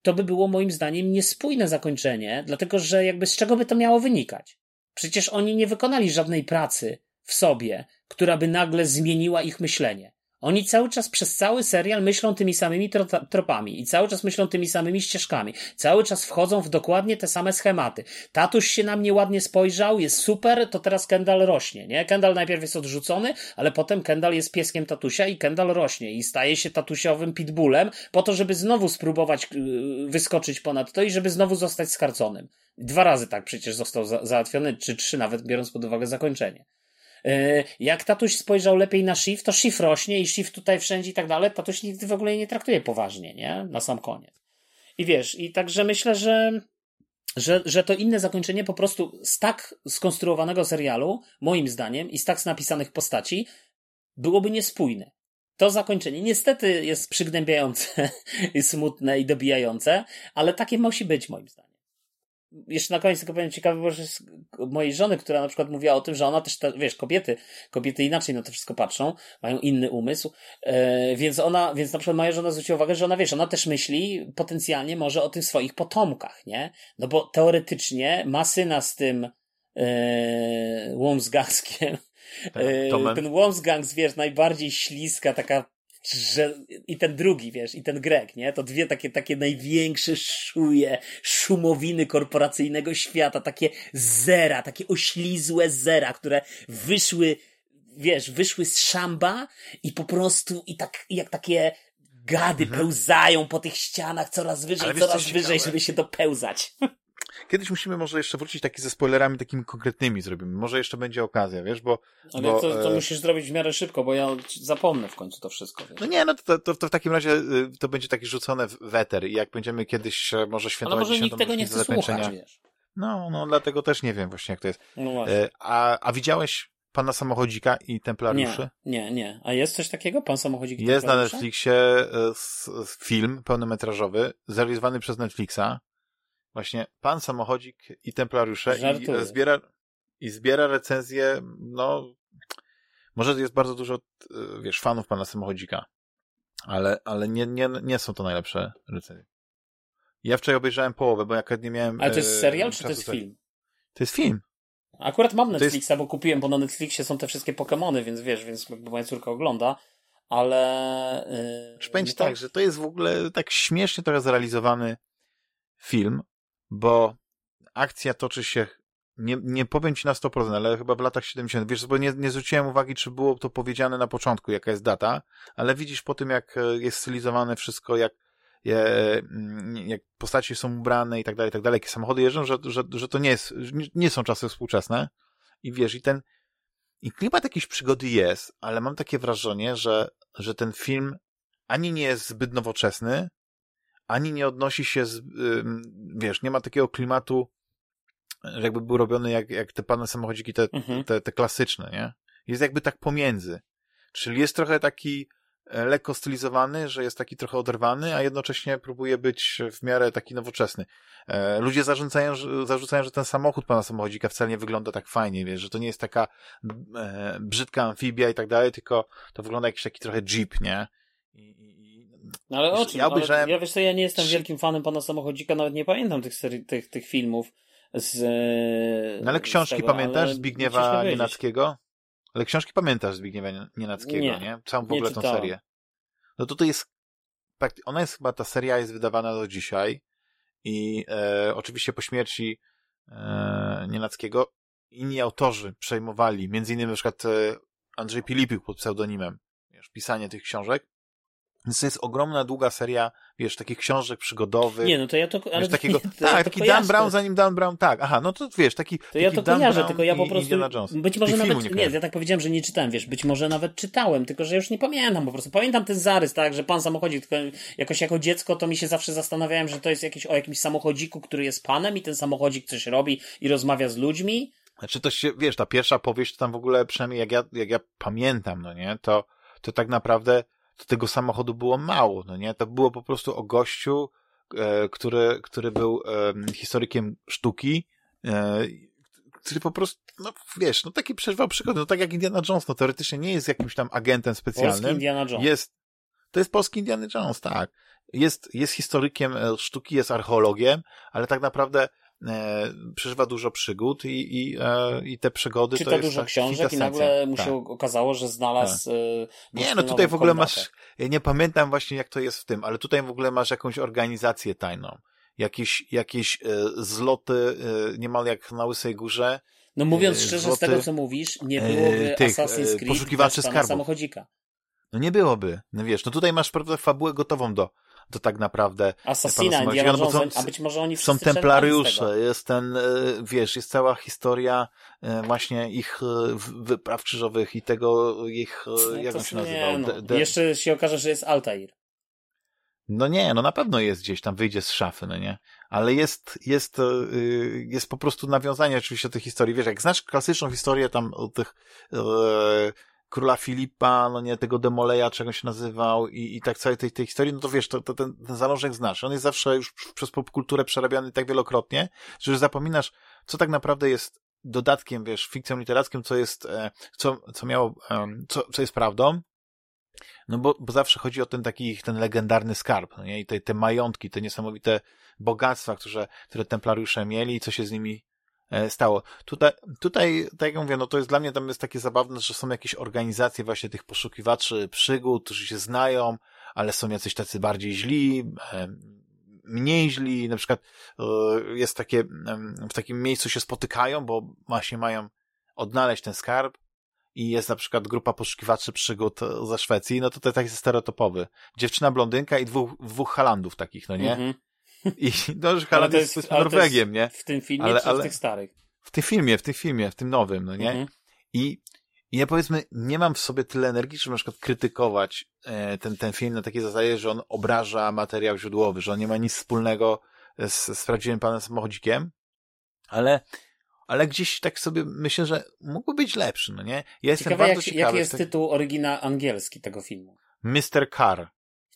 to by było moim zdaniem niespójne zakończenie, dlatego że jakby z czego by to miało wynikać? Przecież oni nie wykonali żadnej pracy w sobie, która by nagle zmieniła ich myślenie. Oni cały czas przez cały serial myślą tymi samymi tropami i cały czas myślą tymi samymi ścieżkami. Cały czas wchodzą w dokładnie te same schematy. Tatuś się na mnie ładnie spojrzał, jest super, to teraz Kendall rośnie, nie? Kendall najpierw jest odrzucony, ale potem Kendall jest pieskiem tatusia i Kendall rośnie i staje się tatusiowym pitbullem po to, żeby znowu spróbować yy, wyskoczyć ponad to i żeby znowu zostać skarconym. Dwa razy tak przecież został załatwiony, czy trzy nawet, biorąc pod uwagę zakończenie. E, jak tatuś spojrzał lepiej na Shift, to Shift rośnie i Shift tutaj wszędzie i tak dalej, tatuś nigdy w ogóle nie traktuje poważnie, nie? Na sam koniec. I wiesz, i także myślę, że, że, że to inne zakończenie po prostu z tak skonstruowanego serialu, moim zdaniem, i z tak napisanych postaci, byłoby niespójne. To zakończenie niestety jest przygnębiające i smutne i dobijające, ale takie musi być moim zdaniem jeszcze na koniec tylko powiem ciekawe, bo jest mojej żony, która na przykład mówiła o tym, że ona też, ta, wiesz, kobiety, kobiety inaczej na to wszystko patrzą, mają inny umysł, e, więc ona, więc na przykład moja żona zwróciła uwagę, że ona, wiesz, ona też myśli potencjalnie może o tych swoich potomkach, nie? No bo teoretycznie ma syna z tym e, Łomsgangskiem, tak, e, ten Łomsgangs, wiesz, najbardziej śliska, taka że i ten drugi, wiesz, i ten Greg, nie? To dwie takie, takie największe szuje, szumowiny korporacyjnego świata, takie zera, takie oślizłe zera, które wyszły, wiesz, wyszły z szamba i po prostu, i tak, jak takie gady mhm. pełzają po tych ścianach coraz wyżej, coraz wyżej, żeby się dopełzać. Kiedyś musimy może jeszcze wrócić taki ze spoilerami takimi konkretnymi zrobimy. Może jeszcze będzie okazja, wiesz, bo... Ale bo, to, to e... musisz zrobić w miarę szybko, bo ja zapomnę w końcu to wszystko. Wiesz. No nie, no to, to, to w takim razie y, to będzie taki rzucone w weter i jak będziemy kiedyś e, może świętować Ale może nikt tego nie chce słuchać, wiesz. No, no, dlatego też nie wiem właśnie jak to jest. No właśnie. E, a, a widziałeś Pana Samochodzika i Templariuszy? Nie, nie, nie. A jest coś takiego? Pan Samochodzik i Jest na Netflixie film pełnometrażowy, zrealizowany przez Netflixa właśnie pan samochodzik i templariusze i zbiera, i zbiera recenzje, no może jest bardzo dużo, e, wiesz, fanów pana samochodzika, ale, ale nie, nie, nie są to najlepsze recenzje. Ja wczoraj obejrzałem połowę, bo jak nie miałem... Ale to jest e, serial, czy to jest film? To jest film. Akurat mam Netflixa, jest... bo kupiłem, bo na Netflixie są te wszystkie Pokémony, więc wiesz, więc moja córka ogląda, ale... Yy, Czy powiem tak, że to jest w ogóle tak śmiesznie trochę zrealizowany film, bo akcja toczy się, nie, nie powiem ci na 100%, ale chyba w latach 70. Wiesz, bo nie, nie zwróciłem uwagi, czy było to powiedziane na początku, jaka jest data, ale widzisz po tym, jak e, jest stylizowane wszystko, jak, mm, jak postaci są ubrane i tak dalej, i tak dalej, jakie samochody jeżdżą, że, że, że to nie jest, nie są czasy współczesne. I wiesz, i ten, i klimat jakiejś przygody jest, ale mam takie wrażenie, że, że ten film ani nie jest zbyt nowoczesny, ani nie odnosi się z, wiesz, nie ma takiego klimatu, jakby był robiony jak, jak te pane samochodziki, te, mhm. te, te klasyczne, nie? Jest jakby tak pomiędzy. Czyli jest trochę taki e, lekko stylizowany, że jest taki trochę oderwany, a jednocześnie próbuje być w miarę taki nowoczesny. E, ludzie zarzucają, że, zarzucają, że ten samochód pana samochodzika wcale nie wygląda tak fajnie, wiesz, że to nie jest taka e, brzydka amfibia i tak dalej, tylko to wygląda jakiś taki trochę jeep, nie? No ale o czym? Ja, obejrzałem... ja wiesz co, ja nie jestem wielkim fanem pana samochodzika, nawet nie pamiętam tych, serii, tych, tych filmów z... No ale książki tego, pamiętasz Zbigniewa Nienackiego? Ale książki pamiętasz Zbigniewa Nienackiego, nie? nie? Całą w ogóle tą serię. No to to jest, ona jest chyba, ta seria jest wydawana do dzisiaj i e, oczywiście po śmierci e, Nienackiego inni autorzy przejmowali, między innymi na przykład e, Andrzej Pilipiuk pod pseudonimem, wiesz, pisanie tych książek więc to jest ogromna, długa seria, wiesz, takich książek przygodowych. Nie, no to ja to... Ale wiesz, takiego, to, tak, to taki Dan Brown, zanim Dan Brown, tak. Aha, no to wiesz, taki To taki ja to Dan kojarzę, Brown tylko ja po prostu... Być może nawet... Nie, nie, ja tak powiedziałem, że nie czytałem, wiesz, być może nawet czytałem, tylko że już nie pamiętam po prostu. Pamiętam ten zarys, tak, że pan samochodzik, tylko jakoś jako dziecko to mi się zawsze zastanawiałem, że to jest jakiś, o jakimś samochodziku, który jest panem i ten samochodzik coś robi i rozmawia z ludźmi. Znaczy to się, wiesz, ta pierwsza powieść to tam w ogóle, przynajmniej jak ja, jak ja pamiętam, no nie, to, to tak naprawdę to tego samochodu było mało, no nie? To było po prostu o gościu, e, który, który był historykiem sztuki, e, który po prostu, no wiesz, no taki przeżywał przygody, no tak jak Indiana Jones, no teoretycznie nie jest jakimś tam agentem specjalnym. Polski Indiana Jones. Jest, to jest polski Indiana Jones, tak. Jest, jest historykiem e, sztuki, jest archeologiem, ale tak naprawdę e, przeżywa dużo przygód i, i, e, i te przygody Czyta to jest dużo książek i nagle mu się tak. okazało, że znalazł... Tak. E, nie, no tutaj w ogóle masz, ja nie pamiętam właśnie jak to jest w tym, ale tutaj w ogóle masz jakąś organizację tajną. Jakieś, jakieś e, zloty, e, niemal jak na Łysej Górze. No mówiąc szczerze, zloty, z tego co mówisz, nie byłoby tych, Assassin's Creed poszukiwaczy skarbu. samochodzika. No nie byłoby. No wiesz, no tutaj masz prawda fabułę gotową do, to tak naprawdę... Assassina, Indiana no, Jonesem, a być może oni Są templariusze, jest ten, e, wiesz, jest cała historia e, właśnie ich e, wypraw krzyżowych i tego ich, no jak on się nazywał? No. De, de... Jeszcze się okaże, że jest Altair. No nie, no na pewno jest gdzieś tam, wyjdzie z szafy, no nie? Ale jest, jest, jest po prostu nawiązanie oczywiście do tej historii. Wiesz, jak znasz klasyczną historię tam o tych króla Filipa, no nie, tego Demoleja, czego się nazywał i, i tak całej tej, tej historii, no to wiesz, to, to ten, ten zalążek znasz. On jest zawsze już przez popkulturę przerabiany tak wielokrotnie, że już zapominasz, co tak naprawdę jest dodatkiem, wiesz, fikcją literacką, co jest, e, co, co miało, co, co jest prawdą, no bo, bo zawsze chodzi o ten taki, ten legendarny skarb, no nie? I te, te majątki, te niesamowite bogactwa, które, które templariusze mieli i co się z nimi stało. Tutaj, tutaj, tak jak mówię, no to jest dla mnie tam jest takie zabawne, że są jakieś organizacje właśnie tych poszukiwaczy przygód, którzy się znają, ale są jacyś tacy bardziej źli, e, mniej źli, na przykład e, jest takie, w takim miejscu się spotykają, bo właśnie mają odnaleźć ten skarb i jest na przykład grupa poszukiwaczy przygód ze Szwecji, no to to jest taki Dziewczyna blondynka i dwóch, dwóch Halandów takich, no nie? Mm -hmm. I no, że jest, jest Norwegiem, nie? W tym filmie ale, czy ale, w tych starych? W tym filmie, w tym filmie, w tym nowym, no nie? Mhm. I, I ja powiedzmy, nie mam w sobie tyle energii, żeby na przykład krytykować e, ten, ten film na takiej zasadzie, że on obraża materiał źródłowy, że on nie ma nic wspólnego z, z prawdziwym panem samochodzikiem, ale ale gdzieś tak sobie myślę, że mógłby być lepszy, no nie? Ja jestem ciekawe, bardzo jak, ciekawy. Jaki jest tytuł oryginał angielski tego filmu? Mr. Carr.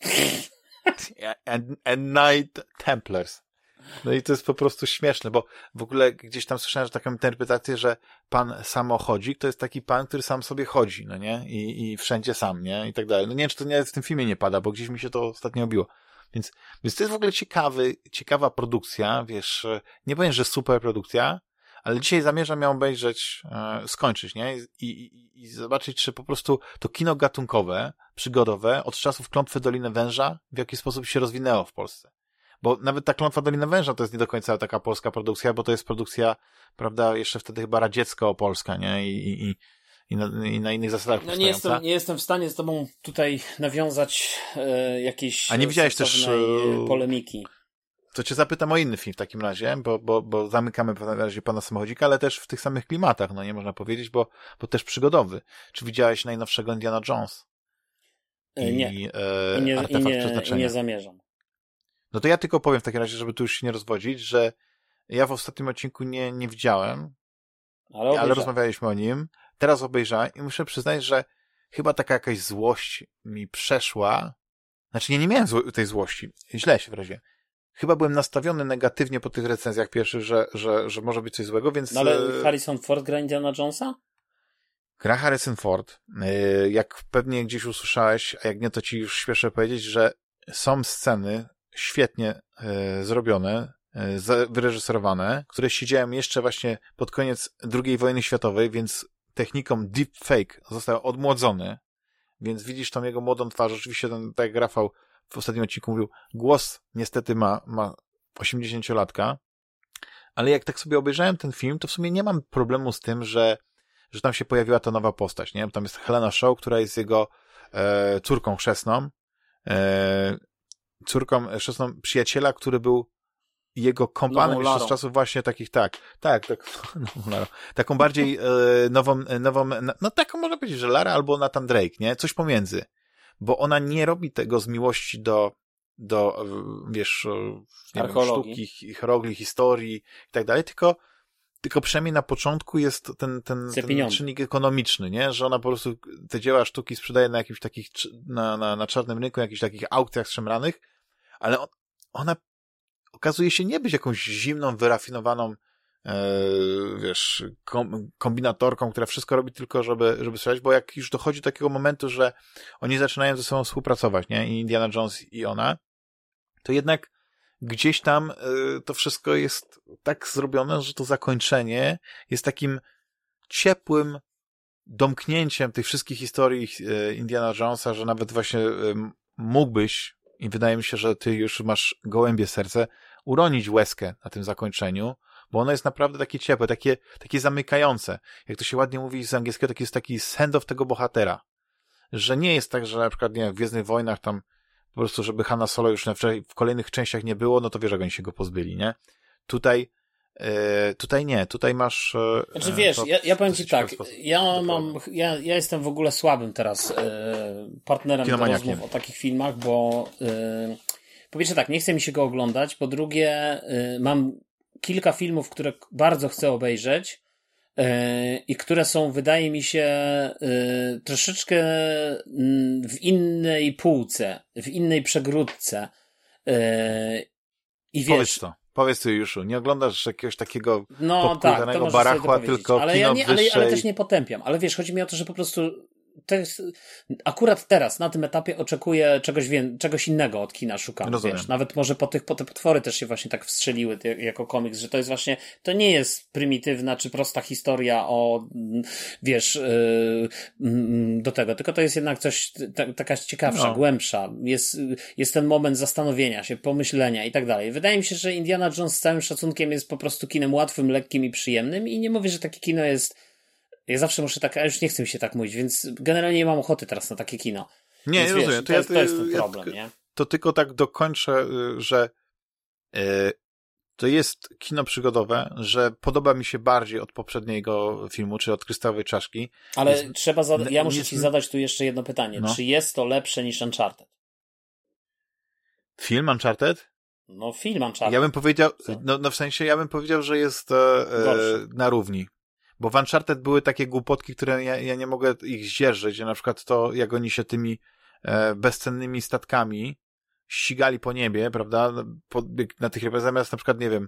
and, and Night Templars. No i to jest po prostu śmieszne, bo w ogóle gdzieś tam słyszałem że taką interpretację, że pan samochodzik to jest taki pan, który sam sobie chodzi, no nie? I, i wszędzie sam, nie? I tak dalej. No nie wiem, czy to nie w tym filmie nie pada, bo gdzieś mi się to ostatnio obiło. Więc, więc to jest w ogóle ciekawy, ciekawa produkcja, wiesz, nie powiem, że super produkcja, ale dzisiaj zamierzam ją obejrzeć, e, skończyć, nie? I, i, I zobaczyć, czy po prostu to kino gatunkowe, przygodowe, od czasów Klątwy Doliny Węża w jaki sposób się rozwinęło w Polsce. Bo nawet ta Klątwa Doliny Węża to jest nie do końca taka polska produkcja, bo to jest produkcja, prawda, jeszcze wtedy chyba radziecko-polska, nie? I, i, i na, i na, innych zasadach no nie jestem, nie jestem w stanie z tobą tutaj nawiązać e, jakiejś A nie widziałeś też e, polemiki. To cię zapytam o inny film w takim razie, bo, bo, bo zamykamy w razie pana samochodzika, ale też w tych samych klimatach, no nie można powiedzieć, bo, bo też przygodowy. Czy widziałeś najnowszego Indiana Jones? I, e, nie. E, I, nie, i, nie, i nie zamierzam. No to ja tylko powiem w takim razie, żeby tu już się nie rozwodzić, że ja w ostatnim odcinku nie, nie widziałem, ale, ale rozmawialiśmy o nim. Teraz obejrzałem i muszę przyznać, że chyba taka jakaś złość mi przeszła. Znaczy, nie, nie miałem zło tej złości. Źle się wyraziłem. Chyba byłem nastawiony negatywnie po tych recenzjach pierwszych, że, że, że może być coś złego, więc... No ale e, Harrison Ford gra Indiana Jonesa? Gra Harrison Ford. E, jak pewnie gdzieś usłyszałeś, a jak nie, to ci już śpieszę powiedzieć, że są sceny świetnie e, zrobione, wyreżyserowane, które siedziałem jeszcze właśnie pod koniec II wojny światowej, więc techniką deepfake został odmłodzony, więc widzisz tam jego młodą twarz. Oczywiście ten, tak jak Rafał w ostatnim odcinku mówił, głos niestety ma, ma 80-latka, ale jak tak sobie obejrzałem ten film, to w sumie nie mam problemu z tym, że, że tam się pojawiła ta nowa postać, nie? Tam jest Helena Shaw, która jest jego e, córką chrzestną, e, córką chrzestną przyjaciela, który był jego kompanem jeszcze z czasów właśnie takich, tak, tak, tak, no, taką bardziej e, nową, nową, no taką można powiedzieć, że Lara albo Nathan Drake, nie? Coś pomiędzy. Bo ona nie robi tego z miłości do, do wiesz, nie wiem, sztuki, hierogli, historii i tak dalej, tylko tylko przynajmniej na początku jest ten, ten, ten czynnik ekonomiczny, nie? Że ona po prostu te dzieła sztuki sprzedaje na jakimś takich, na, na, na czarnym rynku, na jakichś takich aukcjach szemranych, ale on, ona okazuje się nie być jakąś zimną, wyrafinowaną, e, wiesz, kom, kombinatorką, która wszystko robi tylko, żeby, żeby strzelać, bo jak już dochodzi do takiego momentu, że oni zaczynają ze sobą współpracować, nie? I Indiana Jones i ona, to jednak gdzieś tam e, to wszystko jest tak zrobione, że to zakończenie jest takim ciepłym domknięciem tych wszystkich historii e, Indiana Jonesa, że nawet właśnie mógłbyś i wydaje mi się, że ty już masz gołębie serce, uronić łezkę na tym zakończeniu, bo ono jest naprawdę takie ciepłe, takie, takie zamykające. Jak to się ładnie mówi z angielskiego, taki jest taki send-off tego bohatera. Że nie jest tak, że na przykład, nie wiem, w Gwiezdnych Wojnach tam po prostu, żeby Hanna Solo już w kolejnych częściach nie było, no to wiesz, jak oni się go pozbyli, nie? Tutaj E, tutaj nie, tutaj masz. E, znaczy wiesz, ja, ja powiem ci tak, ja mam, ja, ja jestem w ogóle słabym teraz e, partnerem do rozmów o takich filmach, bo e, po pierwsze tak, nie chce mi się go oglądać, po drugie e, mam kilka filmów, które bardzo chcę obejrzeć e, i które są, wydaje mi się, troszeczkę mm, w innej półce, w innej przegródce. I wiesz, Powiedz to. Powiedz ty już, nie oglądasz jakiegoś takiego no, tak, barachła, tylko ale kino ja nie, ale, ale też nie potępiam. Ale wiesz, chodzi mi o to, że po prostu to jest, akurat teraz, na tym etapie oczekuję czegoś, wie, czegoś innego od kina szukam, Rozumiem. wiesz, nawet może po tych, po te potwory też się właśnie tak wstrzeliły jako komiks, że to jest właśnie, to nie jest prymitywna czy prosta historia o, wiesz, yy, do tego, tylko to jest jednak coś, ta, taka ciekawsza, no. głębsza, jest, jest ten moment zastanowienia się, pomyślenia i tak dalej. Wydaje mi się, że Indiana Jones z całym szacunkiem jest po prostu kinem łatwym, lekkim i przyjemnym i nie mówię, że takie kino jest ja zawsze muszę tak, a już nie chcę mi się tak mówić, więc generalnie nie mam ochoty teraz na takie kino. Nie, więc, nie wiesz, rozumiem. To, jest, to jest ten problem, ja, nie? To tylko tak dokończę, y, że yy, to jest kino przygodowe, że podoba mi się bardziej od poprzedniego filmu, czy od Krystałowej Czaszki. Ale jest, trzeba, zada- ja muszę jest, ci zadać tu jeszcze jedno pytanie. No. Czy jest to lepsze niż Uncharted? Film Uncharted? No, film Uncharted. Ja bym powiedział, no, no w sensie, ja bym powiedział, że jest e, e na równi. Bo w Uncharted były takie głupotki, które ja, ja nie mogę ich zdzierżyć. Na przykład to, jak oni się tymi e, bezcennymi statkami ścigali po niebie, prawda? Po, na tych rybach, zamiast na przykład, nie wiem,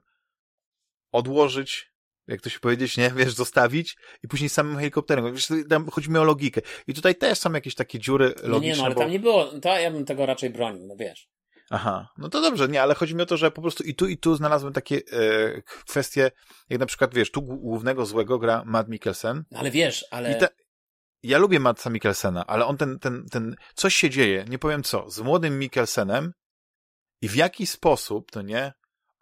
odłożyć, jak to się powiedzieć, nie? Wiesz, zostawić i później samym helikopterem. Wiesz, tam chodzi mi o logikę. I tutaj też są jakieś takie dziury logiczne. No nie, no ale bo... tam nie było, to ja bym tego raczej bronił, no wiesz. Aha, no to dobrze, nie, ale chodzi mi o to, że po prostu i tu, i tu znalazłem takie e, kwestie, jak na przykład, wiesz, tu głównego złego gra Matt Mikkelsen. Ale wiesz, ale... Te, ja lubię Matta Mikkelsena, ale on ten, ten, ten, coś się dzieje, nie powiem co, z młodym Mikkelsenem i w jaki sposób, to nie,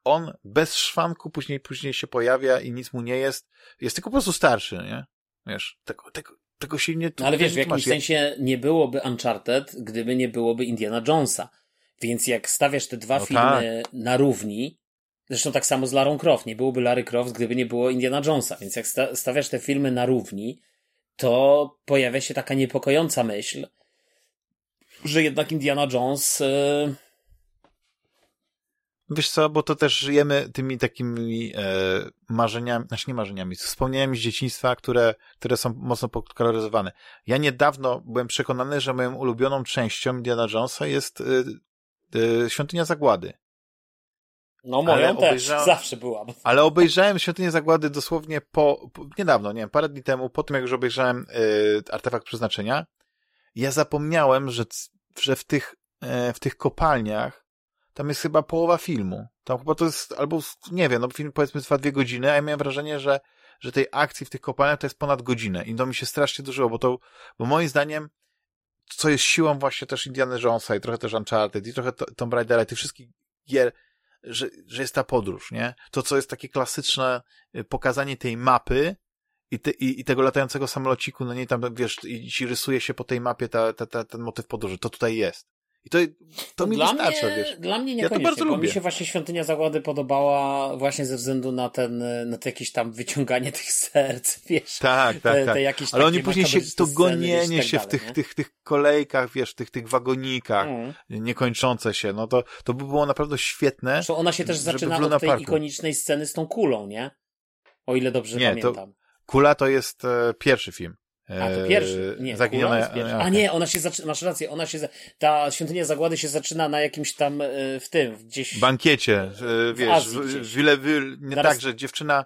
on bez szwanku później, później się pojawia i nic mu nie jest, jest tylko po prostu starszy, nie? Wiesz, tego, tego, tego się nie... No ale wiesz, w jakimś sensie nie byłoby Uncharted, gdyby nie byłoby Indiana Jonesa. Więc jak stawiasz te dwa no filmy tak. na równi, zresztą tak samo z Larą Croft, nie byłoby Lary Croft, gdyby nie było Indiana Jonesa, więc jak sta stawiasz te filmy na równi, to pojawia się taka niepokojąca myśl, że jednak Indiana Jones. Yy... Wiesz co, bo to też żyjemy tymi takimi e, marzeniami, znaczy nie marzeniami, wspomnieniami z dzieciństwa, które, które są mocno podkoloryzowane. Ja niedawno byłem przekonany, że moją ulubioną częścią Indiana Jonesa jest e, Świątynia Zagłady. No moją ale też, obejrzałem, zawsze była. Ale obejrzałem Świątynię Zagłady dosłownie po, po, niedawno, nie wiem, parę dni temu, po tym jak już obejrzałem y, Artefakt Przeznaczenia. Ja zapomniałem, że, że w tych, y, w tych kopalniach tam jest chyba połowa filmu. Tam chyba to jest, albo nie wiem, no film powiedzmy trwa dwie godziny, a ja miałem wrażenie, że, że tej akcji w tych kopalniach to jest ponad godzinę i to mi się strasznie dużo, bo to, bo moim zdaniem co jest siłą właśnie też Indiana Jonesa i trochę też Uncharted i trochę Tomb Raidera i tych wszystkich gier, że, że jest ta podróż, nie? To, co jest takie klasyczne y, pokazanie tej mapy i, te, i, i tego latającego samolociku, no nie tam, wiesz, i ci rysuje się po tej mapie ta, ta, ta, ten motyw podróży. To tutaj jest. I to, to mi dla wystarcza, mnie, wiesz. Dla mnie niekoniecznie, ja to bardzo lubię. mi się właśnie Świątynia Zagłady podobała właśnie ze względu na ten, na to jakieś tam wyciąganie tych serc, wiesz. Tak, tak, te, tak. Te jakieś Ale oni później się, to gonienie tak się dalej, w tych, tych, tych kolejkach, wiesz, tych, tych wagonikach, mm. niekończące się, no to, to by było naprawdę świetne. Zresztą ona się też zaczyna od tej parku. ikonicznej sceny z tą kulą, nie? O ile dobrze nie, pamiętam. To, kula to jest e, pierwszy film. A, to pierwszy. Nie, Zaginione... jest pierwszy. A nie, ona się zaczyna, masz rację, ona się, ta świątynia zagłady się zaczyna na jakimś tam, e, w tym, gdzieś... Bankiecie, e, wiesz, w Willeville, nie Zaraz... tak, że dziewczyna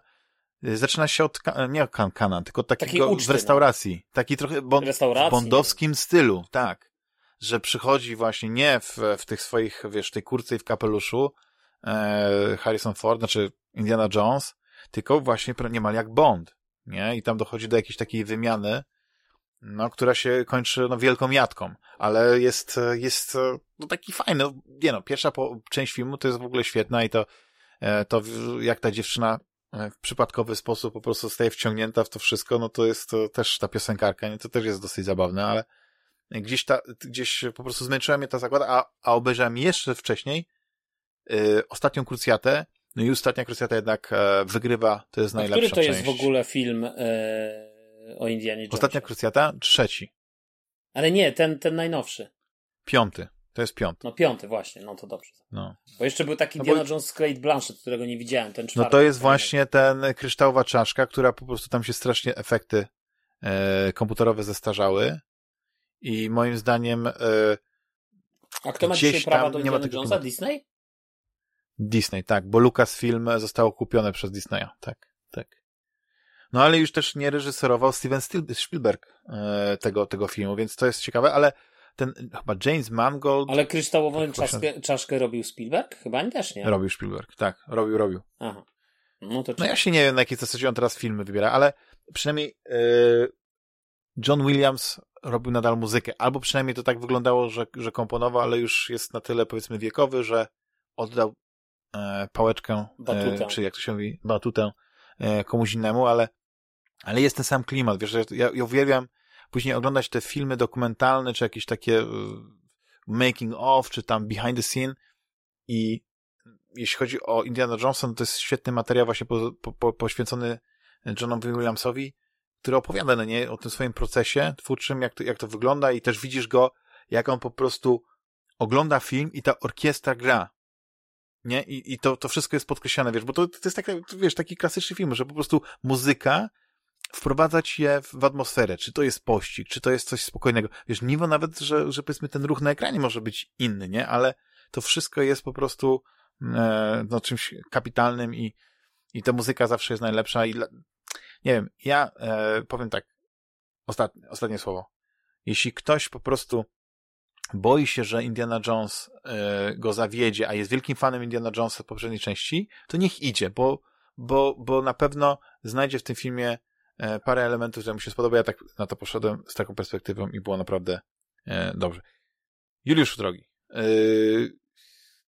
e, zaczyna się od, nie od kan Kanan, tylko takiego uczty, w no. restauracji. No. Taki trochę bon, w bondowskim nie. stylu, tak. Że przychodzi właśnie nie w, w tych swoich, wiesz, tej kurce i w kapeluszu e, Harrison Ford, znaczy Indiana Jones, tylko właśnie niemal jak Bond, nie? I tam dochodzi do jakiejś takiej wymiany, no, która się kończy no, wielką jatką, ale jest, jest no, taki fajny. No, nie no, pierwsza po, część filmu to jest w ogóle świetna i to, e, to jak ta dziewczyna e, w przypadkowy sposób po prostu zostaje wciągnięta w to wszystko, no to jest to też ta piosenkarka, nie? to też jest dosyć zabawne, ale gdzieś, ta, gdzieś po prostu zmęczyła mnie ta zakłada, a, a obejrzałem jeszcze wcześniej yy, ostatnią krucjatę, no i ostatnia krucjata jednak e, wygrywa, to jest najlepsza część. Który to część. jest w ogóle film yy o Indianie Jonesie. Ostatnia krucjata? Trzeci. Ale nie, ten, ten najnowszy. Piąty. To jest piąty. No piąty właśnie, no to dobrze. No. Bo jeszcze był taki no Indiana bo... Jones Cate Blanchett, którego nie widziałem, ten czwarty. No to jest właśnie ten kryształowa czaszka, która po prostu tam się strasznie efekty e, komputerowe zestarzały i moim zdaniem e, A kto ma dzisiaj prawa do Indiana Jonesa? Disney? Disney, tak, bo Lucasfilm zostało kupione przez Disneya, tak, tak. No ale już też nie reżyserował Steven Spielberg e, tego, tego filmu, więc to jest ciekawe, ale ten chyba James Mangold... Ale kryształową czaszkę, czaszkę robił Spielberg? Chyba też nie. Robił Spielberg, tak, robił, robił. Aha. No, to no ja się nie wiem, na jakiej zasadzie on teraz filmy wybiera, ale przynajmniej e, John Williams robił nadal muzykę, albo przynajmniej to tak wyglądało, że, że komponował, ale już jest na tyle powiedzmy wiekowy, że oddał e, pałeczkę, e, czy jak to się mówi, batutę komuś innemu, ale ale jest ten sam klimat, wiesz, ja, ja uwielbiam później oglądać te filmy dokumentalne, czy jakieś takie e, making of, czy tam behind the scene i jeśli chodzi o Indiana Jonesa, to jest świetny materiał właśnie po, po, poświęcony Johnowi Williamsowi, który opowiada, no nie, o tym swoim procesie twórczym, jak to, jak to wygląda i też widzisz go, jak on po prostu ogląda film i ta orkiestra gra. Nie? I, i to, to wszystko jest podkreślane, wiesz, bo to, to jest taki, wiesz, taki klasyczny film, że po prostu muzyka wprowadzać je w, atmosferę, czy to jest pościg, czy to jest coś spokojnego. Wiesz, niwo nawet, że, że powiedzmy ten ruch na ekranie może być inny, nie? Ale to wszystko jest po prostu e, no, czymś kapitalnym i, i ta muzyka zawsze jest najlepsza i nie wiem, ja e, powiem tak, ostatnie, ostatnie słowo. Jeśli ktoś po prostu boi się, że Indiana Jones e, go zawiedzie, a jest wielkim fanem Indiana Jonesa w poprzedniej części, to niech idzie, bo, bo, bo na pewno znajdzie w tym filmie E, parę elementów, które mu się spodoba. Ja tak na to poszedłem z taką perspektywą i było naprawdę e, dobrze. Juliusz drogi, e,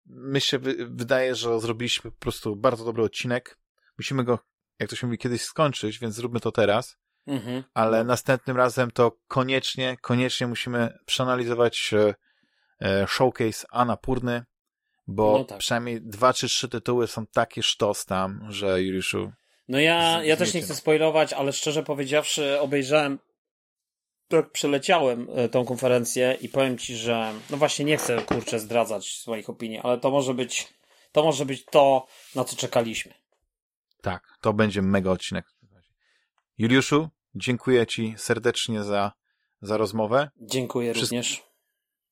myślę, wydaje, że zrobiliśmy po prostu bardzo dobry odcinek. Musimy go, jak to się mówi, kiedyś skończyć, więc zróbmy to teraz. Mhm. Ale następnym razem to koniecznie, koniecznie musimy przeanalizować showcase Anapurny, bo no tak. przynajmniej dwa czy trzy tytuły są takie sztos tam, że Juliuszu, no ja, ja też nie chcę spoilować, ale szczerze powiedziawszy, obejrzałem tak przeleciałem e, tą konferencję i powiem ci, że no właśnie nie chcę kurczę zdradzać swoich opinii, ale to może być to może być to, na co czekaliśmy. Tak, to będzie mega odcinek. Juliuszu, dziękuję Ci serdecznie za, za rozmowę. Dziękuję również.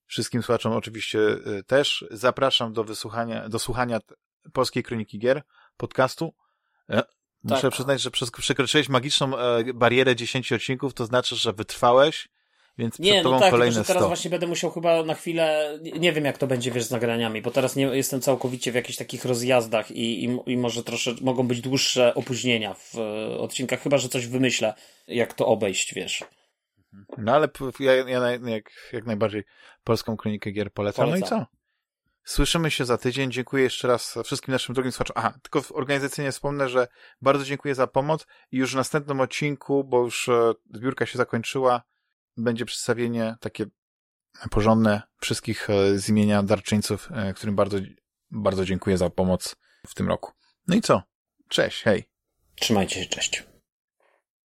Wszystkim słuchaczom oczywiście y, też. Zapraszam do wysłuchania, do słuchania Polskiej Kroniki Gier, podcastu. E, muszę tak. przyznać, że przekroczyłeś magiczną e, barierę 10 odcinków, to znaczy, że wytrwałeś więc nie, no tak, kolejne teraz 100. właśnie będę musiał chyba na chwilę, nie wiem jak to będzie wiesz z nagraniami, bo teraz nie jestem całkowicie w jakichś takich rozjazdach i, i, i może troszeczkę mogą być dłuższe opóźnienia w e, odcinkach, chyba że coś wymyślę, jak to obejść, wiesz. No ale ja, ja jak, jak najbardziej polską kronikę gier polecam. polecam. No i co? Słyszymy się za tydzień. Dziękuję jeszcze raz wszystkim naszym drugim słuchaczom. Aha, tylko organizacyjnie wspomnę, że bardzo dziękuję za pomoc i już w następnym odcinku, bo już e, zbiórka się zakończyła, będzie przedstawienie takie porządne wszystkich e, z imienia darczyńców, e, którym bardzo, bardzo dziękuję za pomoc w tym roku. No i co? Cześć, hej. Trzymajcie się, cześć.